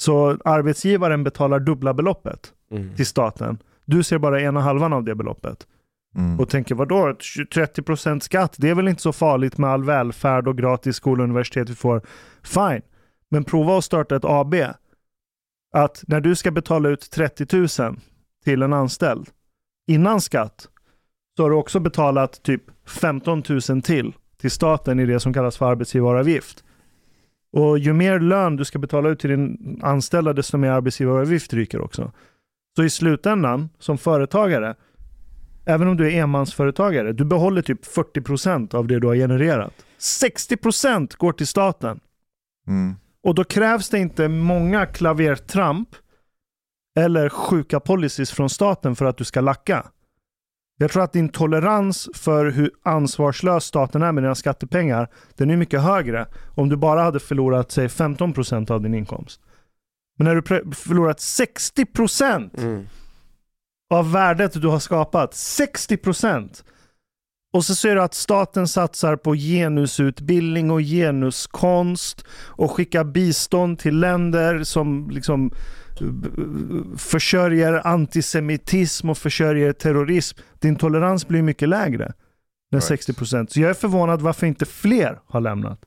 Så arbetsgivaren betalar dubbla beloppet Mm. till staten. Du ser bara ena halvan av det beloppet Mm. och tänker vadå 30% skatt, det är väl inte så farligt med all välfärd och gratis skola och universitet vi får. Fine, men prova att starta ett AB. Att när du ska betala ut 30 000 till en anställd innan skatt så har du också betalat typ 15 000 till till staten i det som kallas för arbetsgivaravgift. Och ju mer lön du ska betala ut till din anställda desto mer arbetsgivaravgift ryker också. Så i slutändan som företagare Även om du är enmansföretagare, du behåller typ 40% av det du har genererat. 60% går till staten. Mm. Och då krävs det inte många klavertramp eller sjuka policies från staten för att du ska lacka. Jag tror att din tolerans för hur ansvarslös staten är med dina skattepengar, den är mycket högre om du bara hade förlorat säg 15% av din inkomst. Men när du förlorat 60% Mm. Av värdet du har skapat. 60%! Och så ser du att staten satsar på genusutbildning och genuskonst och skickar bistånd till länder som liksom eh, försörjer antisemitism och försörjer terrorism. Din tolerans blir mycket lägre än Right. 60%. Så jag är förvånad varför inte fler har lämnat.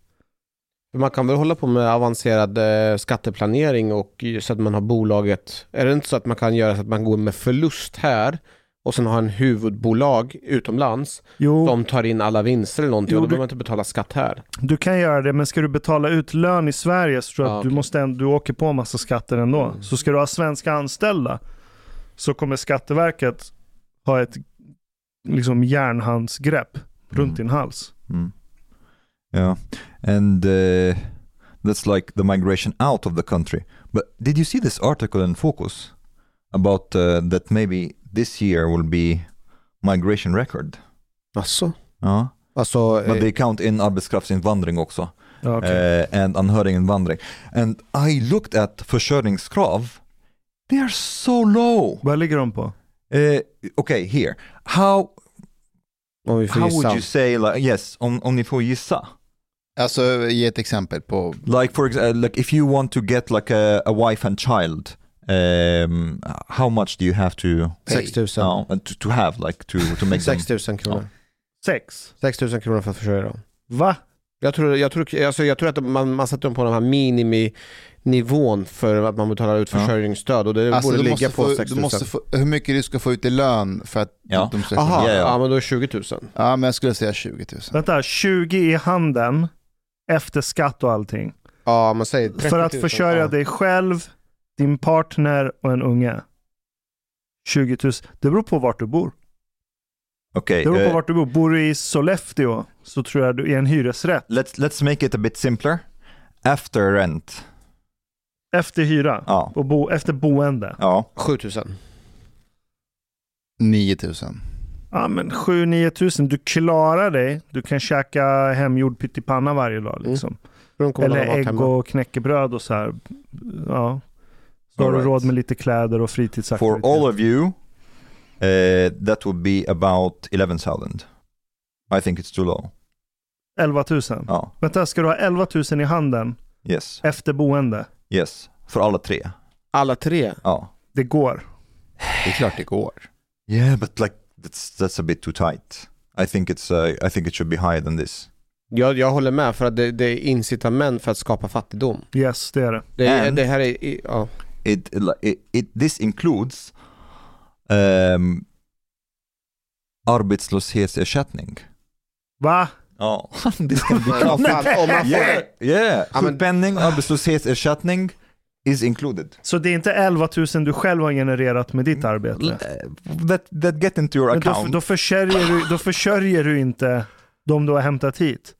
Man kan väl hålla på med avancerad eh, skatteplanering och så att man har bolaget. Är det inte så att man kan göra så att man går med förlust här och sen har en huvudbolag utomlands Jo, som tar in alla vinster eller någonting Jo, och då du- behöver man inte betala skatt här. du kan göra det, men ska du betala ut lön i Sverige så tror jag Ja, att du, okej. måste, ändå- du åker på en massa skatter ändå. Mm. Så ska du ha svenska anställda så kommer Skatteverket ha ett liksom järnhandsgrepp runt Mm. din hals. Mm. Yeah, and uh, that's like the migration out of the country. But did you see this article in Focus about uh, that maybe this year will be migration record? Alltså? Ja, Alltså, but eh, they count in arbetskraftsinvandring också okej. uh, and anhöriginvandring. And I looked at försörjningskrav. They are so low. Vad ligger de på? Uh, okay, here. How om vi får how gissa. would you say like yes? Om om ni får gissa. Alltså ge ett exempel på, like for example like if you want to get like a, a wife and child um how much do you have to 6 000. no, uh, to, to have like to to make them 6 000 kronor. Sex? 6 000 kronor för att försörja dem. Va? Jag tror, jag tror, alltså jag tror att man, man sätter dem på den här miniminivån för att man betalar ut försörjningsstöd och det alltså borde du ligga på få, 6 du 000. måste få, hur mycket du ska få ut i lön för att Ja. de ska Aha, Ja, ja, ja. men då är det 20 000. Ja, men jag skulle säga 20 000. Vänta, 20 i handen efter skatt och allting. Ja, man säger 30 000. För att försörja ja. dig själv, din partner och en unge. 20 000. Det beror på vart du bor. Okay. Det beror på uh, vart du bor. Bor du i Sollefteå så tror jag du är en hyresrätt. let's let's make it a bit simpler. After rent. Efter hyra. Ja. Och bo, efter boende. Ja. 7000. 9000. Ja men 7-9 tusen. Du klarar dig. Du kan käka hemgjord pyttipanna varje dag liksom. På vad man Eller ägg hemma. och knäckebröd och så här. Ja. Så har du råd med lite kläder och For fritidsaktiviteter. all of you, uh, that would be about 11,000. I think it's too low. 11 000. Ja. Vänta, ska du ha 11 000 i handen Yes. efter boende? Yes. För alla tre. Alla tre. Ja. Det går. Det är klart det går. Yeah, but like that's that's a bit too tight. I think it's uh, I think it should be higher than this. Jag, jag håller med för att det, det är incitament för att skapa fattigdom. Yes, det är det. Det, är, And- det här är, ja. It, it, it this includes um, arbetslöshetsersättning. Va? Ja, Ja, fan, om man får, Yeah, yeah. Ja, Sjukpenning, arbetslöshetsersättning is included. Så det är inte 11 000 du själv har genererat med ditt arbete? That, that get into your Men då, account. då, försörjer du, då försörjer du inte de du har hämtat hit.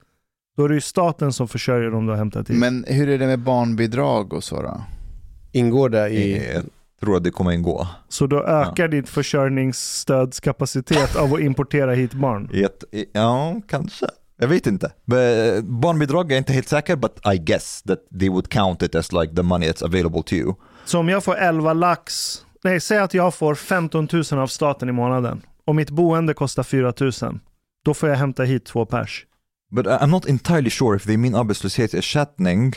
Då är det ju staten som försörjer de du har hämtat hit. Men hur är det med barnbidrag och så då? ingår det i... Jag tror att det kommer ingå. Så då ökar din försörjningsstödskapacitet av att importera hit barn. Ja, kanske. Jag vet inte. Barnbidrag är inte helt säker, but I guess that they would count it as like the money that's available to you. Så om jag får 11 lax, nej säg att jag får 15 000 av staten i månaden och mitt boende kostar 4 000. Då får jag hämta hit två pers. But I'm not entirely sure if they mean arbetslöshetsersättning.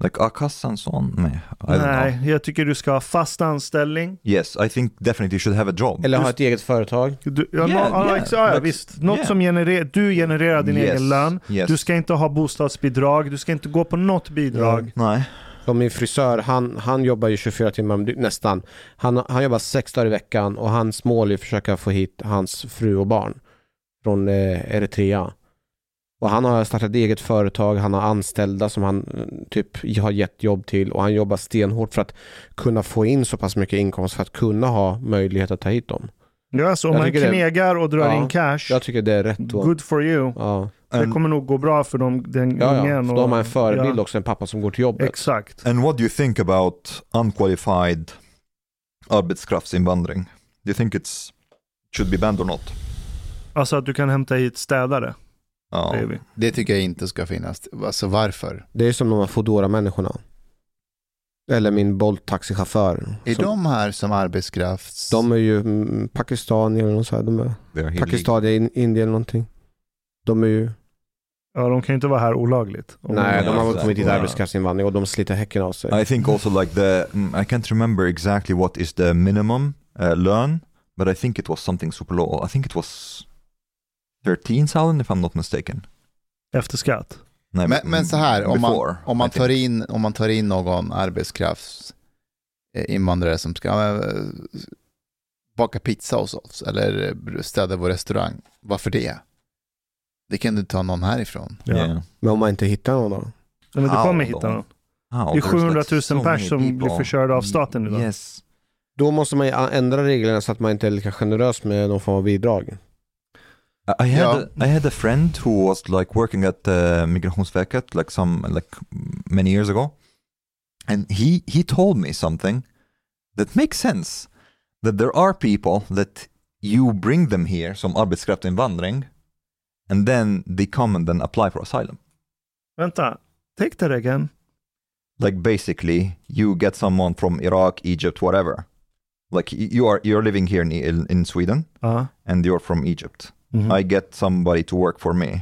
Like a-kassan sån? Nej, I don't know. Nej, jag tycker du ska ha fast anställning. Yes, I think definitely you should have a job. Eller ha ett eget företag. Du, ja, Yeah, ja, yeah, ja, ja, visst. Något yeah. som genererar, du genererar din Yes, egen lön. Yes. Du ska inte ha bostadsbidrag, du ska inte gå på något bidrag. Nej. Som min frisör, han, han jobbar ju 24 timmar om dy- nästan. Han, han jobbar sex dagar i veckan och hans mål är att försöka få hit hans fru och barn från eh, Eritrea. Och han har startat eget företag, han har anställda som han eh, typ har gett jobb till och han jobbar stenhårt för att kunna få in så pass mycket inkomst för att kunna ha möjlighet att ta hit dem. Ja, så om Jag man knegar och drar Ja, in cash, Jag tycker det är rätt. då. good for you. Ja, Det kommer nog gå bra för dem, den ja, ja. ungen. För då har man en förebild ja, också, en pappa som går till jobbet. Exakt. and what do you think about unqualified arbetskraftsinvandring? Do you think it's should be banned or not? Alltså att du kan hämta hit städare. Ja. vi. Det tycker jag inte ska finnas. Alltså varför? Det är som de här Foodora-människorna. Eller min Bolt-taxichaufför. Är som- de här som arbetskrafts... De är ju mm, pakistanier eller något så här. De är pakistanier, in, indier eller någonting. De är ju... Ja, de kan ju inte vara här olagligt. Nej, de har kommit hit arbetskraftsinvandring och de sliter häcken av sig. I think also like the mm, I can't remember exactly what is the minimum uh, learn, but I think it was something super low. I think it was 13,000 if I'm not mistaken. Efter skatt. Nej, Men, men så här, om man, before, om, man I think. tar in, om man tar in någon arbetskrafts eh, som ska baka pizza hos oss eller städa vår restaurang, varför det? Det kan du ta någon härifrån. Ja. Yeah. Men om man inte hittar någon då? Nej, Men du kommer hitta någon. How? Det är There's 700 000 so pers som blir people. förkörda av staten idag. Yes. Då måste man ju ändra reglerna så att man inte är lika generös med någon form av bidrag. I I had Ja. a, I had a friend who was like working at uh, Migrationsverket like some like many years ago, and he he told me something that makes sense. That there are people that you bring them here som arbetskraftsinvandring, and then they come and then apply for asylum. Vänta, take that again. Like basically, you get someone from Iraq, Egypt, whatever. Like you are you're living here in in, in Sweden, Ja. and you're from Egypt. Mhm. I get somebody to work for me.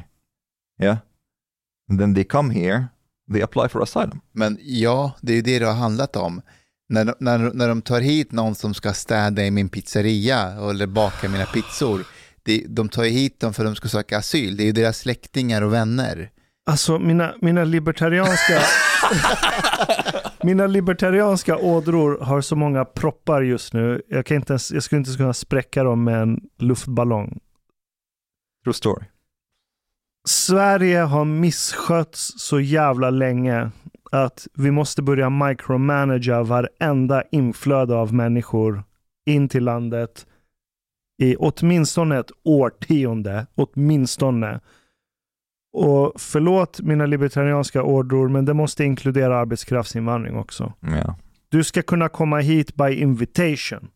Yeah. And then they come here, they apply for asylum. Men ja, det är ju det det har handlat om. När, när, när de tar hit någon som ska städa i min pizzeria eller baka mina pizzor, det, de tar ju hit dem för att de ska söka asyl. Det är ju deras släktingar och vänner. Alltså mina, mina libertarianska Mina libertarianska ådror har så många proppar just nu. Jag, kan inte ens, jag skulle inte kunna spräcka dem med en luftballong. True story. Sverige har misskötts så jävla länge att vi måste börja micromanagera varenda inflöde av människor in till landet. i åtminstone ett årtionde. Åtminstone. Och förlåt mina libertarianska ordor, men det måste inkludera arbetskraftsinvandring också. Yeah. Du ska kunna komma hit by invitation.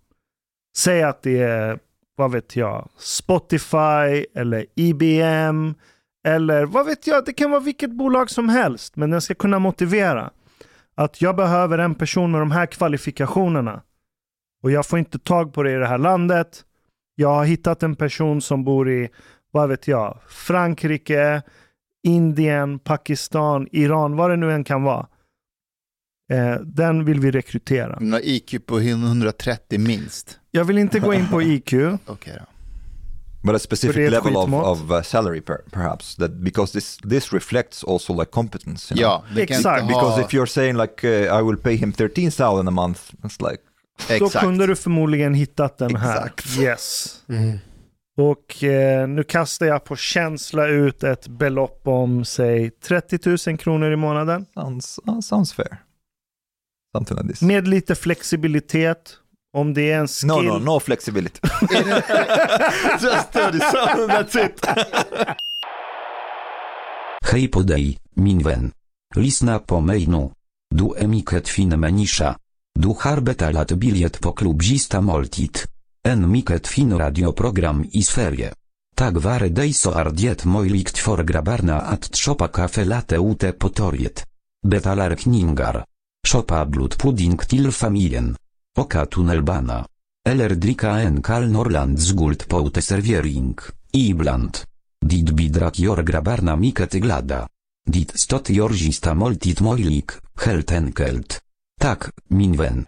Säg att det är, vad vet jag, Spotify eller IBM eller vad vet jag, det kan vara vilket bolag som helst. Men den ska kunna motivera att jag behöver en person med de här kvalifikationerna. Och jag får inte tag på det i det här landet. Jag har hittat en person som bor i, vad vet jag, Frankrike, Indien, Pakistan, Iran, vad det nu än kan vara. Eh, den vill vi rekrytera. Den har IQ på 130 minst. Jag vill inte gå in på IQ. Okej då. But a specific ett level of, of uh, salary per, perhaps that because this this reflects also like competence. You know? Ja, Exakt. Because if you're saying like uh, I will pay him 13,000 a month, it's like Då Exakt. kunde du förmodligen hittat den här. Exakt. Yes. Mm. Och eh, nu kastar jag på känsla ut ett belopp om, säg 30 000 kronor i månaden. sounds uh, sounds fair. Something like this. Med lite flexibilitet. Om det är en skill. No, no, no flexibility. Just 30,000, that's it. Hej podej, minwen. Lisna po mejnu. Du emiket fin menisza. Du harbeta lat biliet po klubzista moltit. En miket fin radioprogram i sferie. Tak ware dejso ardiet mojlikt for grabarna at trzopa kafe late ute potoriet. Betalar kningar. Szopa blut pudding til familien. Oka Tunnelbana. Elerdrika en Kal Norlandsgult Pouteserviering, Ibland. Dit bidrak jorgra grabarna miket glada. Dit stot jorzista moltit moilik, helt enkelt. Tak, minwen.